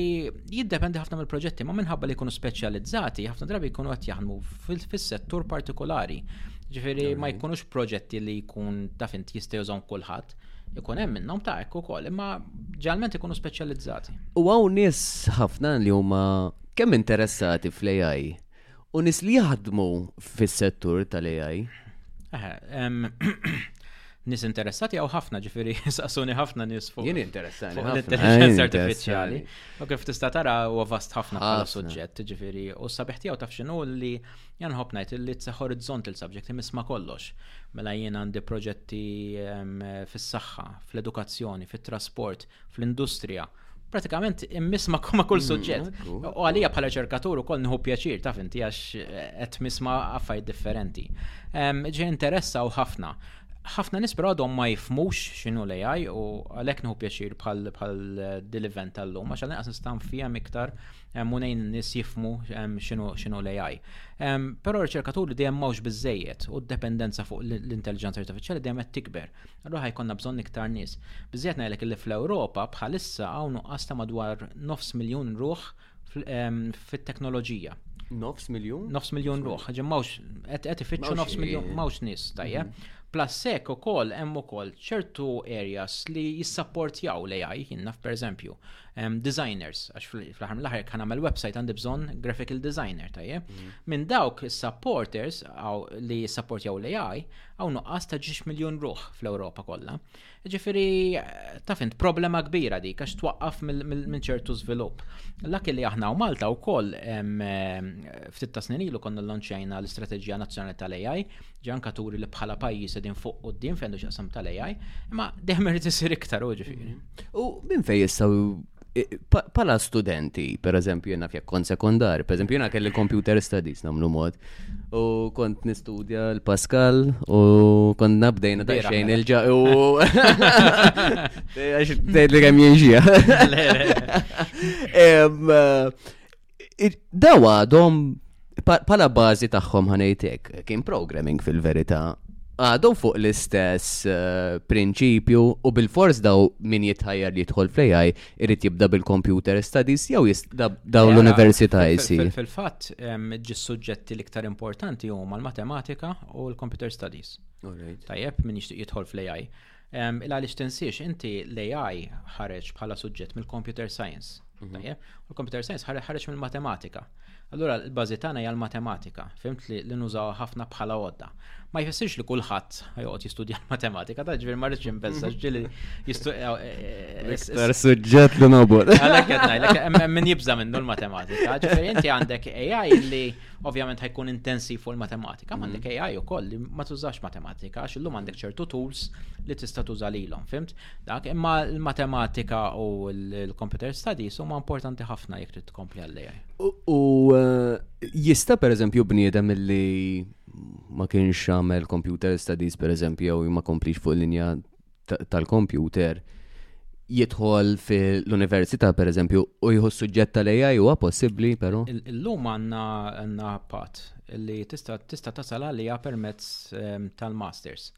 jiddependi ħafna mill-proġetti, ma minħabba li jkunu speċjalizzati, ħafna drabi jkunu qed jaħdmu fis-settur partikolari. Ġifiri, ma jkunux proġetti li jkun ta' fint jista' jużhom kulħadd ikun hemm minnhom ta' hekk ukoll, imma ġalment ikunu speċjalizzati. U hawn nies ħafna li huma kemm interessati fl-AI u nis li jaħdmu fis-settur tal-AI? nis interessati għaw ħafna ġifiri, saqsuni ħafna nis fuq. Jien interessani. L-intelligenza artificiali. U kif tista' tara u vast ħafna bħala suġġett, ġifiri, u sabiħ tiegħu taf x'inhu li jan ħobb ngħid li tse horizontal subject imisma' kollox. Mela jien għandi proġetti fis-saħħa, fl-edukazzjoni, fit-trasport, fl-industrija. Pratikament immiss ma' kull mm, suġġett. U għalija bħala ċerkatur ukoll nieħu pjaċir taf inti għax eh, qed miss ma' affarijiet differenti. Ġej interessaw ħafna. Ħafna nies però għadhom ma jifmux x'inhu l-AI u għalhekk nieħu pjaċir bħal bħal eh, dil-event tal-lum għax għalhekk nistan fihem iktar munejn nis jifmu xinu l-AI. Pero riċerkaturi dejjem mawx bizzejiet u d-dependenza fuq l-intelligenza artificiali dejjem qed tikber. Allura ħajkonna bżonn iktar nies. Biżżejjed ngħidlek li fl-Ewropa bħalissa hawn nuqqas ta' madwar nofs miljun ruħ fit-teknoloġija. Nofs miljun? Nofs miljun ruħ, ġem mawx, qed ifittxu nofs miljun, mawx nis, tajja. Mhm. Plus sek u koll, hemm ukoll ċertu areas li jissapportjaw l-AI, jinnaf per eżempju, designers, għax fl-ħarm l-ħar kan għamel website għandi bżon graphical designer, tajja. Mhm. Minn dawk supporters li jissapportjaw l-AI, Hawn nuqqas ta' ġiex miljun ruħ fl-Ewropa kollha. Ġifieri taf int problema kbira dik għax twaqqaf minn ċertu żvilupp. L-akil li aħna u Malta wkoll ftit ta' snin ilu konna lanċjajna l-Istrateġija Nazzjonali tal-AI, ġan katuri li bħala pajjiż qegħdin fuq quddiem fejn xaqsam tal-AI, imma dejjem irid isir iktar u ġifieri. U minn fejn jistgħu pala studenti, per eżempju, jena fjek kon sekundar, per eżempju, jena kelli computer studies namlu mod, u kont nistudja l-Pascal, u kont nabdejna ta' xejn il-ġa, u. Għax, li għem jiexija. Daw għadhom pala bażi tagħhom ħanejtek, kien programming fil-verità, għadhom fuq l-istess eh, prinċipju u bil-fors daw min jitħajjar li jidħol fl-AI irrit jibda bil-computer studies jew daw l-università jisir. Fil-fatt ġi suġġetti l-iktar importanti huma l-matematika u l-computer studies. Tajjeb min jixtieq jidħol fl-AI. Um, il għaliex tinsiex inti l-AI ħareġ bħala suġġett mill-computer science. Mm -hmm. U l-computer science ħareġ mill-matematika. Allura l-bażi tagħna hija l-matematika, fimt li, li nużaw ħafna bħala għodda. Ma jfessirx li kulħadd joqgħod jistudja l-matematika, ta' ġifier ma rridx inbeżżax ġieli jistudja. Iktar suġġett li nobor. Għalhekk qed ngħidlek hemm min jibża' minnu l-matematika, ġifier inti għandek AI li Ovvjament ħajkun intensiv fuq il-matematika, ma għandek AI u koll li ma tużax matematika, għax illum għandek ċertu tools li tista' tuża lilhom, fimt? Dak imma l-matematika u l-computer studies huma importanti ħafna jekk trid tkompli għall-AI. U eh, jista' pereżempju bniedem li ma kienx għamel computer studies pereżempju jew ma komplix fuq linja tal-kompjuter jidħol fil-università per eżempju u jħu suġġett tal-AI huwa possibbli però? Illum għandna għandna pat li tista' tista' tasal għalija permezz ehm, tal-masters.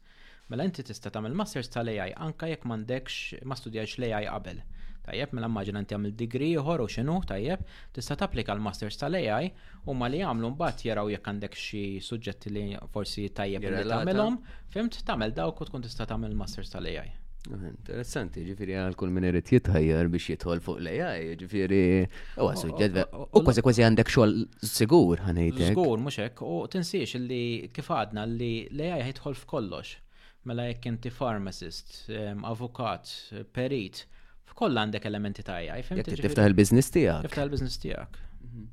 Mela inti tista' tagħmel masters tal-AI anka jekk m'għandekx ma studjajx l-AI qabel. Tajjeb, mela immaġina inti għamil digri ieħor u x'inhu, tajjeb, tista' tapplika l-masters tal-AI Huma li jagħmlu mbagħad jaraw jekk għandek xi suġġetti li forsi tajjeb li tagħmilhom, fimt tagħmel dawk u tkun tista' tagħmel masters tal-AI. Ah, interessanti, ġifiri għal kull minn irid jitħajjar biex jidħol fuq l-AI, ġifiri u għasu ġedda. U kważi kważi għandek xogħol sigur ħanejtek. Sigur, mhux hekk, u tinsiex li kif għadna li l-AI jidħol f'kollox. Mela jekk inti pharmacist, avukat, perit, f'kollha għandek elementi ta' AI. Jekk tiftaħ il-biznis tiegħek. Tiftaħ il-biznis tiegħek. Mhm.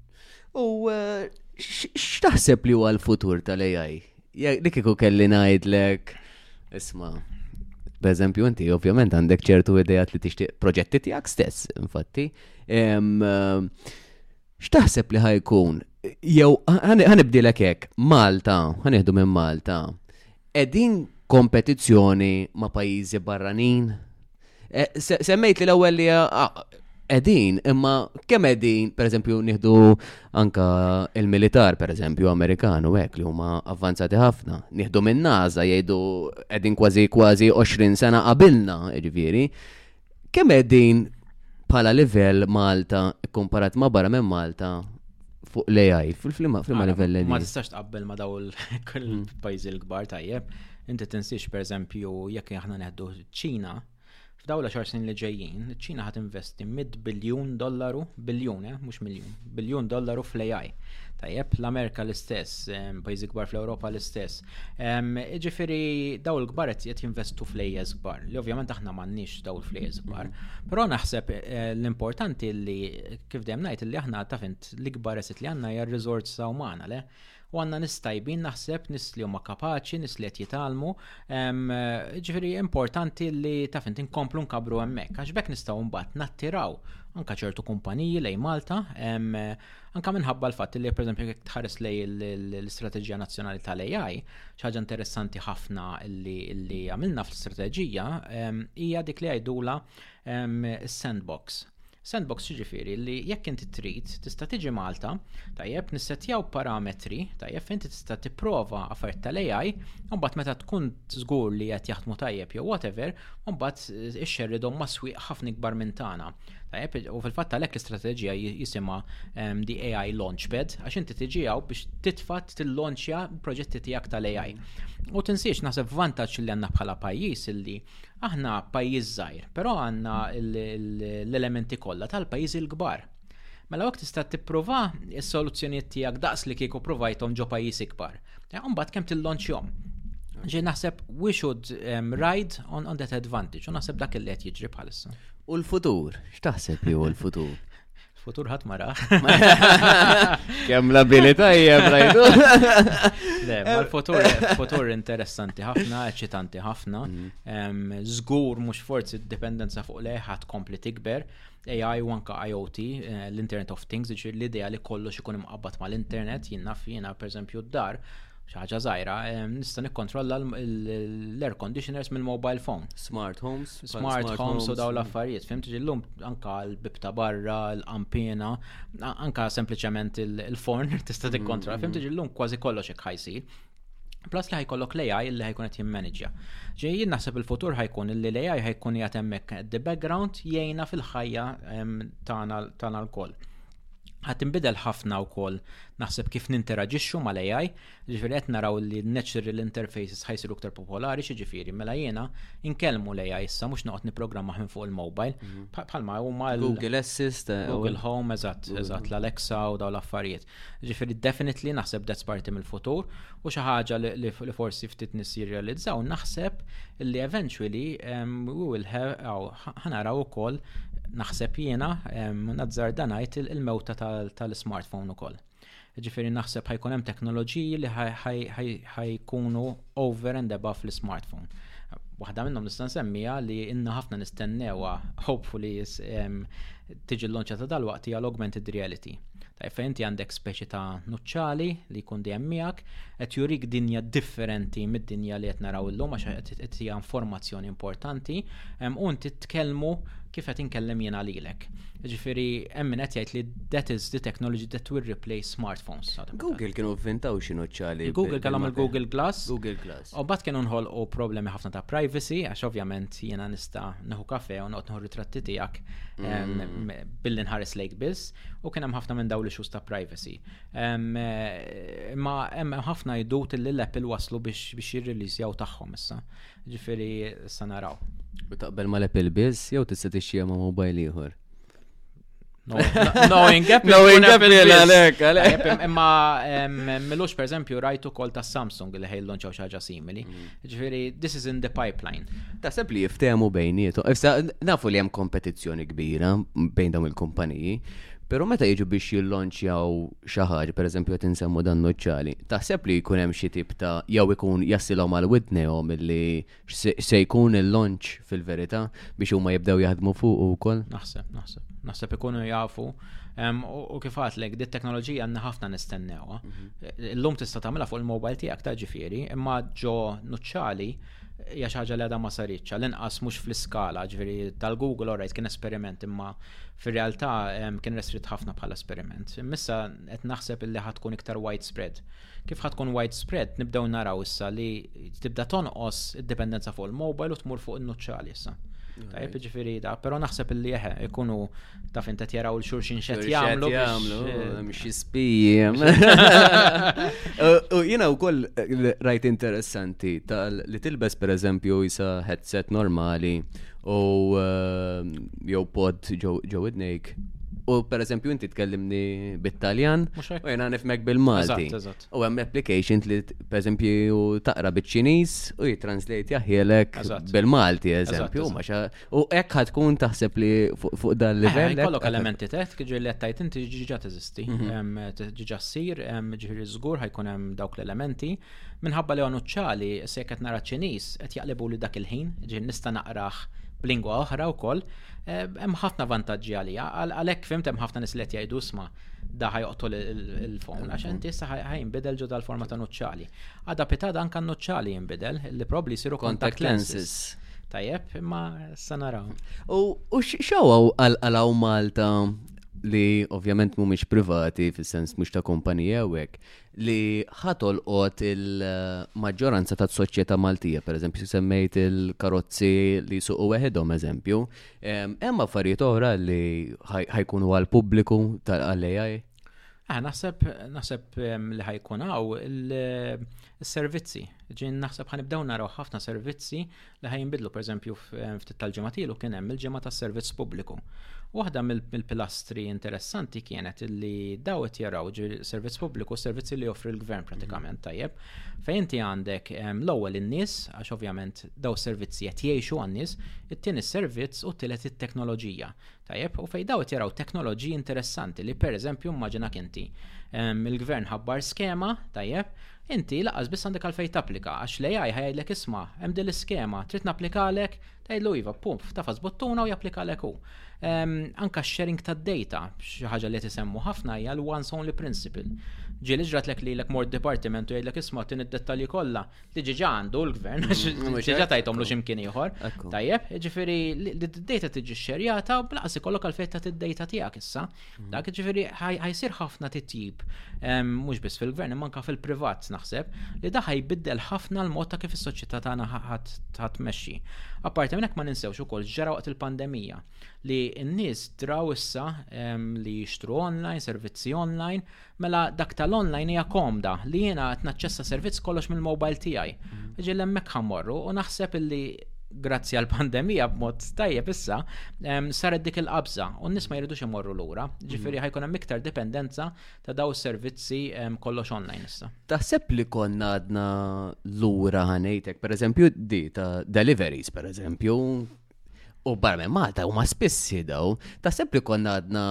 U eh, x'taħseb li huwa l-futur tal-AI? Li kieku kelli ngħidlek, isma' per eżempju, inti ovvjament għandek ċertu idejat li tixtieq proġetti tiegħek stess, infatti. Eh, x'taħseb li ħajkun? Jew ħanibdilek hekk, Malta, ħanieħdu minn Malta, Qegħdin kompetizzjoni ma' pajjiżi barranin? Eh, semmejt li l-ewwel li qegħdin, ah, imma kemm qegħdin, pereżempju, nieħdu anka il-militar, pereżempju, Amerikan u hekk li huma avvanzati ħafna. Nieħdu minn NASA jgħidu qegħdin kważi kważi 20 sena qabilna, jiġifieri. Kemm qegħdin bħala livell Malta kkomparat ma' barra minn Malta fuq l-AI, fil-flima ah, livell Ma tistax tqabbel ma daw il-pajzi mm. l-kbar tajjeb. Inti tinsiex per eżempju jekk aħna neħdu ċina, f'daw l snin li ġejjin, ċina ħat investi 100 biljun dollaru, biljun, eh, mux miljun, biljun dollaru fl-AI. Tajjeb, l-Amerika l-istess, pajzi kbar fl-Europa l-istess. Ġifiri, daw il-kbar qed jinvestu flejjes kbar, li ovvjament aħna m'għandniex daw il-flejjes kbar. Mhm. Però naħseb eh, l-importanti li kif dejjem ngħid li aħna taf int l-ikbar esit li għandna hija r-riżorsa umana le u għanna nistajbin naħseb nis li huma kapaċi, nis li qed jitalmu. Ġifieri importanti li taf int inkomplu nkabru hemmhekk għax bekk nistgħu mbagħad nattiraw anka ċertu kumpaniji lej Malta Anka minħabba l-fatt li pereżempju jekk tħares lej l-istrateġija nazzjonali tal-AI, ħaġa interessanti ħafna li għamilna fl-istrateġija ehm, hija dik li għajdula ehm, sandbox. Sandbox ġifiri li jekk inti trid tista' tiġi Malta, tajjeb nissetjaw parametri, tajjeb inti tista' tipprova affarijiet tal-AI, mbagħad meta tkun żgur li qed jaħdmu tajjeb jew whatever, mbagħad ixxerridhom ma' swieq ħafna ikbar minn tagħna. Tajjeb, u fil-fatt għalhekk l-istrateġija jisimha ehm, the AI Launchpad, għax inti tiġi għaw biex titfat til-launchja proġetti tiegħek tal-AI. U tinsiex naħseb vantaġġ li għandna bħala pajjiż illi aħna pajjiż żgħir, però għandna l-elementi kollha tal-pajjiżi l-kbar. Mela waqt tista' tipprova s-soluzzjonijiet tiegħek daqs li kieku provajthom ġo pajjiż ikbar. Imbagħad kemm tillonċjhom. Ġi naħseb we should um, ride on, on that advantage, u naħseb dak il-let jiġri bħalissa. U l-futur, x'taħseb li hu l-futur? Futur ħadd ma rah. Kemm l-abilità hija brajdu. Le, ma l-futur futur interessanti ħafna, eċitanti ħafna. Mhm. Żgur mhux forsi d-dipendenza fuq lejħ ħadd kompli tikber. AI u anka IoT, eh, l-Internet of Things, ġir l-idea li kollox ikun imqabbad mal-internet, jien naf jiena pereżempju d-dar, ħaġa żgħira, nista' nikkontrolla l-air conditioners mill-mobile phone. Smart homes. smart homes u daw l-affarijiet, fimt ġillum anka l-bibta barra, l-qampina, anka sempliciment il-forn tista' tikkontra, mm. fimt ġillum kważi kollox hekk ħajsir. Plus li ħajkollok l-AI li ħajkun qed jimmanagġja. Ġej jien naħseb il-futur ħajkun li l-AI ħajkun jgħat hemmhekk the background jgħina fil-ħajja tagħna l-koll. Ħadd inbidel ħafna wkoll naħseb kif ninteraġixxu mal-AI, Ġifieri qed naraw li natural interfaces ħajsiru iktar popolari, xiġifieri, mela jiena inkellmu lejha issa mhux noqgħod nipprogrammah minn fuq il-mobile. Mhm. Bħalma huma Google Assist, eh, Google Home, eżatt, eżatt, l-Alexa u daw l-affarijiet. Ġifieri definitely naħseb that's parti mill-futur u xi ħaġa li forsi ftit nies jirrealizzaw naħseb li eventually we will have ħanaraw ukoll naħseb jiena nazzar danajt il-mewta tal-smartphone ukoll. Ġifiri naħseb ħajkun hemm teknoloġiji li ħajkunu over and above l-smartphone. Waħda minnhom nista' nsemmija li inna ħafna nistennewa hopefully tiġi l-lonċa ta' dal-waqt hija l-augmented reality. Tajf fejn inti għandek speċi ta' nuċċali li jkun dejjem miegħek qed jurik dinja differenti mid-dinja li qed naraw illum għax qed hija informazzjoni importanti u inti tkellmu kif qed inkellem jiena lilek. Ġifieri hemm min qed jgħid li that is the technology that will replace smartphones. Google kienu vvintaw xi noċċali. Google kellhom il-Google Glass. Google Glass. U bat kienu nħolqu problemi ħafna ta' privacy għax ovvjament jiena nista' neħu kafe u noqgħod nħu ritratti tiegħek mm. billi nħares lejk biss u kien hemm ħafna minn dawn l-issues ta' privacy. Ma hemm ħafna jdut li l-Apple waslu biex jirrilizjaw tagħhom issa. Ġifieri sa naraw. U taqbel ma l-Apple Biz jew tista' tixxija ma' mobile ieħor. Knowing Apple. Knowing Apple għalek, għalek. Imma millux per eżempju rajtu kol ta' Samsung li ħejlon ċaw xaġa simili. Mm. Ġifiri, this is in the pipeline. Ta' sepp li jiftemu bejnietu. Ifsa, nafu li jem kompetizjoni kbira bejn dawn il-kumpaniji, pero meta jiġu biex jillonċjaw xi ħaġa, pereżempju qed insemmu dan nuċċali, taħseb li jkun hemm xi tip ta' jew ikun jassilhom għal widnejhom illi se jkun il-launch fil-verità biex huma jibdew jaħdmu fuq ukoll? Naħseb, naħseb. Naħseb ikunu jafu u kif għatlek, dit teknoloġija għandna ħafna nistennewha. Mhm. Illum tista' tagħmilha fuq il-mobile tiegħek ta' ġifieri, imma ġo nuċċali hija xi ħaġa li għadha ma saritx, l-inqas mhux fl-iskala, ġifieri tal-Google alright kien esperiment imma fir-realtà ehm, kien restritt ħafna bħala esperiment. Missa qed naħseb illi ħad tkun iktar widespread. Kif ħad tkun widespread nibdew naraw issa li tibda tonqos id-dipendenza fuq il-mobile u tmur fuq in-nuċċali issa. Tajb ġifieri da, però naħseb illi eħe ikunu Taf inta tjaraw l-xurxin xet jamlu. Mxie spiji. U jina u koll eh, rajt interessanti tal li tilbes per eżempju jisa headset normali u eh, jow pod ġo idnejk. U per eżempju inti tkellimni bit-Taljan u jena nifmek bil-Malti. U hemm application li per eżempju taqra bit-Ċiniż u jitranslate jaħjelek bil-Malti eżempju. U hekk ħad tkun taħseb li fuq dan li livell. Kollok elementi teħt, kħiġi li għattajt inti ġiġa teżisti. Mhm. Ġiġa s-sir, ġiġi zgur ħajkun hemm dawk l-elementi. Minħabba li għonu ċali, se jekk nara ċinis, qed jaqlibu li dak il-ħin, ġiġi nista naqraħ b'lingwa oħra wkoll, eh, hemm ħafna vantaġġi għalija. Għalhekk fimt hemm ħafna nies li qed jgħidu sma' daħaj joqtol il-fon, għax inti issa ħajn bidel ġodda l-forma ta' nuċċali. Għada pitada anka n-nuċċali jinbidel, li probli jisiru contact lenses. Tajjeb, imma sa naraw. U xawaw għal-għalaw Malta li ovvjament mumiex privati, fil-sens mux ta' kompanija għek, li ħatol qot il-maġġoranza ta' soċjetà Maltija, per eżempju, semmejt il-karozzi li suqu weħedhom eżempju, hemm affarijiet oħra li ħajkunu għal-pubbliku tal-għallijaj? Ah, naħseb, naħseb ehm, li ħajkun għaw il-servizzi. Ġin naħseb ħanibdew naraw ħafna servizzi li ħajinbidlu, per eżempju, ehm, ftit tal-ġematilu kien hemm il-ġemma tas servizz pubbliku. Waħda mill-pilastri interessanti kienet li daw qed jaraw servizz pubbliku servizzi li joffri l-gvern pratikament mhm. tajjeb. Fejn inti għandek ehm, l-ewwel in-nies għax ovvjament daw servizzi qed jgħixu għan-nies, it-tieni servizz u t-tielet it-teknoloġija. Tajjeb, u fejn daw qed jaraw teknoloġiji interessanti li pereżempju immaġinak inti. Ehm, il-gvern ħabbar skema, tajjeb, inti laqas biss għandek għalfejn tapplika għax l-AI ħajajdlek isma' hemm din l-iskema, trid napplikalek, tgħidlu iva, pum, tafas buttuna u japplikalek hu. Ehm, anka sharing ta' data, xi ħaġa li tisemmu ħafna hija l-once only principle. Ġieli ġratlek li l-ek mort dipartiment u jgħidlek isma' tin id-dettalji kollha, li ġiġa għandu l-gvern, mm, ġiġa tajtomlu ximkien ieħor. Tajjeb, ġifiri, d-data tiġi xerjata u blaqsi kollok għal fetta t-data tijak issa. Mm. Dak ġifiri, ħajsir ħafna titjib, mux bis fil-gvern, manka fil-privat naħseb, li daħħa jbiddel ħafna l-mod ta' kif is-soċjetà tagħna ħadd meċi. Apparti minnek ma ninsewx ukoll ġara waqt il-pandemija li n-nies draw issa li jixtru online, servizzi online, Mela dak tal-online hija komda li jiena qed naċċessa servizz kollox mill-mobile tiegħi. Mhm. Ġiel hemmhekk ħammorru u naħseb illi grazzi għal pandemija b'mod tajjeb issa saret dik il-qabża u n-nies ma jridux imorru lura. Mhm. Ġifieri ħajkun hemm iktar dipendenza ta' daw is-servizzi kollox online issa. Taħseb li konna għadna lura ħanejtek, pereżempju di ta' deliveries pereżempju, U barra minn Malta, u ma spiss jidaw, ta' sepp li konna għadna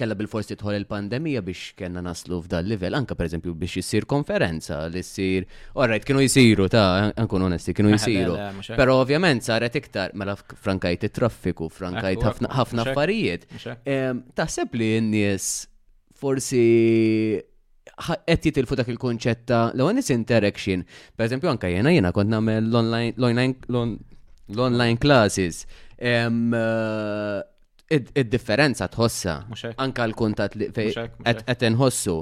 kella bil-forsi tħol il-pandemija biex kena naslu f'dal livell, anka per eżempju biex jissir konferenza li jissir, orrajt kienu jisiru ta' nkun onesti, kienu jisiru. Pero ovvjament saret iktar, mela frankajt il-traffiku, frankajt ħafna affarijiet. Ta' sepp li n-nies forsi qed jitilfu dak il-kunċett ta' l nis interaction. Per eżempju, anka jena jena kont nagħmel l-online classes. Eh, id-differenza tħossa. Anka l-kuntat li qed inħossu.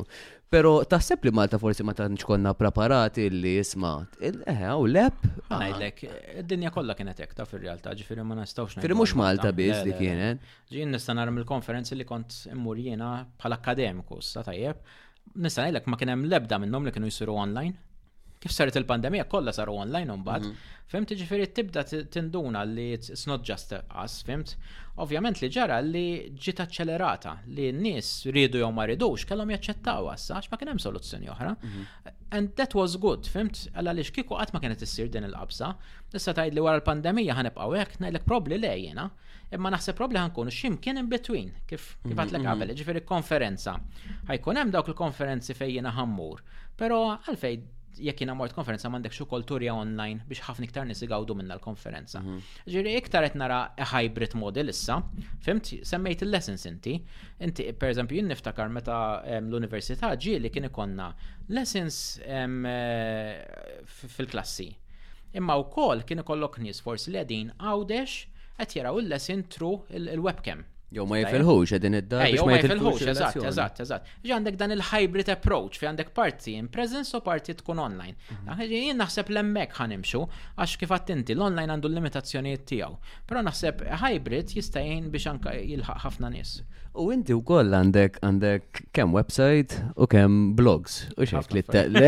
Pero taħseb li Malta forsi ma tantx konna preparati li jisma. Eħe, u lep. Għajdlek, id-dinja kollha kienet hekk ta' fir-realtà, ġifieri ma nistgħux. Firri mhux Malta biss li kienet. Jien nista' nara mill-konferenzi li kont immur jiena bħala akkademiku sa tajjeb, nista' ngħidlek ma kien hemm l-ebda minnhom li kienu jsiru online. Kif saret il-pandemija kollha saru online mbagħad. Mhm. Fimt ġifieri tibda tinduna li it's not just us, fimt. Ovvjament li ġara li ġiet aċċelerata li n-nies ridu jew ma ridux kellhom jaċċettaw għax ma kien hemm soluzzjoni oħra. Mhm. And that was good, fimt? Għalla li xkiku għat ma kienet issir din il-qabsa. Issa tajd li wara l-pandemija ħanibqaw hekk, ngħidlek probli le jiena. Imma naħseb probli ħankunu ximkien in between, kif kif mhm, għatlek mhm. qabel, ġifieri konferenza. Ħajkun hemm dawk il-konferenzi fejn jiena ħammur. Però għalfej jekk jiena mort konferenza m'għandekx ukoll turja online biex ħafna iktar nies igawdu minna l-konferenza. Mhm. Ġifieri iktar qed nara hybrid model issa, fimt? Semmejt il-lessons inti, Inti, per eżempju, jien niftakar meta l-università ġieli kien ikonna lessons fil-klassi. Imma wkoll kien ikollok nies forsi li qegħdin għawdex qed jaraw il-lesson tru il-webcam. Jew ma jifilħux qegħdin id-dar biex ma jifilħux. Eżatt, eżatt, eżatt. Ġi għandek dan il-hybrid approach fi għandek parti in presence u parti tkun online. Jien naħseb l-emmek ħanimxu, għax kif inti l-online għandu l-limitazzjonijiet tiegħu. Però naħseb hybrid jista' jgħin biex anka jilħaq ħafna nies. U inti wkoll għandek għandek kemm website u kemm blogs u xejn li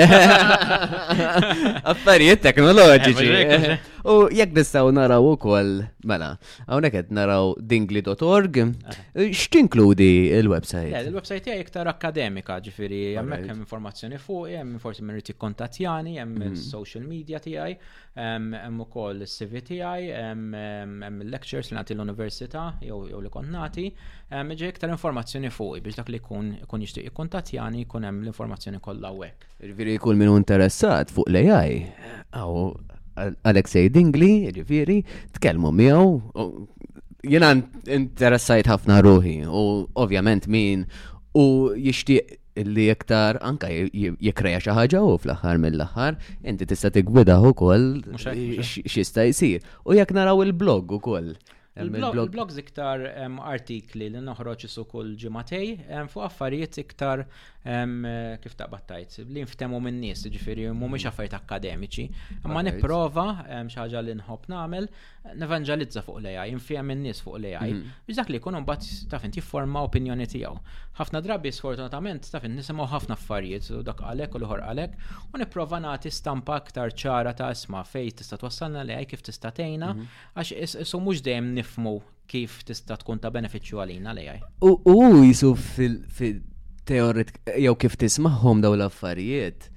Affarijiet teknoloġiċi. U jekk nistgħu naraw ukoll mela. Hawnhekk qed naraw dingli.org. Eh. X'tinkludi l-website? Eh, il-website hija iktar akademika, ġifieri hemmhekk hemm informazzjoni fuq, hemm forsi minn rid jikkontattjani, hemm mhm. social media tiegħi, hemm ukoll is-CV tiegħi, hemm lectures li nagħti l-università jew li kont nagħti, ġej iktar informazzjoni fuq biex dak li jkun jixtieq jikkontattjani jkun hemm l-informazzjoni kollha hekk. Ġifieri kull min interessat fuq l-AI, għaw Alexei Dingli, ġifieri, tkellmu miegħu, jena interessajt ħafna ruħi u ovvjament min u jixtieq li iktar anka jikreja xi ħaġa u fl-aħħar mill-aħħar inti tista' tigwidaħ ukoll x'jista' jsir. U jekk naraw il-blog ukoll Il-blogs iktar artikli li noħroġ isu kull ġimatej fuq affarijiet iktar kif taqbad tajt li nftemu minn nies, ġifieri mhumiex mm. affarijiet akademiċi, imma nipprova xi ħaġa li nħobb nagħmel nevanġalizza fuq l-AI, infiem in-nies fuq l-AI, mm. biex dak li jkun mbagħad taf int jifforma opinjoni tiegħu. Ħafna drabi sfortunatament taf int nisimgħu ħafna affarijiet u dak għalek u l-ħor għalek u nipprova nagħti stampa aktar ċara ta' isma' fejn tista' twassalna l-AI kif tista' tgħinna mm-hmm. Għax issu mhux dejjem nifmu kif tista' tkun ta' benefiċċju għalina l-AI. U hu jisu fil-teorit, jew kif tismagħhom daw l-affarijiet,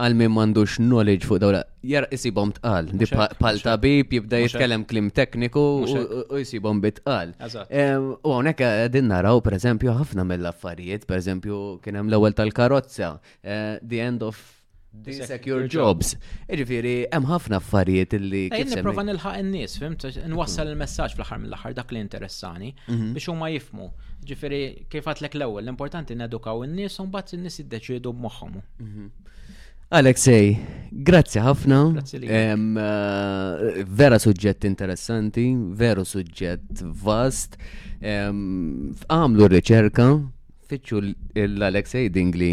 għal min m'għandux knowledge fuq daw jar isibhom tqal. Di pal tabib jibda jitkellem klim tekniku u jisibhom bitqal. U hawnhekk qegħdin naraw pereżempju ħafna mill-affarijiet, pereżempju kien hemm l-ewwel tal-karozza, eh, the end of Secure jobs. Ġifiri, hemm ħafna affarijiet li. Ejn niprofa nilħaq in-nies, fim, nwassal il-messaġġ fl-aħħar mill-aħħar dak li interessani mhm. biex huma jifmu. Ġifiri, kif għatlek l-ewwel, l-importanti nedukaw in-nies u mbagħad in-nies iddeċiedu b'moħħhom. Mhm. Alexej, grazzi ħafna. Eh, vera suġġett interessanti, veru suġġett vast. Għamlu r-riċerka, fitxu l-Alexej Dingli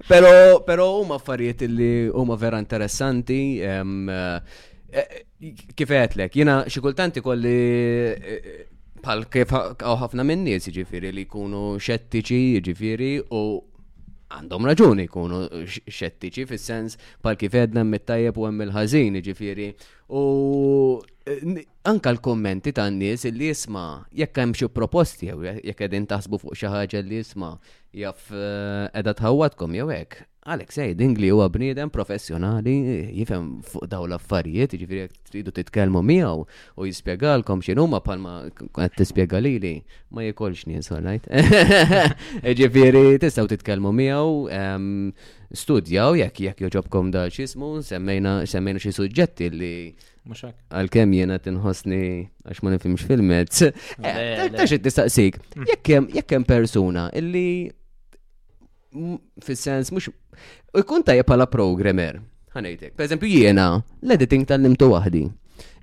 Pero, pero huma affarijiet li huma vera interessanti. Eh, kif għetlek, jina xikultanti kolli eh, bħal kif ħafna minn nies ġifiri li jkunu xettiċi ġifiri u għandhom raġuni jkunu xettiċi fis-sens bħal kif edna mit-tajjeb u hemm il-ħażin ġifiri u eh, anke l-kummenti tan-nies li jisma' jekk hemm xi proposti jew jekk qegħdin taħsbu fuq xi ħaġa li jisma' jaf eh, qiegħda tħawwadkom jew hekk. Alex Sejding li huwa bniedem professjonali jifhem fuq dawn l-affarijiet, jiġifieri jekk tridu titkellmu miegħu u jispjegalkom x'inhuma bħalma qed tispjega lili ma jikolx nies right? Jiġifieri tistgħu titkellmu miegħu ehm, studjaw jekk jekk joġobkom dal x'ismu semmejna semmejna xi suġġetti li Għal-kem jena tinħosni għax ma nifimx fil-mezz. Eh, tax it-tistaqsik, mm. jekkem persuna illi fil-sens mux ikun tajja pala programmer. Għanajtek, per eżempju jena l-editing tal-nimtu wahdi.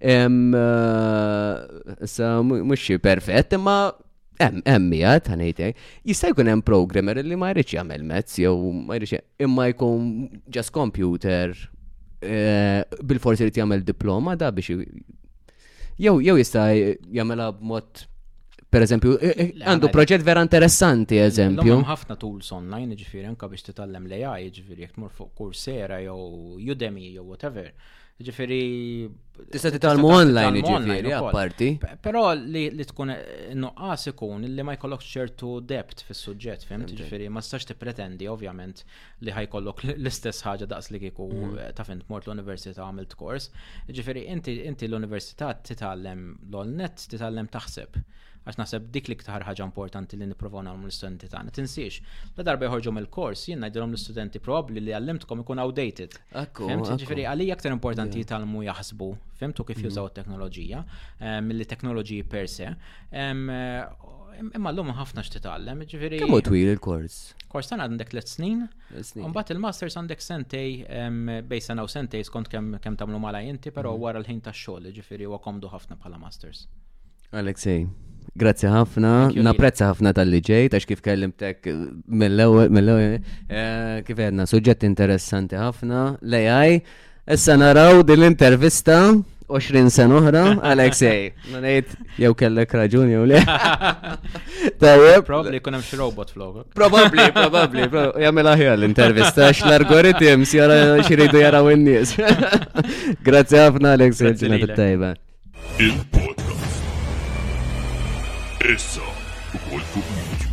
Eh, issa mux perfett, imma Hemm hemm hija ta' ngħidlek. Jista' jkun hemm programmer li ma jridx jagħmel mezz jew ma jridx imma jkun just computer eh, bil-forsi jrid jagħmel diploma da biex jew jew jista' jagħmilha b'mod per eżempju, eh, eh, għandu proġett vera interessanti, eżempju. Hemm ħafna tools online, ġifieri anke biex titgħallem l-AI, ġifieri jekk tmur fuq Coursera jew Udemy jew whatever, Ġifiri. Tista' titalmu online ġifiri, apparti. Però li tkun eh, nuqqas ikun li ma jkollok ċertu dept fis-suġġett, fim? Ġifiri, ma stax tippretendi ovvjament li ħajkollok l-istess ħaġa daqs li kieku mm. eh, ta' fint mort l-università għamilt kors. Ġifiri, inti l-università titgħallem l-olnet, titgħallem taħseb għax naħseb dik li ktar ħaġa importanti li nipprovaw nagħmlu l-istudenti tagħna. Tinsiex, la darba jħorġu mill-kors, jien ngħidilhom l-istudenti probabbli li għallimtkom ikun outdated. Akku. Ġifiri, għalli aktar importanti jitalmu jaħsbu, fimtu kif mhm. jużaw teknoloġija, eh, mill-li teknoloġiji per se. Imma l-lum ħafna x'titgħallem, ġifiri. Kemm twil il-kors? Kors tagħna għandek tliet snin. Mbagħad il-masters għandek sentej bej sena u sentej skont kemm kemm tagħmlu mala inti, però mhm. wara l-ħin tax-xogħol, ġifiri huwa komdu ħafna bħala masters. Alexej, Grazzi ħafna, naprezza ħafna tal-li ġejt, għax kif kellimtek eh, mill-ewel, mill-ewel, eh, kif għedna, suġġett interessanti ħafna, lejaj, issa naraw din l-intervista 20 sen oħra, Alexej, nanajt, jew kellek raġun jew le. Tajjeb. Probabli kun hemm xi robot flog. Probabli, probabli, jagħmel aħjar l-intervista għax l-algoritms jara xiridu jaraw in-nies. Grazzi ħafna Alexej, ġurnata tajba. Il-podcast. Issa ukoll fuq YouTube.